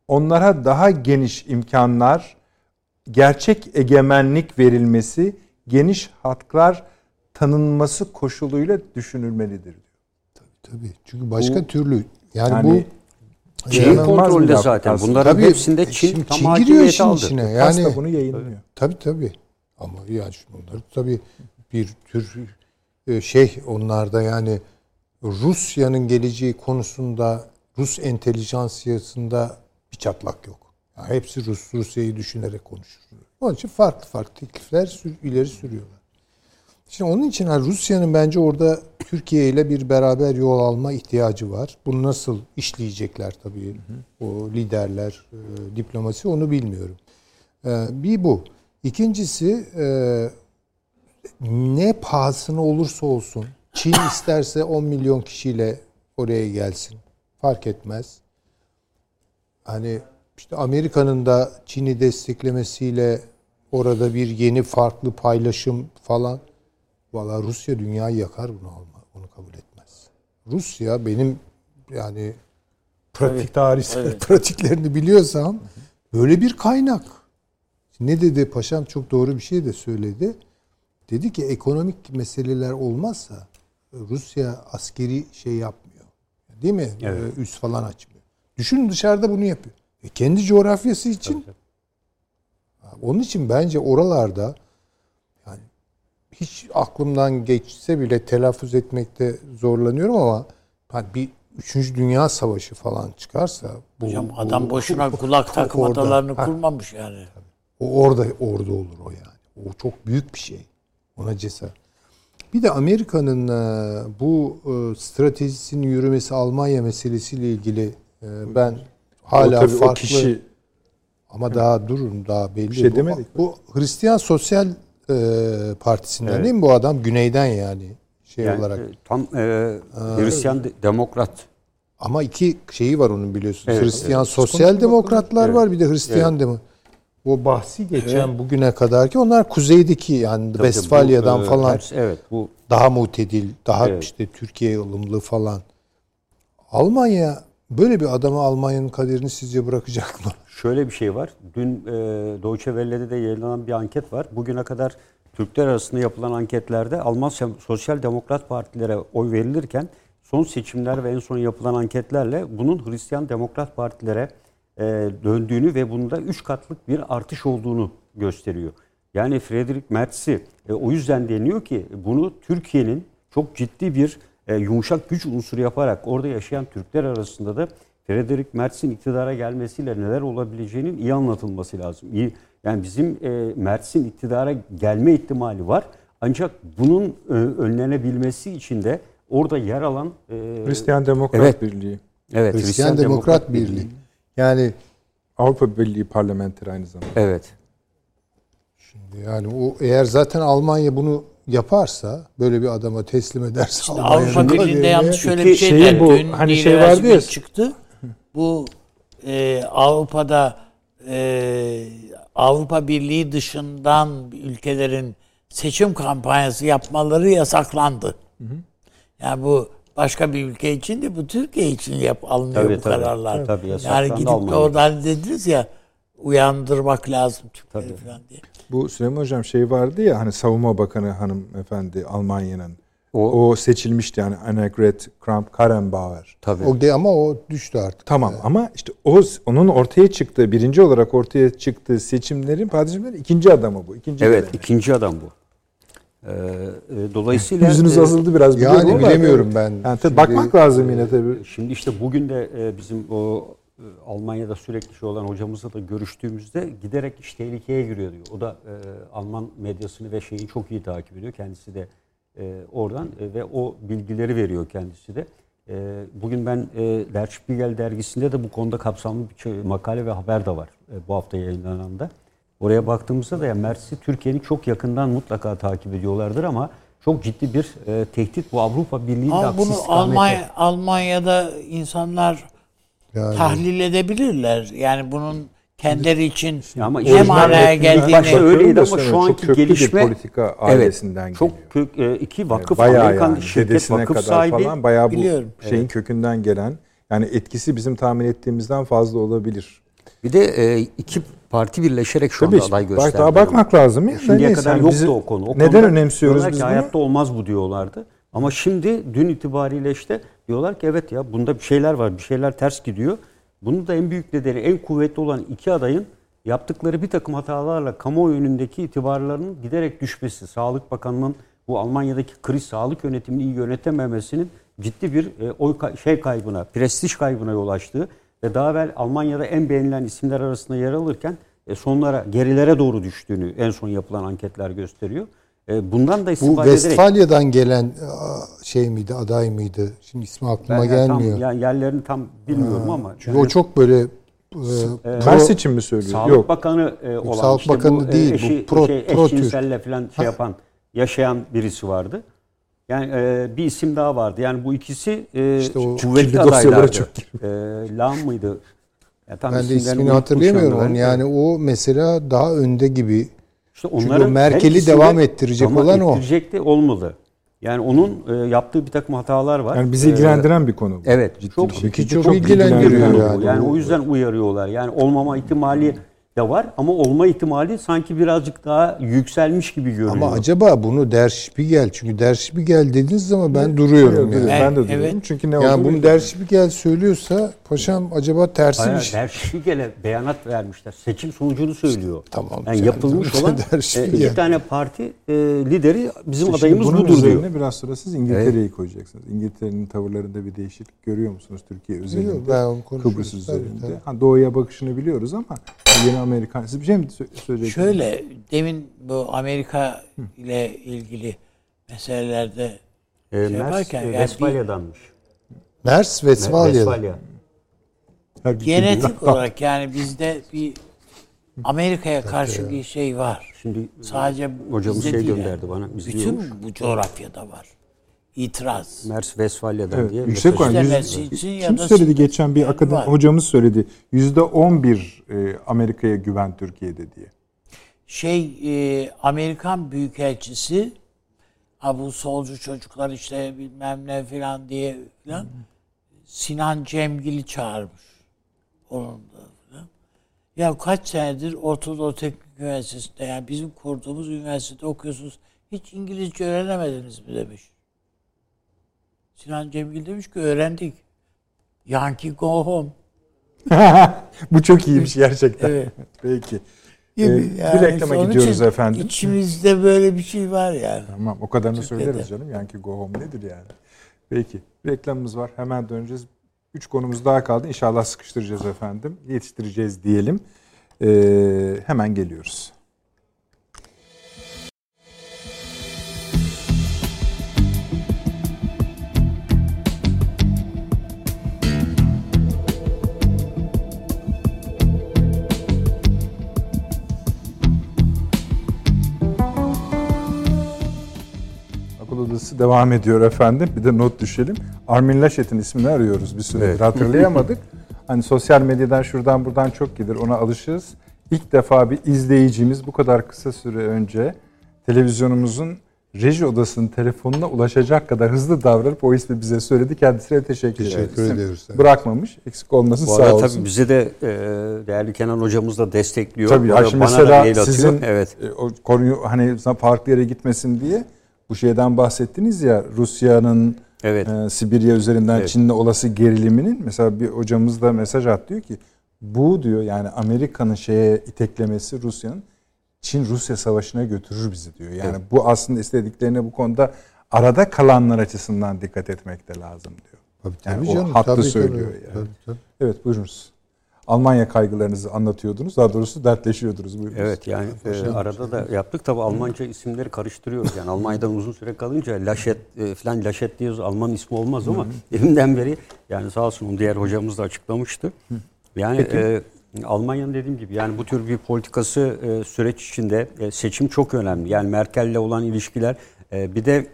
Onlara daha geniş imkanlar, gerçek egemenlik verilmesi, geniş haklar tanınması koşuluyla düşünülmelidir diyor. Tabii. Çünkü başka Bu- türlü yani, Yani bu Çin kontrolde zaten. Bunların Tabii, hepsinde Çin, şimdi tam Çin giriyor işin aldı. içine. Yani bunu yayınlıyor. tabii tabii. Ama yani bunlar tabii bir tür e, şey onlarda yani Rusya'nın geleceği konusunda Rus entelijansiyasında bir çatlak yok. Yani hepsi Rus Rusya'yı düşünerek konuşur. Onun için farklı farklı teklifler sür- ileri sürüyorlar. Şimdi onun için Rusya'nın bence orada Türkiye ile bir beraber yol alma ihtiyacı var. Bunu nasıl işleyecekler tabii o liderler, e, diplomasi onu bilmiyorum. E, bir bu. İkincisi e, ne pahasına olursa olsun Çin isterse 10 milyon kişiyle oraya gelsin. Fark etmez. Hani işte Amerika'nın da Çin'i desteklemesiyle orada bir yeni farklı paylaşım falan. Valla Rusya dünyayı yakar bunu alma, onu kabul etmez. Rusya benim yani pratik tarihsel pratiklerini biliyorsam böyle bir kaynak. Ne dedi paşam çok doğru bir şey de söyledi. Dedi ki ekonomik meseleler olmazsa Rusya askeri şey yapmıyor. Değil mi? Evet. Ee, Üs falan açmıyor. Düşünün dışarıda bunu yapıyor. E kendi coğrafyası için. Onun için bence oralarda hiç aklımdan geçse bile telaffuz etmekte zorlanıyorum ama hani bir Üçüncü Dünya Savaşı falan çıkarsa bu, Hocam bu- adam boşuna kulak çok takım orada. adalarını Ha. kurmamış yani. O orada orada olur o yani. O çok büyük bir şey. Ona cesaret. Bir de Amerika'nın e, bu e, stratejisinin yürümesi Almanya meselesiyle ilgili e, ben hala o, tabii farklı o kişi ama daha durun daha belli. Bir şey bu, demedik. bu Hristiyan Sosyal e, Partisi'nden Evet. değil mi bu adam? Güneyden yani şey Yani, olarak. e, tam e, Hristiyan de- demokrat. Ama iki şeyi var onun biliyorsunuz. Evet, Hristiyan evet. Sosyal Demokratlar bakalım. var bir de Hristiyan Demo. O bahsi geçen bugüne kadar ki onlar kuzeydeki yani Tabii Westfalya'dan bu, e, falan ters- evet bu daha mutedil, daha Evet. işte Türkiye ılımlı falan. Almanya böyle bir adama Almanya'nın kaderini sizce bırakacak mı? Şöyle bir şey var. Dün e, Deutsche Welle'de de yayınlanan bir anket var. Bugüne kadar Türkler arasında yapılan anketlerde Alman Sosyal Demokrat Partilere oy verilirken son seçimler ve en son yapılan anketlerle bunun Hristiyan Demokrat Partilere e, döndüğünü ve bunda 3 katlık bir artış olduğunu gösteriyor. Yani Friedrich Merz'i e, o yüzden deniyor ki bunu Türkiye'nin çok ciddi bir e, yumuşak güç unsuru yaparak orada yaşayan Türkler arasında da Friedrich Merz'in iktidara gelmesiyle neler olabileceğinin iyi anlatılması lazım. İyi, yani bizim e, Merz'in iktidara gelme ihtimali var. Ancak bunun e, önlenebilmesi için de orada yer alan e, Hristiyan Demokrat Evet. Birliği, evet, Hristiyan, Demokrat, Birliği. Yani Avrupa Birliği parlamenteri aynı zamanda. Evet. yani o eğer zaten Almanya bunu yaparsa böyle bir adama teslim ederse Almanya'nın Avrupa Birliği'nde yalnız şöyle bir şey der. bu, Dün hani şey vardı ya- çıktı. Bu e, Avrupa'da e, Avrupa Birliği dışından ülkelerin seçim kampanyası yapmaları yasaklandı. Yani bu başka bir ülke için de bu Türkiye için yap alınıyor Tabii, bu tabii. kararlar. Tabii, yasaklandı yani gidip de oradan dediniz ya uyandırmak lazım Türkleri Tabii. falan diye. Bu Süleyman Hocam şey vardı ya hani Savunma Bakanı hanımefendi Almanya'nın. O, O seçilmişti yani Annegret Kramp-Karrenbauer. tabii. O de ama o düştü artık. Tamam ama işte o onun ortaya çıktığı birinci olarak ortaya çıktığı seçimlerin padişahların ikinci adamı bu. ikinci evet, kademe. ikinci adam bu. Ee, e, dolayısıyla Yüzünüz e, asıldı biraz. biliyorum Yani ama- bilemiyorum ben. Yani tabii Şimdi- bakmak lazım yine tabii. Şimdi işte bugün de e, bizim o e, Almanya'da sürekli şey olan hocamızla da görüştüğümüzde giderek iş tehlikeye giriyor diyor. O da e, Alman medyasını ve şeyi çok iyi takip ediyor. Kendisi de e, oradan e, ve o bilgileri veriyor kendisi de. E, bugün ben e, Der Spiegel dergisinde de bu konuda kapsamlı bir makale ve haber de var e, bu hafta yayınlanan da. Oraya baktığımızda da ya Mersi Türkiye'nin çok yakından mutlaka takip ediyorlardır ama çok ciddi bir e, tehdit bu Avrupa Birliği'nin Ama bunu. Almanya, Almanya'da insanlar Yani- tahlil edebilirler. Yani bunun kendileri için Ya ama manaya metninden geldiğini başka öyleydi ama Çok şu anki bir gelişme politika ailesinden çok geliyor. kök, e, iki vakıf Amerikan yani şirket vakıf kadar sahibi falan bayağı bu Biliyorum. şeyin kökünden gelen yani etkisi bizim tahmin ettiğimizden fazla olabilir. bir de e, iki parti birleşerek şu Tabii anda aday bak, gösterdi. daha bakmak lazım ya. Şimdiye Neyse, kadar yani yoktu bizi o konu. O neden önemsiyoruz biz bunu? hayatta olmaz bu diyorlardı. Ama şimdi dün itibariyle işte diyorlar ki evet ya bunda bir şeyler var, bir şeyler ters gidiyor. Bunun da en büyük nedeni en kuvvetli olan iki adayın yaptıkları bir takım hatalarla kamuoyu önündeki itibarlarının giderek düşmesi. Sağlık Bakanı'nın bu Almanya'daki kriz sağlık yönetimini iyi yönetememesinin ciddi bir e, oy kay- şey kaybına, prestij kaybına yol açtığı ve daha evvel Almanya'da en beğenilen isimler arasında yer alırken e, sonlara, gerilere doğru düştüğünü en son yapılan anketler gösteriyor. E, bundan da Bu istifade ederek gelen aa, şey miydi, aday mıydı? Şimdi ismi aklıma ben yani tam, gelmiyor. yani yerlerini tam bilmiyorum ama Çünkü o çok böyle e, Mers için mi söylüyor? Sağlık Yok. Bakanı e, olan Sağlık işte Bakanı bu, e, değil, bu eşi, pro- şey, pro tür. eşcinselle falan şey yapan yaşayan birisi vardı. Yani e, bir isim daha vardı. Yani bu ikisi e, İşte o kuvvetli adaylardı. çok E, Lam mıydı? Ya tam Ben de ismini hatırlayamıyorum. Hani yani o mesela daha önde gibi. İşte Çünkü onların o Merkel'i devam ettirecek ama olan o. ettirecek de olmadı. Yani onun e, yaptığı bir takım hatalar var. Yani bizi ilgilendiren bir konu bu. Evet. Ciddi çok bir Ki çok çok ilgilendiriyor yani. yani. O yüzden uyarıyorlar. Yani olmama ihtimali de var ama olma ihtimali sanki birazcık daha yükselmiş gibi görünüyor. Ama acaba bunu Der Spiegel çünkü Der Spiegel dediğiniz zaman ben duruyorum Evet, yani. Ben, Ben- de duruyorum. evet. Çünkü ne Yani bunu Der Spiegel söylüyorsa paşam acaba tersi Hayır, bir şey. Der Spiegel'e beyanat vermişler. Seçim sonucunu söylüyor. Tamam. Yani yapılmış tamam. olan Der e, Spiegel. iki tane parti e, lideri bizim Şimdi adayımız bunun budur üzerine diyor. biraz sonra siz İngiltere'yi koyacaksınız. İngiltere'nin tavırlarında bir değişiklik görüyor musunuz Türkiye özelinde? Yok, ben. Kıbrıs Tabii, üzerinde. tabii. Ha, doğuya bakışını biliyoruz ama yeni Amerikan... Siz bir şey mi sö- söyleyeceksiniz? Şöyle demin bu Amerika ile ilgili meselelerde E, şey Mers yaparken e, Westfalya'danmış. Mers Westfalya'da. Westfalya. Her bir genetik şey olarak yani bizde bir Amerika'ya karşı bir şey var. Şimdi Sadece hocamız bizde şey gönderdi yani. bana. Bütün bu coğrafyada var. İtiraz. Mers Westfalya'dan Evet, diye. yüksek oran. Yüz- için ya Kim da söyledi geçen bir yani akademi var. hocamız söyledi. Yüzde on bir e, Amerika'ya güven Türkiye'de diye. Şey e, Amerikan Büyükelçisi ha bu solcu çocuklar işte bilmem ne filan diye filan Sinan Cemgil'i çağırmış. Onun da. Ya kaç senedir Ortadoğu Teknik Üniversitesi'nde yani bizim kurduğumuz üniversitede okuyorsunuz. Hiç İngilizce öğrenemediniz mi demiş. Sinan Cemgil demiş ki öğrendik. Yankee go home. Bu çok iyiymiş gerçekten. Evet. Peki. Gibi. Ee, Yani bir reklama gidiyoruz efendim. İçimizde böyle bir şey var yani. Tamam o kadarını Türkiye'de. söyleriz canım. Yankee Go Home nedir yani? Peki. Reklamımız var. Hemen döneceğiz. Üç konumuz daha kaldı. İnşallah sıkıştıracağız efendim. Yetiştireceğiz diyelim. Ee, hemen geliyoruz. Odası devam ediyor efendim. Bir de not düşelim. Armin Laschet'in ismini arıyoruz bir süredir. Evet. Hatırlayamadık. hani sosyal medyadan şuradan buradan çok gelir. Ona alışırız. İlk defa bir izleyicimiz bu kadar kısa süre önce televizyonumuzun reji odasının telefonuna ulaşacak kadar hızlı davranıp o ismi bize söyledi. Kendisine teşekkür, Teşekkür ederiz. ediyoruz, evet. Bırakmamış. Eksik olmasın Bu sağ olsun. tabii bizi de e, değerli Kenan hocamız da destekliyor. Tabii ya şimdi bana da mesela mail atıyor. sizin evet. e, o konuyu hani farklı yere gitmesin diye bu şeyden bahsettiniz ya Rusya'nın Evet. e, Sibirya üzerinden Evet. Çin'le olası geriliminin mesela bir hocamız da mesaj at diyor ki bu diyor yani Amerika'nın şeye iteklemesi Rusya'nın Çin Rusya savaşına götürür bizi diyor. Yani bu aslında istediklerine bu konuda arada kalanlar açısından dikkat etmek de lazım diyor. Tabii, Yani tabii o canım, hattı tabii, söylüyor tabii, yani. tabii, tabii. Evet buyurunuz. Almanya kaygılarınızı anlatıyordunuz. Daha doğrusu dertleşiyordunuz. Buyurunuz. Evet yani e, arada da yaptık tabi Almanca isimleri karıştırıyoruz. Yani Almanya'dan uzun süre kalınca Laşet e, falan Laşet diyoruz Alman ismi olmaz ama evinden beri yani sağ olsun onu diğer hocamız da açıklamıştı. Yani e, Almanya'nın dediğim gibi yani bu tür bir politikası e, süreç içinde e, seçim çok önemli. Yani Merkel'le olan ilişkiler e, bir de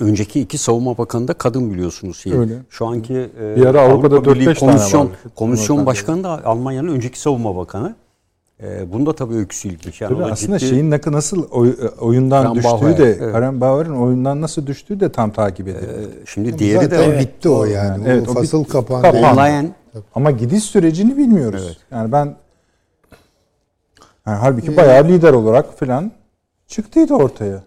önceki iki savunma bakanı da kadın biliyorsunuz. Yani. Öyle. Şu anki e, Bir ara Avrupa'da Avrupa Birliği 4-5 tane komisyon, vardı. komisyon başkanı da Almanya'nın önceki savunma bakanı. E, bunda tabii öyküsü ilginç. Yani Tabii aslında ciddi- şeyin nasıl oy- oyundan Karen düştüğü Bauer, de evet. Karen Bauer'ın oyundan nasıl düştüğü de tam takip edildi. E, şimdi diğeri Zaten de bitti o yani. Evet, o o fasıl bitti. kapandı. Kapandı. Ama gidiş sürecini bilmiyoruz. Evet. Yani ben yani halbuki bayağı lider olarak falan çıktıydı ortaya.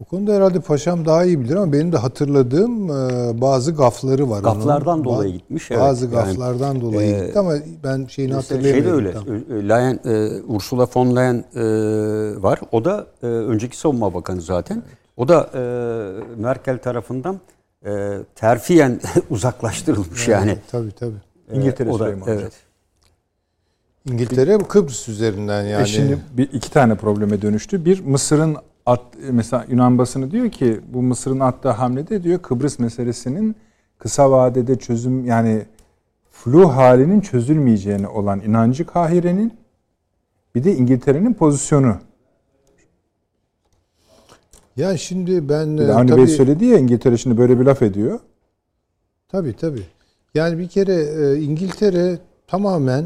Bu konuda herhalde paşam daha iyi bilir ama benim de hatırladığım e, bazı gafları var. Gaflardan onun. dolayı gitmiş, evet. Bazı Yani, gaflardan dolayı e, gitti ama ben şeyini Mesela şey de hatırlayamıyorum. öyle. tam. E, Leyen, e, Ursula von Leyen e, var. O da e, önceki savunma bakanı zaten. O da e, Merkel tarafından e, terfiyen uzaklaştırılmış yani. Tabii tabii. E, İngiltere o da, Süleyman evet. İngiltere Kıbrıs üzerinden yani. E şimdi bir, iki tane probleme dönüştü. Bir Mısır'ın at, mesela Yunan basını diyor ki bu Mısır'ın attığı hamlede diyor Kıbrıs meselesinin kısa vadede çözüm yani flu halinin çözülmeyeceğine olan inancı Kahire'nin bir de İngiltere'nin pozisyonu. Ya şimdi ben Bir e, de Avni tabii, Bey söyledi ya İngiltere şimdi böyle bir laf ediyor. tabii tabii. Yani bir kere e, İngiltere tamamen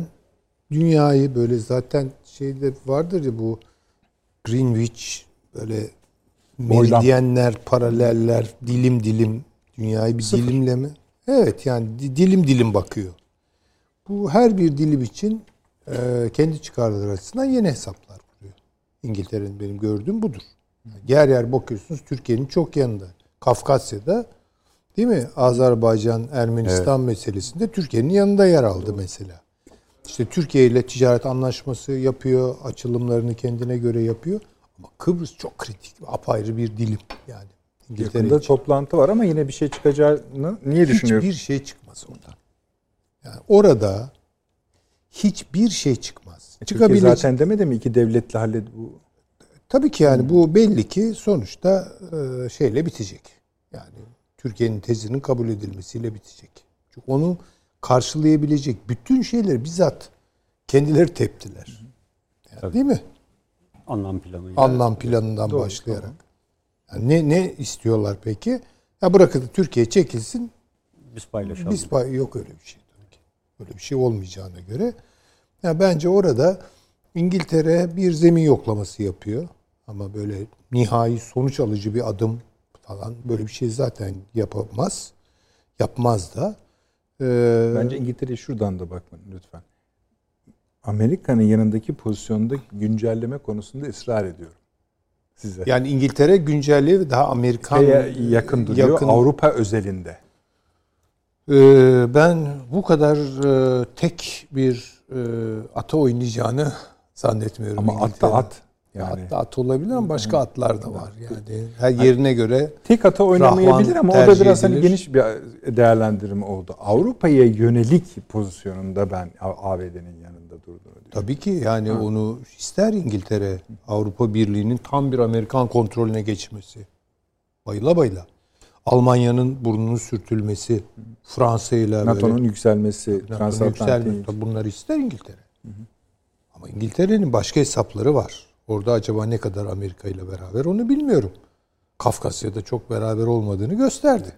dünyayı böyle zaten şeyde vardır ya bu Greenwich böyle meridyenler, paraleller, dilim dilim dünyayı bir Sıfır. dilimleme. Evet yani di- dilim dilim bakıyor. Bu her bir dilim için e, kendi çıkarları açısından yeni hesaplar kuruyor. İngiltere'nin benim gördüğüm budur. Yer yer bakıyorsunuz Türkiye'nin çok yanında. Kafkasya'da değil mi? Azerbaycan, Ermenistan meselesinde Türkiye'nin yanında yer aldı mesela. İşte Türkiye ile ticaret anlaşması yapıyor, açılımlarını kendine göre yapıyor. Ama Kıbrıs çok kritik, apayrı bir dilim yani. İngiltere Yakında için. toplantı var ama yine bir şey çıkacağını niye düşünüyorum? Hiçbir şey çıkmaz oradan. Yani orada hiçbir şey çıkmaz. Türkiye Çıkabilecek. zaten demedi mi iki devletli hallet bu Tabii ki yani bu belli ki sonuçta e, şeyle bitecek. Yani Türkiye'nin tezinin kabul edilmesiyle bitecek. Çünkü onu karşılayabilecek bütün şeyleri bizzat kendileri teptiler. Yani değil mi? Anlam planı. Anlam planından Doğru, başlayarak. Yani ne ne istiyorlar peki? Ya bırakın Türkiye çekilsin. Biz paylaşalım. Biz pay- yok öyle bir şey tabii ki. Öyle bir şey olmayacağına göre. Ya bence orada İngiltere bir zemin yoklaması yapıyor. Ama böyle nihai sonuç alıcı bir adım falan böyle bir şey zaten yapamaz. Yapmaz da. Ee, Bence İngiltere'ye şuradan da bakın lütfen. Amerika'nın yanındaki pozisyonda güncelleme konusunda ısrar ediyorum size. yani İngiltere güncelliği daha Amerikan Şeye yakın duruyor yakın- Avrupa özelinde. Ee, ben bu kadar e, tek bir e, ata oynayacağını zannetmiyorum. Ama at da at. Ya Yani At da at olabilir ama başka atlar da var. Yani her yerine göre tek ata oynamayabilir ama o da biraz hani geniş bir değerlendirme oldu. Avrupa'ya yönelik pozisyonunda ben ABD'nin yanında durduğunu düşünüyorum. tabii ki yani onu ister İngiltere Avrupa Birliği'nin tam bir Amerikan kontrolüne geçmesi. Bayıla bayıla. Almanya'nın burnunun sürtülmesi, Fransa ile NATO'nun yükselmesi, NATO'nun yükselmesi. Bunları ister İngiltere. Ama İngiltere'nin başka hesapları var. Orada acaba ne kadar Amerika ile beraber onu bilmiyorum. Kafkasya'da çok beraber olmadığını gösterdi.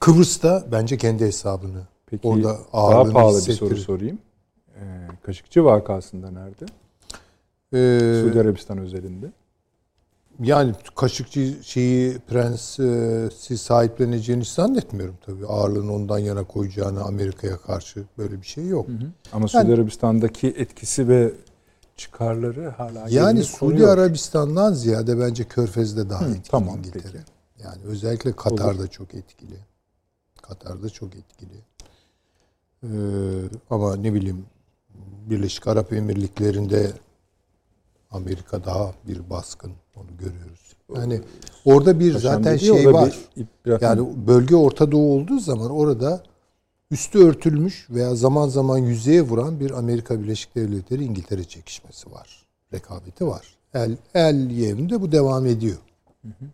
Kıbrıs'ta bence kendi hesabını Peki orada daha ağırlığını pahalı bir hissettirir. soru sorayım. Ee, Kaşıkçı vakasında nerede? Ee, Suudi Arabistan özelinde. yani Kaşıkçı şeyi prensi sahipleneceğini zannetmiyorum tabii. Ağırlığını ondan yana koyacağını Amerika'ya karşı böyle bir şey yok. Ama Suudi Arabistan'daki etkisi ve çıkarları hala Yani Suudi. Arabistan'dan ziyade bence Körfez'de daha etkili tamam, İngiltere. peki. Yani özellikle Katar'da çok etkili. Katar'da çok etkili. Ee, ama ne bileyim Birleşik Arap Emirlikleri'nde Amerika daha bir baskın onu görüyoruz. Yani orada bir Paşam zaten şey bir var. biraz- Yani bölge Orta Doğu olduğu zaman orada üstü örtülmüş veya zaman zaman yüzeye vuran bir Amerika Birleşik Devletleri İngiltere çekişmesi var. Rekabeti var. El, el yerinde bu devam ediyor.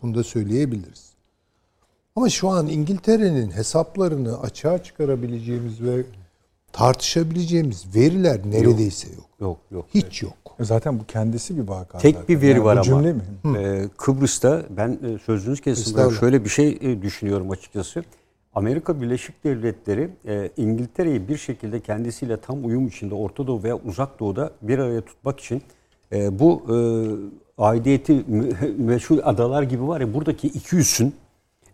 Bunu da söyleyebiliriz. Ama şu an İngiltere'nin hesaplarını açığa çıkarabileceğimiz ve tartışabileceğimiz veriler neredeyse yok. Yok yok. Hiç yok. Zaten bu kendisi bir vaka. Tek zaten. bir veri Yani var bu ama. cümle mi? Ee, Kıbrıs'ta ben e, sözünüz kesin şöyle bir şey e, düşünüyorum açıkçası. Amerika Birleşik Devletleri e, İngiltere'yi bir şekilde kendisiyle tam uyum içinde Orta Doğu veya Uzak Doğu'da bir araya tutmak için e, bu e, aidiyeti meşhur adalar gibi var ya buradaki iki üssün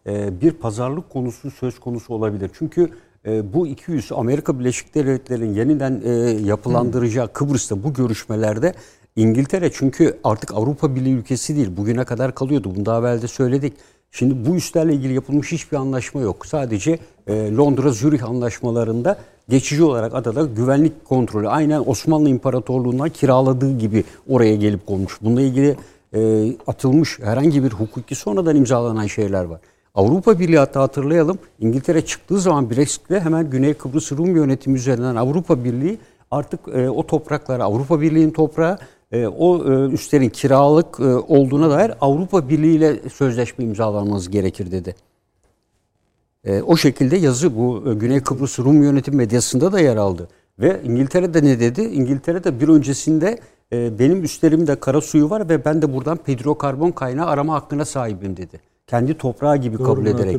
e, bir pazarlık konusu söz konusu olabilir. Çünkü e, bu iki üs Amerika Birleşik Devletleri'nin yeniden e, yapılandıracağı Kıbrıs'ta bu görüşmelerde İngiltere çünkü artık Avrupa Birliği ülkesi değil. Bugüne kadar kalıyordu. Bunu daha evvel de söyledik. Şimdi bu üslerle ilgili yapılmış hiçbir anlaşma yok. Sadece e, Londra-Zürih anlaşmalarında geçici olarak adada güvenlik kontrolü aynen Osmanlı İmparatorluğu'ndan kiraladığı gibi oraya gelip konmuş. Bununla ilgili e, atılmış herhangi bir hukuki sonradan imzalanan şeyler var. Avrupa Birliği hatta hatırlayalım İngiltere çıktığı zaman Brexit'le hemen Güney Kıbrıs Rum yönetimi üzerinden Avrupa Birliği artık e, o topraklara Avrupa Birliği'nin toprağı e, o e, üstlerin kiralık e, olduğuna dair Avrupa Birliği ile sözleşme imzalanması gerekir dedi. E, o şekilde yazı bu e, Güney Kıbrıs Rum yönetim medyasında da yer aldı. Ve İngiltere'de ne dedi? İngiltere'de bir öncesinde e, benim üstlerimde kara suyu var ve ben de buradan hidrokarbon kaynağı arama hakkına sahibim dedi. Kendi toprağı gibi Doğru, kabul ederek.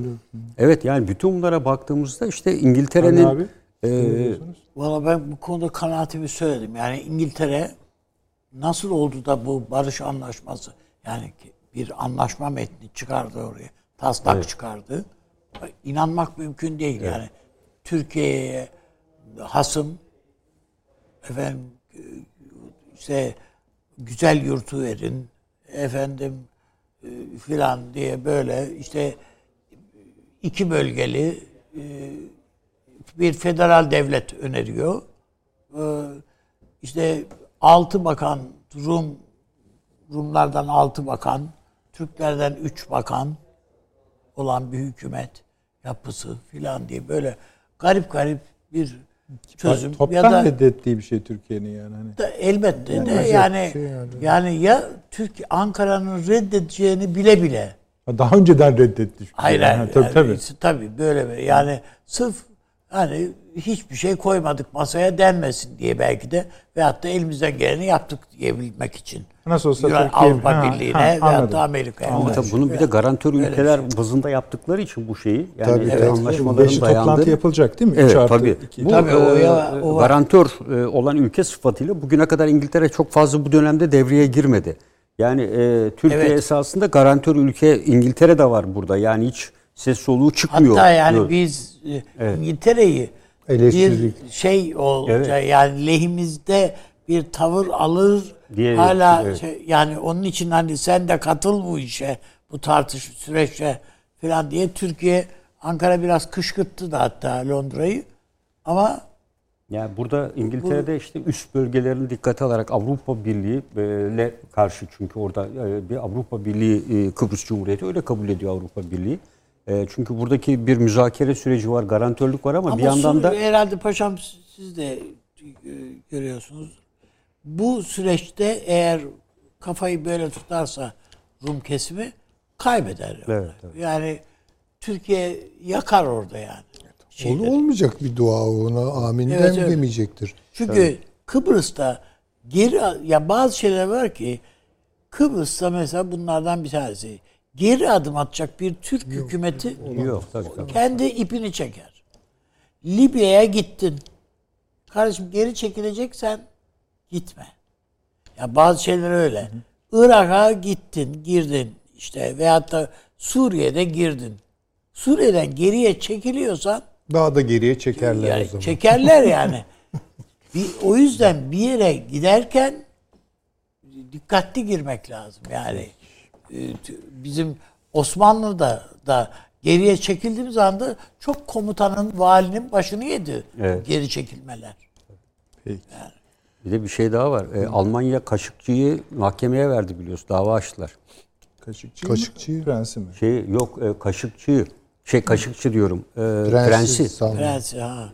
Evet yani bütün bunlara baktığımızda işte Hani İngiltere'nin abi, e, ne diyorsunuz? Valla ben bu konuda kanaatimi söyledim. Yani İngiltere nasıl oldu da bu barış anlaşması yani bir anlaşma metni çıkardı oraya. Taslak çıkardı. İnanmak mümkün değil yani. Türkiye'ye hasım efendim e, işte güzel yurtu verin efendim e, filan diye böyle işte iki bölgeli e, bir federal devlet öneriyor. Ee, işte altı bakan Rum Rumlardan altı bakan, Türklerden üç bakan olan bir hükümet yapısı filan diye böyle garip garip bir çözüm Toptan ya da reddettiği bir şey Türkiye'nin yani. Hani. da elbette de öyle yani şey yani. yani ya Türkiye Ankara'nın reddedeceğini bile bile Daha önceden reddetti. çünkü. Hayır Yani. Tabii yani, tabii. tabii böyle böyle. Yani sırf hani hiçbir şey koymadık masaya denmesin diye belki de veyahut da elimizden geleni yaptık diyebilmek için. Nasıl olsa Yunan- Türkiye- Avrupa Ha, Birliği'ne ha, veyahut anladım. da Amerika'ya. ama tabii bunun bir de garantör Öyle ülkeler bazında yaptıkları için bu şeyi yani Tabii, evet. anlaşmaların Beşi toplantı dayandığı yapılacak değil mi? Evet artı tabii. iki. Bu Tabii, o e, ya- o var. garantör e, olan ülke sıfatıyla bugüne kadar İngiltere çok fazla bu dönemde devreye girmedi. Yani e, Türkiye Evet. esasında garantör ülke İngiltere de var burada. Yani hiç ses soluğu çıkmıyor. Hatta yani diyor. biz e, Evet. İngiltere'yi Eleştirdik. bir şey olacak Evet. yani lehimizde bir tavır alır Diye- hala evet. şey, yani onun için hani sen de katıl bu işe bu tartış süreçte falan diye Türkiye Ankara biraz kışkırttı da hatta Londra'yı ama Yani burada İngiltere'de işte üst bölgelerini dikkate alarak Avrupa Birliği e, ile karşı çünkü orada e, bir Avrupa Birliği e, Kıbrıs Cumhuriyeti öyle kabul ediyor Avrupa Birliği. E, Çünkü buradaki bir müzakere süreci var, garantörlük var ama, ama bir yandan da herhalde paşam siz de e, görüyorsunuz. Bu süreçte eğer kafayı böyle tutarsa Rum kesimi kaybeder. Evet, evet. Yani Türkiye yakar orada yani. Şeyleri. olmayacak bir dua ona amin Evet, evet. demeyecektir. Çünkü Kıbrıs'ta geri ya bazı şeyler var ki Kıbrıs'ta mesela bunlardan bir tanesi. Geri adım atacak bir Türk hükümeti yok tabii tabii. kendi ipini çeker. Libya'ya gittin. Kardeşim geri çekileceksen gitme. Ya bazı şeyler öyle. Irak'a gittin, girdin işte veyahut da Suriye'de girdin. Suriye'den geriye çekiliyorsan Daha da geriye çekerler yani o zaman. çekerler yani. bir, o yüzden bir yere giderken dikkatli girmek lazım. Yani bizim Osmanlı'da da geriye çekildiğimiz anda çok komutanın, valinin başını yedi Evet. geri çekilmeler. Peki. Bir de bir şey daha var. E, Almanya Kaşıkçı'yı mahkemeye verdi biliyorsun. Dava açtılar. Kaşıkçı, Kaşıkçı. Prensi mi? Şey yok e, Kaşıkçı'yı şey Kaşıkçı diyorum. E, Prensi. Prensi ha.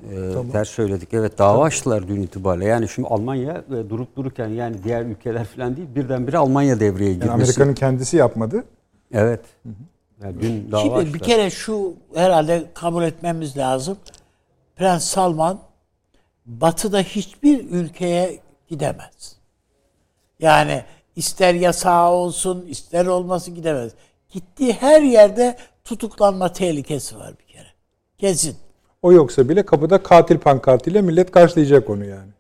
E, Ters söyledik. Evet dava açtılar dün itibariyle. Yani şimdi Almanya e, durup dururken yani diğer ülkeler falan değil birdenbire Almanya devreye girmesi. Yani Amerika'nın kendisi yapmadı. Evet. Yani dün dava Şimdi açtılar. bir kere şu herhalde kabul etmemiz lazım. Prens Salman batıda hiçbir ülkeye gidemez. Yani ister yasağı olsun ister olması gidemez. Gittiği her yerde tutuklanma tehlikesi var bir kere. Kesin. O yoksa bile kapıda katil pankartıyla millet karşılayacak onu yani.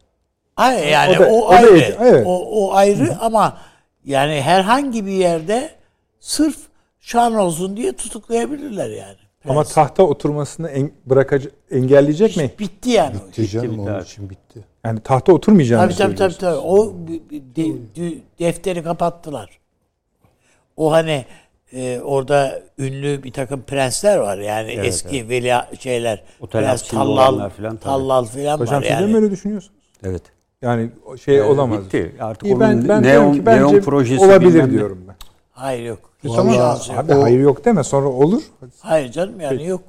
Hayır yani O da- o, o da ayrı. iyi, evet. O, o ayrı ama yani herhangi bir yerde sırf şan olsun diye tutuklayabilirler yani. Ama Prens. tahta oturmasını en, bırakacak, engelleyecek mi? bitti yani. o iş. Bitti canım bitti onun için bitti. Yani tahta oturmayacağını Tabii tabii tabii, tabii. O de- de- defteri kapattılar. O hani e, orada ünlü bir takım prensler var yani eski veli şeyler. Otel Prens Tallal, tabii. Tallal filan Hocam var siz de yani. mi öyle düşünüyorsunuz? Evet. Yani o şey Ee, olamaz. bitti. Artık İyi, onun ben, ben neon- ki bence neon projesi olabilir diyorum ben. Hayır yok. Hiç Tamam şansı yok. abi hayır yok deme sonra olur. Hayır canım yani yok.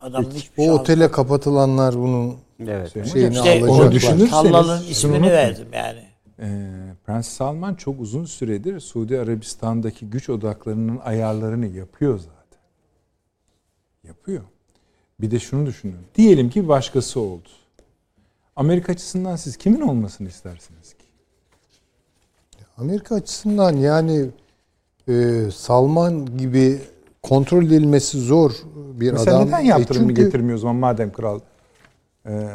Adamın hiçbir O otele kapatılanlar bunun Evet. şeyini İşte alacaklar. onu düşünürseniz Tallal'ın ismini verdim yani. Ee, Prens Salman çok uzun süredir Suudi Arabistan'daki güç odaklarının ayarlarını yapıyor zaten. Yapıyor. Bir de şunu düşünün. Diyelim ki başkası oldu. Amerika açısından siz kimin olmasını istersiniz ki? Amerika açısından yani e, Salman gibi kontrol edilmesi zor bir Mesela adam. neden E, yaptırımını çünkü getirmiyor o zaman madem kral e?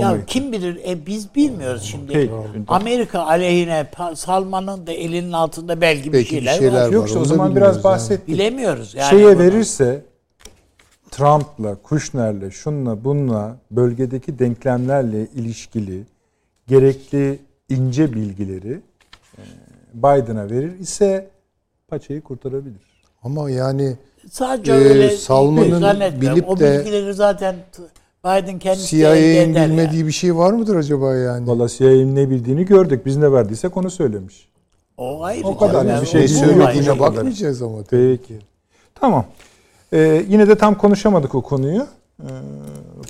Ya kim bilir e, biz bilmiyoruz şimdi. Peki. Amerika aleyhine Salman'ın da elinin altında belki bir Belki bir şeyler, şeyler var. var. Yok işte o zaman biraz yani. bahsettik. Bilemiyoruz yani. Şeye bunu. verirse Trump'la, Kushner'le, şunla bunla bölgedeki denklemlerle ilişkili gerekli ince bilgileri e, Biden'a verir ise paçayı kurtarabilir. Ama yani Sadece Ee, öyle Salman'ın bilip o de- bilgileri zaten Biden kendisi CIA'nin bilmediği yani. bir şey var mıdır acaba yani? Valla CIA'nin ne bildiğini gördük. Biz ne verdiysek onu söylemiş. O ayrı. O kadar yani bir şey söylediğine bakmayacağız ama. Peki. Tamam. Ee, yine de tam konuşamadık o konuyu. Ee,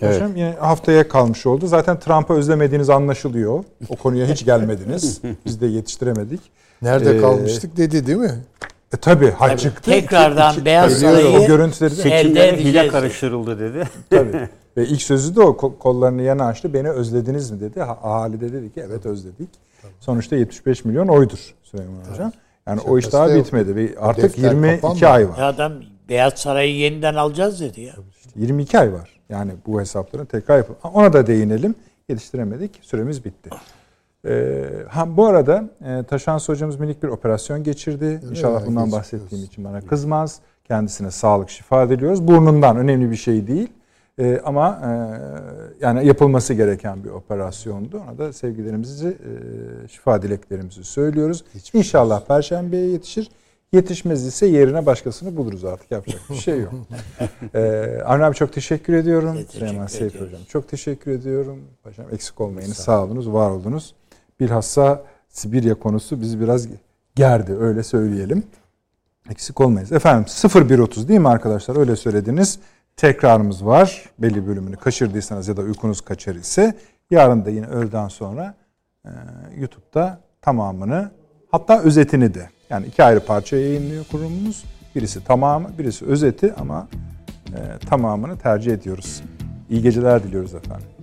paşam yine haftaya kalmış oldu. Zaten Trump'ı özlemediğiniz anlaşılıyor. O konuya hiç gelmediniz. Biz de yetiştiremedik. Nerede Ee, kalmıştık dedi değil mi? E tabi hay çıktı. Tekrardan İki- Beyaz Sarayı o görüntüleri de elde Seçimlere edeceğiz. hile karıştırıldı dedi. tabii. Ve ilk sözü de o Ko- kollarını yana açtı. Beni özlediniz mi dedi. Ha- Ahali de dedi ki evet özledik. Sonuçta 75 milyon oydur Süleyman Hocam. Yani o iş Şakası daha bitmedi ve artık defter 22 kapanmadı. ay var. Ya adam Beyaz Sarayı yeniden alacağız dedi ya. 22 ay var. Yani bu hesapların tekrar yapıl. Ha, Ona da değinelim. Yetiştiremedik. Süremiz bitti. Ee, ha, bu arada e, Taşans hocamız minik bir operasyon geçirdi. İnşallah bundan bahsettiğim için bana kızmaz. Kendisine sağlık, şifa diliyoruz. Burnundan önemli bir şey değil. Ee, ama e, yani yapılması gereken bir operasyondu. Ona da sevgilerimizi, e, şifa dileklerimizi söylüyoruz. İnşallah Perşembe'ye yetişir. Yetişmez ise yerine başkasını buluruz artık. Yapacak bir şey yok. ee, Avni abi çok teşekkür ediyorum. Teşekkür Süleyman Seyfi. Hocam çok teşekkür ediyorum. Paşam eksik olmayınız. Sağ olunuz, var olunuz. Bilhassa Sibirya konusu bizi biraz gerdi öyle söyleyelim. Eksik olmayız. Efendim 0130 değil mi arkadaşlar? Öyle söylediniz. Tekrarımız var. Belli bölümünü kaçırdıysanız ya da uykunuz kaçar ise yarın da yine öğleden sonra e, YouTube'da tamamını hatta özetini de yani iki ayrı parça yayınlıyor kurumumuz. Birisi tamamı, birisi özeti ama e, tamamını tercih ediyoruz. İyi geceler diliyoruz efendim.